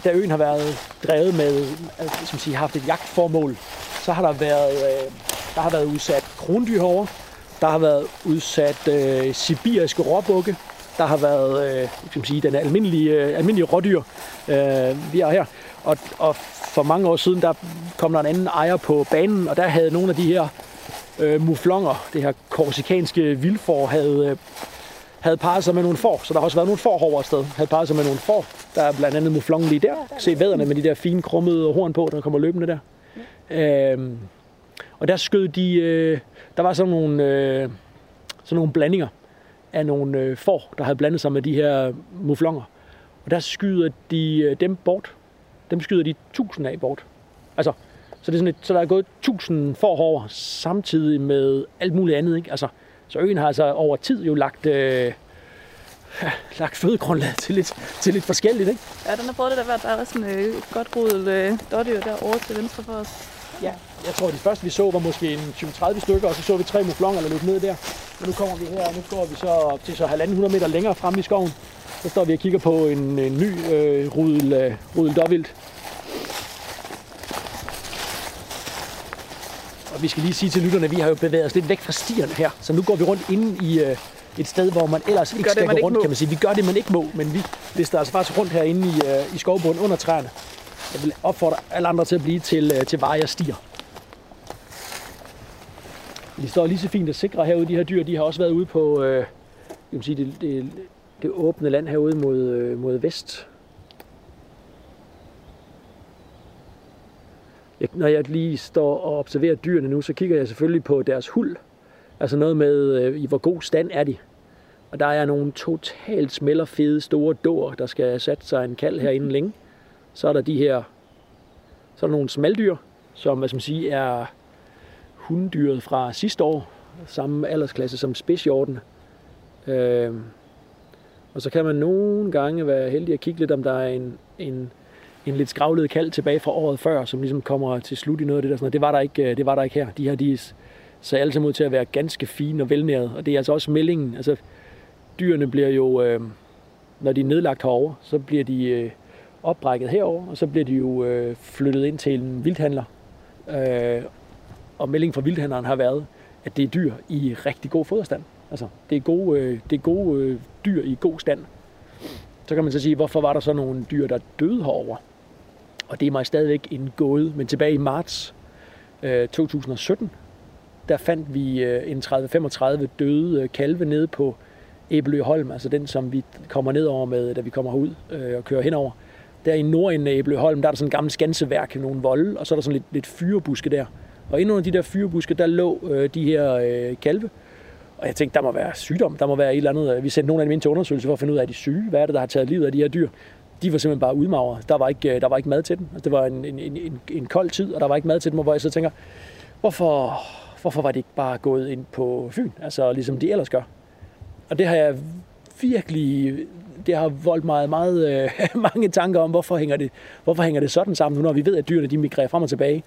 da øen har været drevet med, altså, som siger, haft et jagtformål, så har der været, øh, der har været udsat krondyr herovre, der har været udsat øh, sibiriske råbukke, der har været øh, skal man sige, den almindelige, øh, almindelige rådyr, øh, vi har her. Og, og for mange år siden, der kom der en anden ejer på banen, og der havde nogle af de her øh, muflonger, det her korsikanske vildfor, havde, øh, havde parret sig med nogle får. Så der har også været nogle får over sted. Havde parret sig med nogle får. Der er blandt andet muflongen lige der. Se vædderne med de der fine krummede horn på, der kommer løbende der. Øhm, og der skød de, øh, der var sådan nogle, øh, sådan nogle blandinger af nogle øh, får, der havde blandet sig med de her muflonger. Og der skyder de øh, dem bort. Dem skyder de tusind af bort. Altså, så, det er sådan et, så der er gået tusind får over, samtidig med alt muligt andet. Ikke? Altså, så øen har altså over tid jo lagt, øh, lagt fødegrundlag til lidt, til lidt forskelligt. Ikke? Ja, den har prøvet det der, der er sådan øh, godt rodet øh, dårdyr derovre til venstre for os. Ja, jeg tror, de første vi så var måske en 20-30 stykker, og så så vi tre muflonger, der løb ned der. Men nu kommer vi her, og nu går vi så til så 1.500 meter længere frem i skoven. Så står vi og kigger på en, en ny øh, rudel, øh, rudel dårvildt. Og vi skal lige sige til lytterne, at vi har jo bevæget os lidt væk fra stierne her. Så nu går vi rundt inde i øh, et sted, hvor man ellers ikke det, skal man gå rundt, kan man sige. Vi gør det, man ikke må, men vi lister altså faktisk rundt herinde i, øh, i skovbunden under træerne. Jeg vil opfordre alle andre til at blive til, øh, til veje og stier. De står lige så fint og sikre herude, de her dyr. De har også været ude på øh, jeg kan sige, det, det, det åbne land herude mod, øh, mod vest. Jeg, når jeg lige står og observerer dyrene nu, så kigger jeg selvfølgelig på deres hul. Altså noget med, øh, i hvor god stand er de. Og der er nogle totalt smellerfede store dår, der skal sætte sig en kald herinde længe. Så er der de her, så er der nogle smaldyr, som hvad skal man sige, er hunddyret fra sidste år, samme aldersklasse som spidsjorden. Øh, og så kan man nogle gange være heldig at kigge lidt, om der er en, en, en lidt skravlet kald tilbage fra året før, som ligesom kommer til slut i noget af det der. Sådan noget. Det, var der ikke, øh, det var der ikke her. De her, de ser alle sammen ud til at være ganske fine og velnærede. Og det er altså også meldingen. Altså, dyrene bliver jo, øh, når de er nedlagt herover, så bliver de øh, opbrækket herover, og så bliver de jo øh, flyttet ind til en vildhandler. Øh, og meldingen fra vildhænderen har været, at det er dyr i rigtig god foderstand. Altså, det er gode, øh, det er gode øh, dyr i god stand. Så kan man så sige, hvorfor var der så nogle dyr, der døde herover? Og det er mig stadigvæk en gåde. Men tilbage i marts øh, 2017, der fandt vi øh, en 30-35 døde øh, kalve nede på Æbeløholm, altså den, som vi kommer ned over med, da vi kommer herud øh, og kører henover. Der i nordenden af Æbeløholm, der er der sådan en gammel skanseværk, nogle volde, og så er der sådan lidt, lidt fyrebuske der. Og inde under de der fyrebuske, der lå øh, de her øh, kalve. Og jeg tænkte, der må være sygdom, der må være et eller andet. Vi sendte nogle af dem ind til undersøgelse for at finde ud af, er de syge? Hvad er det, der har taget livet af de her dyr? De var simpelthen bare udmagret. Der var ikke, øh, der var ikke mad til dem. Altså, det var en, en, en, en, kold tid, og der var ikke mad til dem, og hvor jeg så tænker, hvorfor, hvorfor var det ikke bare gået ind på Fyn? Altså ligesom de ellers gør. Og det har jeg virkelig, det har voldt mig meget, øh, mange tanker om, hvorfor hænger, det, hvorfor hænger det sådan sammen, nu når vi ved, at dyrene de migrerer frem og tilbage.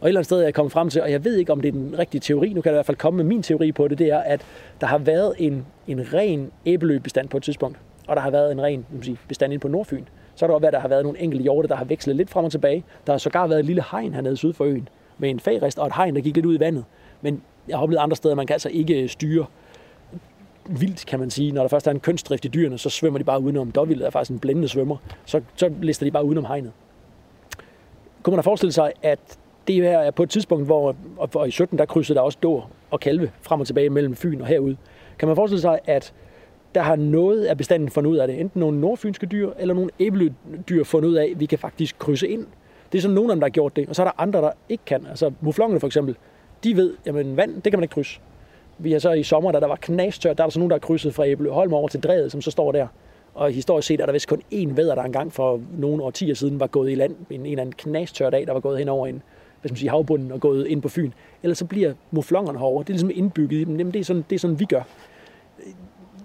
Og et eller andet sted er jeg kommet frem til, og jeg ved ikke, om det er den rigtige teori, nu kan jeg i hvert fald komme med min teori på det, det er, at der har været en, en ren æbeløbestand på et tidspunkt, og der har været en ren sige, bestand inde på Nordfyn. Så har der også været, at der har været nogle enkelte hjorte, der har vekslet lidt frem og tilbage. Der har sågar været et lille hegn hernede syd for øen, med en fagrest og et hegn, der gik lidt ud i vandet. Men jeg har oplevet andre steder, man kan altså ikke øh, styre vildt, kan man sige. Når der først er en kønsdrift i dyrene, så svømmer de bare udenom. Dårvildet er faktisk en blændende svømmer. Så, så lister de bare udenom hegnet. Kunne man da forestille sig, at det her er på et tidspunkt, hvor og, i 17, der krydsede der også dår og kalve frem og tilbage mellem Fyn og herude. Kan man forestille sig, at der har noget af bestanden fundet ud af det. Enten nogle nordfynske dyr, eller nogle æbledyr fundet ud af, at vi kan faktisk krydse ind. Det er sådan nogle af dem, der har gjort det. Og så er der andre, der ikke kan. Altså muflongerne for eksempel, de ved, jamen vand, det kan man ikke krydse. Vi har så i sommer, da der var knastørt, der er der så nogen, der har krydset fra Æbleholm over til Drevet, som så står der. Og historisk set er der vist kun én vædder, der engang for nogle årtier siden var gået i land en, en eller anden knastør dag, der var gået hen over en hvad skal man sige, havbunden og gået ind på Fyn. Ellers så bliver muflongerne herovre. Det er ligesom indbygget i dem. Jamen, det, er sådan, det er sådan, vi gør.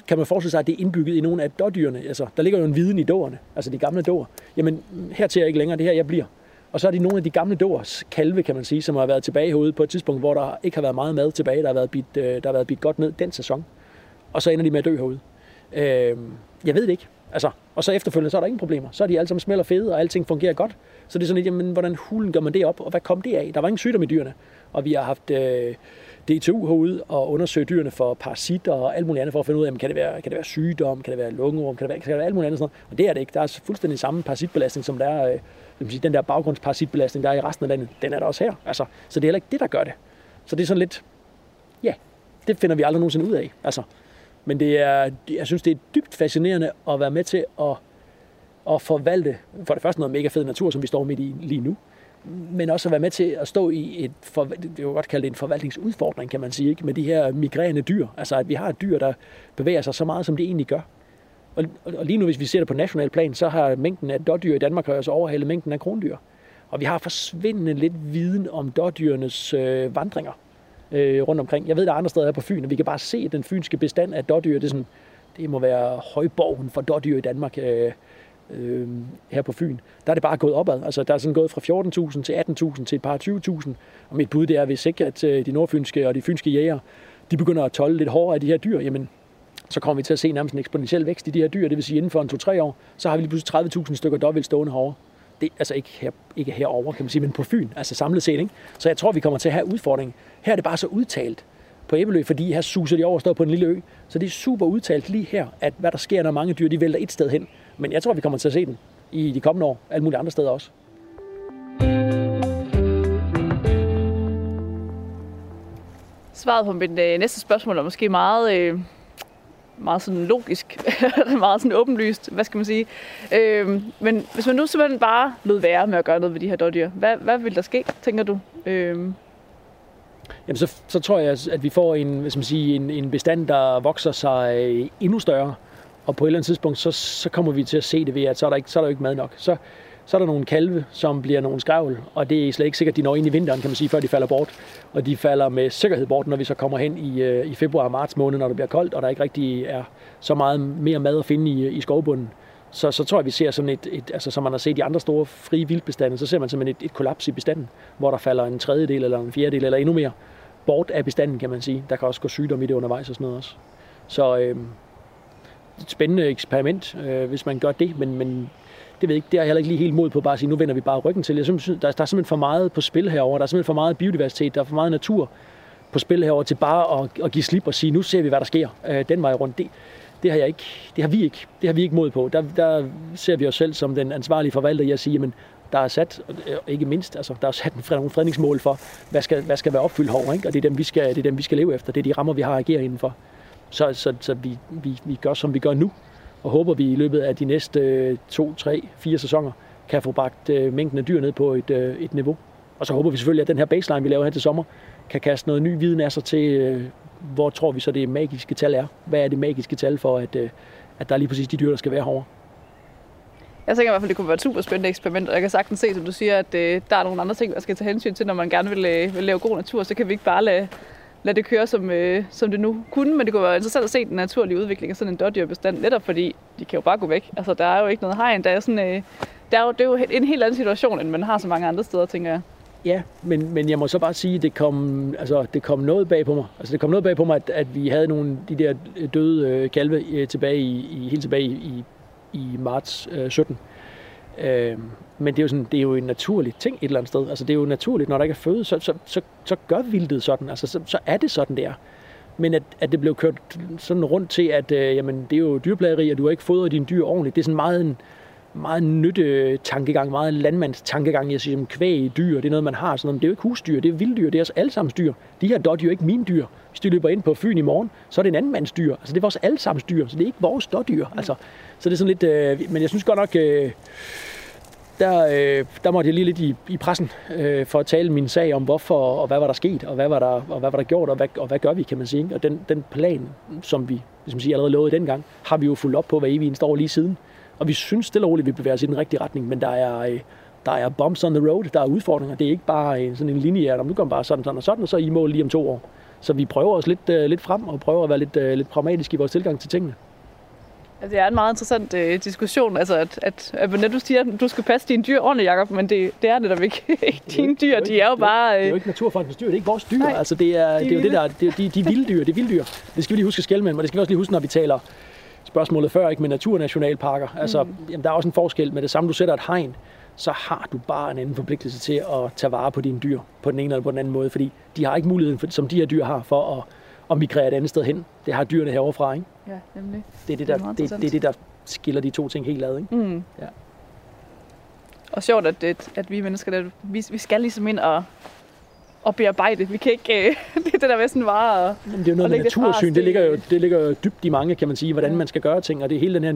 Kan man forestille sig, at det er indbygget i nogle af dårdyrene? Altså, der ligger jo en viden i dårerne, altså de gamle dår. Jamen, her til jeg ikke længere, det her jeg bliver. Og så er det nogle af de gamle dårs kalve, kan man sige, som har været tilbage herude på et tidspunkt, hvor der ikke har været meget mad tilbage. Der har været bidt, øh, der har været bidt godt ned den sæson. Og så ender de med at dø herude. Øh, jeg ved det ikke. Altså, og så efterfølgende, så er der ingen problemer. Så er de alle sammen smelter fede, og alting fungerer godt. Så det er sådan lidt, jamen, hvordan hulen gør man det op, og hvad kom det af? Der var ingen sygdom i dyrene. Og vi har haft, øh, DTU herude og undersøge dyrene for parasitter og alt muligt andet, for at finde ud af, jamen, kan det være, kan det være sygdom, kan det være lungerum, kan det være, kan det være alt muligt andet sådan noget. Og det er det ikke. Der er fuldstændig samme parasitbelastning, som der er, øh, sige, den der baggrundsparasitbelastning, der er i resten af landet, den er der også her. Altså, så det er heller ikke det, der gør det. Så det er sådan lidt, ja, det finder vi aldrig nogensinde ud af. Altså, men det er, jeg synes, det er dybt fascinerende at være med til at, at forvalte, for det første noget mega fed natur, som vi står midt i lige nu, men også at være med til at stå i et, for, det vil godt kalde det en forvaltningsudfordring, kan man sige, ikke? med de her migrerende dyr. Altså at vi har et dyr, der bevæger sig så meget, som det egentlig gør. Og, og lige nu, hvis vi ser det på national plan, så har mængden af dårdyr i Danmark også overhalet mængden af krondyr. Og vi har forsvindende lidt viden om dårdyrenes øh, vandringer øh, rundt omkring. Jeg ved, der er andre steder her på Fyn, og vi kan bare se, den fynske bestand af dårdyr, det, er sådan, det må være højborgen for dårdyr i Danmark øh, øh, her på Fyn. Der er det bare gået opad. Altså, der er sådan gået fra 14.000 til 18.000 til et par 20.000. Og mit bud det er, hvis ikke at øh, de nordfynske og de fynske jæger, de begynder at tolle lidt hårdere af de her dyr, jamen, så kommer vi til at se nærmest en eksponentiel vækst i de her dyr. Det vil sige, inden for en 2-3 år, så har vi lige pludselig 30.000 stykker dobbelt stående herovre. Det, altså ikke, her, ikke herover kan man sige, men på Fyn, altså samlet set. Ikke? Så jeg tror, vi kommer til at have udfordring. Her er det bare så udtalt på Æbelø, fordi her suser de over og står på en lille ø. Så det er super udtalt lige her, at hvad der sker, når mange dyr de vælter et sted hen. Men jeg tror, vi kommer til at se den i de kommende år, alle mulige andre steder også. Svaret på mit øh, næste spørgsmål er måske meget, øh, meget sådan logisk, meget sådan åbenlyst, hvad skal man sige. Øhm, men hvis man nu simpelthen bare lod være med at gøre noget ved de her dårdyr, hvad, hvad vil der ske, tænker du? Øhm. Jamen, så, så tror jeg, at vi får en, hvad skal man sige, en, en bestand, der vokser sig øh, endnu større. Og på et eller andet tidspunkt, så, så kommer vi til at se det ved, at så er der ikke, så er der ikke mad nok. Så, så er der nogle kalve, som bliver nogle skravl, og det er slet ikke sikkert, at de når ind i vinteren, kan man sige, før de falder bort. Og de falder med sikkerhed bort, når vi så kommer hen i, øh, i februar og marts måned, når det bliver koldt, og der ikke rigtig er så meget mere mad at finde i, øh, i skovbunden. Så, så tror jeg, vi ser sådan et, et, altså som man har set i andre store frie vildbestande, så ser man simpelthen et, et kollaps i bestanden, hvor der falder en tredjedel eller en fjerdedel eller endnu mere bort af bestanden, kan man sige. Der kan også gå sygdom i det undervejs og sådan noget også. Så øh, et spændende eksperiment, øh, hvis man gør det, men, men det ved jeg ikke, det er jeg heller ikke lige helt mod på bare at sige, nu vender vi bare ryggen til. Jeg synes, der, der er simpelthen for meget på spil herover. Der er simpelthen for meget biodiversitet, der er for meget natur på spil herover til bare at, at give slip og sige, nu ser vi, hvad der sker øh, den vej rundt. Det, det har, jeg ikke, det har vi ikke. Det har vi ikke mod på. Der, der ser vi os selv som den ansvarlige forvalter i at sige, jamen, der er sat, øh, ikke mindst, altså, der er sat nogle fredningsmål for, hvad skal, hvad skal være opfyldt over, ikke? og det er, dem, vi skal, det er dem, vi skal leve efter. Det er de rammer, vi har at agere indenfor. Så, så, så vi, vi, vi gør, som vi gør nu, og håber, vi i løbet af de næste øh, to, tre, fire sæsoner kan få bragt øh, mængden af dyr ned på et, øh, et niveau. Og så håber vi selvfølgelig, at den her baseline, vi laver her til sommer, kan kaste noget ny viden af sig til, øh, hvor tror vi så det magiske tal er. Hvad er det magiske tal for, at, at der er lige præcis de dyr, der skal være herovre. Jeg tænker i hvert fald, det kunne være et super spændende eksperiment, og jeg kan sagtens se, som du siger, at øh, der er nogle andre ting, der skal tage hensyn til, når man gerne vil, øh, vil lave god natur, så kan vi ikke bare lade, lade det køre, som, øh, som det nu kunne, men det kunne være interessant at se den naturlige udvikling af sådan en dårdyrbestand, netop fordi de kan jo bare gå væk. Altså, der er jo ikke noget hegn, der er sådan, øh, der er jo, det er jo en helt anden situation, end man har så mange andre steder, tænker jeg. Ja, men, men jeg må så bare sige, at det kom, altså, det kom noget bag på mig. Altså, det kom noget bag på mig, at, at vi havde nogle de der øh, døde øh, kalve øh, tilbage i, i, helt tilbage i, i, i marts øh, 17. Øh, Øh, men det er, jo sådan, det er jo en naturlig ting et eller andet sted. Altså, det er jo naturligt, når der ikke er føde, så, så, så, så gør vildtet sådan. Altså, så, så er det sådan, det er. Men at, at det blev kørt sådan rundt til, at øh, jamen, det er jo dyrplageri, og du har ikke fodret dine dyr ordentligt. Det er sådan meget en, meget nytte tankegang, meget landmandstankegang. Jeg siger, kvæg dyr, det er noget, man har. Sådan noget. Men det er jo ikke husdyr, det er vilddyr, det er os allesammens dyr. De her dot er ikke mine dyr. Hvis de løber ind på Fyn i morgen, så er det en anden mands dyr. Altså det er vores allesammens dyr, så det er ikke vores dårdyr. Altså, så det er sådan lidt, øh, men jeg synes godt nok, øh, der, øh, der måtte jeg lige lidt i, i pressen øh, for at tale min sag om hvorfor og hvad var der sket, og hvad var der, og hvad var der gjort, og hvad, og hvad gør vi, kan man sige. Og den, den plan, som vi ligesom hvis man siger, allerede lovede dengang, har vi jo fulgt op på hver evig eneste år lige siden. Og vi synes stille og roligt, at vi bevæger os i den rigtige retning, men der er, øh, der er bumps on the road, der er udfordringer. Det er ikke bare øh, sådan en linje, at nu kommer bare sådan, sådan og sådan, og så er I mål lige om to år. Så vi prøver os lidt, øh, lidt frem, og prøver at være lidt, øh, lidt pragmatiske i vores tilgang til tingene. Altså, det er en meget interessant øh, diskussion, altså at, at, at når du siger, at du skal passe dine dyr ordentligt, Jacob, men det, det er netop ikke dine dyr, de er jo bare... Øh... Det er jo ikke naturfondens dyr, det er ikke vores dyr. Nej, altså, det er, de det er jo det der, det er, de, de vilde dyr, det er vilde dyr. Det skal vi lige huske at skælde med, og det skal vi også lige huske, når vi taler spørgsmålet før, ikke med naturnationalparker. Altså, mm. jamen, der er også en forskel med det samme. Du sætter et hegn, så har du bare en anden forpligtelse til at tage vare på dine dyr på den ene eller på den anden måde, fordi de har ikke muligheden, for, som de her dyr har, for at, at migrere et andet sted hen. Det har dyrene heroverfra, ikke? Ja, nemlig. Det er det, Det er der, det, det, er det, der skiller de to ting helt ad, ikke? Mm. Ja. Og sjovt, at, at, at vi mennesker, der, vi, vi skal ligesom ind og, og bearbejde. Vi kan ikke... Øh, det er det der med sådan bare... Og, Jamen, det er jo noget og med natursyn. Det det- ligger, jo, det ligger jo dybt i mange, kan man sige, hvordan Ja. man skal gøre ting. Og det er hele den her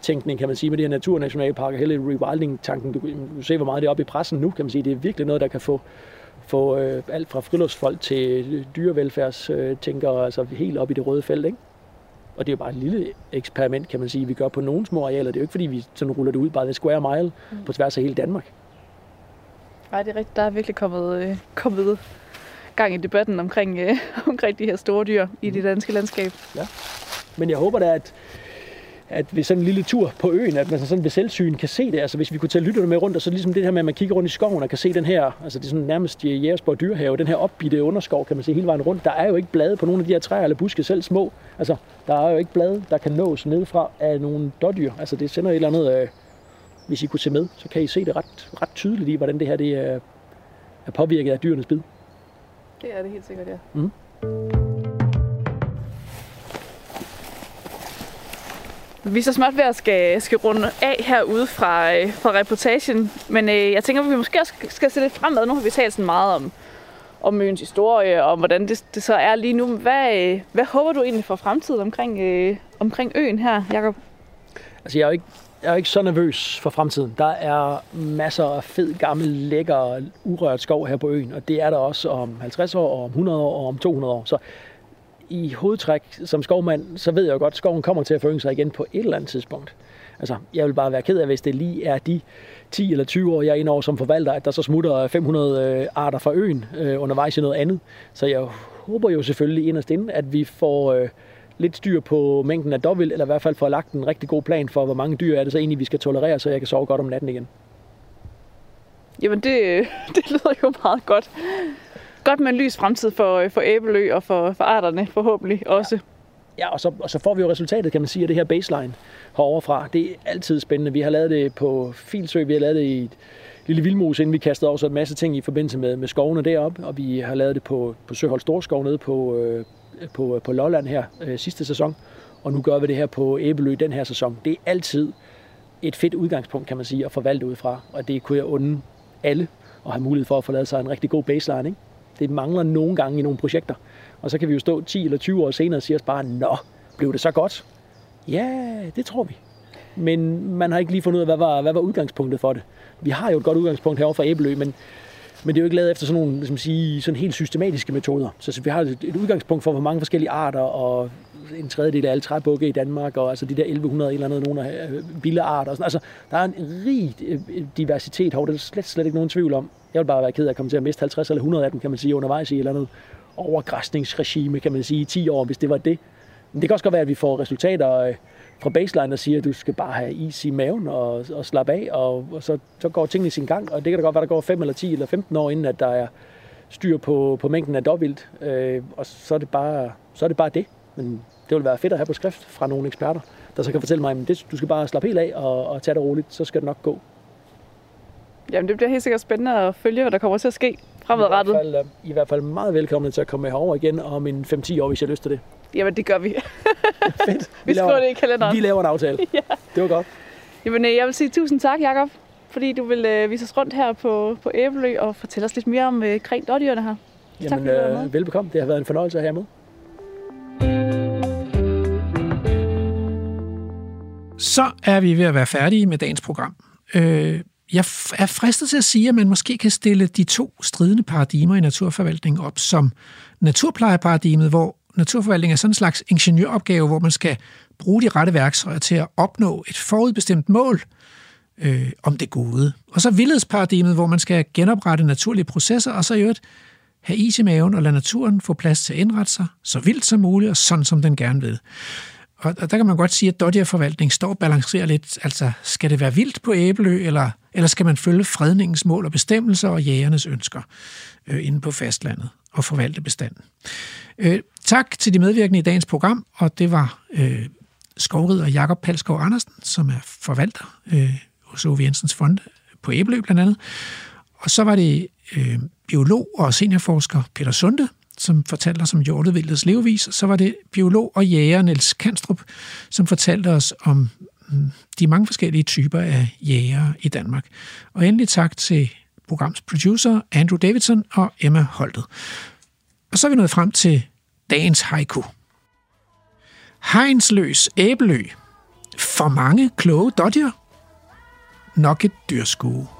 nytænkning, kan man sige, med de her naturnationalparker, hele rewilding-tanken. Du, du ser, hvor meget det er oppe i pressen nu, kan man sige. Det er virkelig noget, der kan få, få øh, alt fra friluftsfolk til dyrevelfærdstænkere, altså helt op i det røde felt, ikke? Og det er jo bare et lille eksperiment, kan man sige, vi gør på nogle små arealer. Det er jo ikke, fordi vi sådan ruller det ud bare en square mile Mm. på tværs af hele Danmark. Nej, det er rigtigt. Der er virkelig kommet, øh, kommet gang i debatten omkring, øh, omkring de her store dyr i det danske landskab. Men jeg håber da, at, at ved sådan en lille tur på øen, at man sådan ved selvsyn kan se det. Altså hvis vi kunne tage lytterne med rundt, og så ligesom det her med, at man kigger rundt i skoven og kan se den her, altså det er sådan nærmest Jægersborg dyrehave, den her opbitte underskov, kan man se hele vejen rundt. Der er jo ikke blade på nogle af de her træer eller buske, selv små. Altså der er jo ikke blade, der kan nås nedefra af nogle dårdyr. Altså det sender et eller andet, øh, hvis I kunne se med, så kan I se det ret, ret tydeligt i, hvordan det her det er, er påvirket af dyrenes bid. Det er det helt sikkert, ja. Mhm. Vi er så småt ved at skal, skal runde af herude fra, øh, fra reportagen, men øh, jeg tænker, at vi måske også skal, se lidt fremad. Nu har vi talt sådan meget om, om øens historie, og om hvordan det, det så er lige nu. Hvad, øh, hvad håber du egentlig for fremtiden omkring, øh, omkring øen her, Jacob? Altså, jeg er jo ikke, jeg er ikke så nervøs for fremtiden. Der er masser af fed, gammel, lækker, urørt skov her på øen, og det er der også om 50 år, og om 100 år, og om 200 år. Så i hovedtræk som skovmand, så ved jeg jo godt, at skoven kommer til at forynge sig igen på et eller andet tidspunkt. Altså, jeg vil bare være ked af, hvis det lige er de 10 eller 20 år, jeg er inde over som forvalter, at der så smutter 500 øh, arter fra øen øh, undervejs i noget andet. Så jeg håber jo selvfølgelig inderst inde, at vi får øh, lidt styr på mængden af dobbelt, eller i hvert fald får lagt en rigtig god plan for, hvor mange dyr er det så egentlig, vi skal tolerere, så jeg kan sove godt om natten igen. Jamen, det, det lyder jo meget godt. Godt med en lys fremtid for, øh, for Æbelø og for, for arterne forhåbentlig også. Ja, og så, og så får vi jo resultatet, kan man sige, af det her baseline herovre fra. Det er altid spændende. Vi har lavet det på Filsø, vi har lavet det i et lille vildmus, inden vi kastede også en masse ting i forbindelse med, med skovene deroppe, og vi har lavet det på, på Søhold Storskov nede på, øh, på, øh, på Lolland her øh, sidste sæson, og nu gør vi det her på Æbelø den her sæson. Det er altid et fedt udgangspunkt, kan man sige, at forvalte ud fra, og det kunne jeg unde alle at have mulighed for at få lavet sig en rigtig god baseline. Ikke? Det mangler nogle gange i nogle projekter. Og så kan vi jo stå 10 eller 20 år senere og sige os bare, nå, blev det så godt? Ja, det tror vi. Men man har ikke lige fundet ud af, hvad var, hvad var udgangspunktet for det. Vi har jo et godt udgangspunkt herovre fra Æbelø, men, men det er jo ikke lavet efter sådan nogle ligesom sige, sådan helt systematiske metoder. Så, så vi har et, et udgangspunkt for, hvor mange forskellige arter, og en tredjedel af alle træbukke i Danmark, og altså de der 1100 eller andet, nogle af øh, billearter. Og sådan. Altså, der er en rig øh, øh, diversitet hov, det er slet, slet ikke nogen tvivl om. Jeg vil bare være ked af at komme til at miste 50 eller 100 af dem, kan man sige, undervejs i et eller andet overgræsningsregime, kan man sige, i 10 år, hvis det var det. Men det kan også godt være, at vi får resultater øh, fra baseline, der siger, at du skal bare have is i maven og, og slappe af, og, og så, så går tingene sin gang. Og det kan da godt være, der går 5 eller 10 eller 15 år, inden at der er styr på, på mængden af dobbelt. Øh, og så er, det bare, så er det bare det. Men det vil være fedt at have på skrift fra nogle eksperter, der så kan fortælle mig, at du skal bare slappe helt af og, og tage det roligt, så skal det nok gå. Jamen, det bliver helt sikkert spændende at følge, hvad der kommer til at ske fremadrettet. I hvert fald, øh, I hvert fald meget velkommen til at komme med herover igen om en 5-10 år, hvis jeg har lyst til det. Jamen, det gør vi. Fedt. Vi skriver det i kalenderen. Vi laver en aftale. Ja. Det var godt. Jamen, øh, jeg vil sige tusind tak, Jacob, fordi du vil øh, vise os rundt her på, på Æbelø og fortælle os lidt mere om øh, kring dårdyrene her. Tak, Jamen, fordi du var med. øh, velbekomme. Det har været en fornøjelse at have med. Så er vi ved at være færdige med dagens program. Øh, jeg er fristet til at sige, at man måske kan stille de to stridende paradigmer i naturforvaltning op som naturplejeparadigmet, hvor naturforvaltning er sådan en slags ingeniøropgave, hvor man skal bruge de rette værktøjer til at opnå et forudbestemt mål øh, om det gode. Og så vildhedsparadigmet, hvor man skal genoprette naturlige processer, og så i øvrigt have is i maven og lade naturen få plads til at indrette sig så vildt som muligt og sådan, som den gerne vil. Og og der kan man godt sige, at dårdyrforvaltning står og balancerer lidt. Altså, skal det være vildt på Æbelø, eller, eller skal man følge fredningens mål og bestemmelser og jægernes ønsker øh, inde på fastlandet og forvalte bestanden? Øh, tak til de medvirkende i dagens program, og det var øh, skovrider Jakob Palskov Andersen, som er forvalter øh, hos Ove Jensens Fond på Æbelø blandt andet. Og så var det øh, biolog og seniorforsker Peter Sunde, som fortalte os om hjortevildets levevis. Så var det biolog og jæger Niels Kanstrup, som fortalte os om de mange forskellige typer af jæger i Danmark. Og endelig tak til programs producer Andrew Davidson og Emma Holtet. Og så er vi nået frem til dagens haiku. Hegnsløs æbelø. For mange kloge dodger. Nok et dyrskue.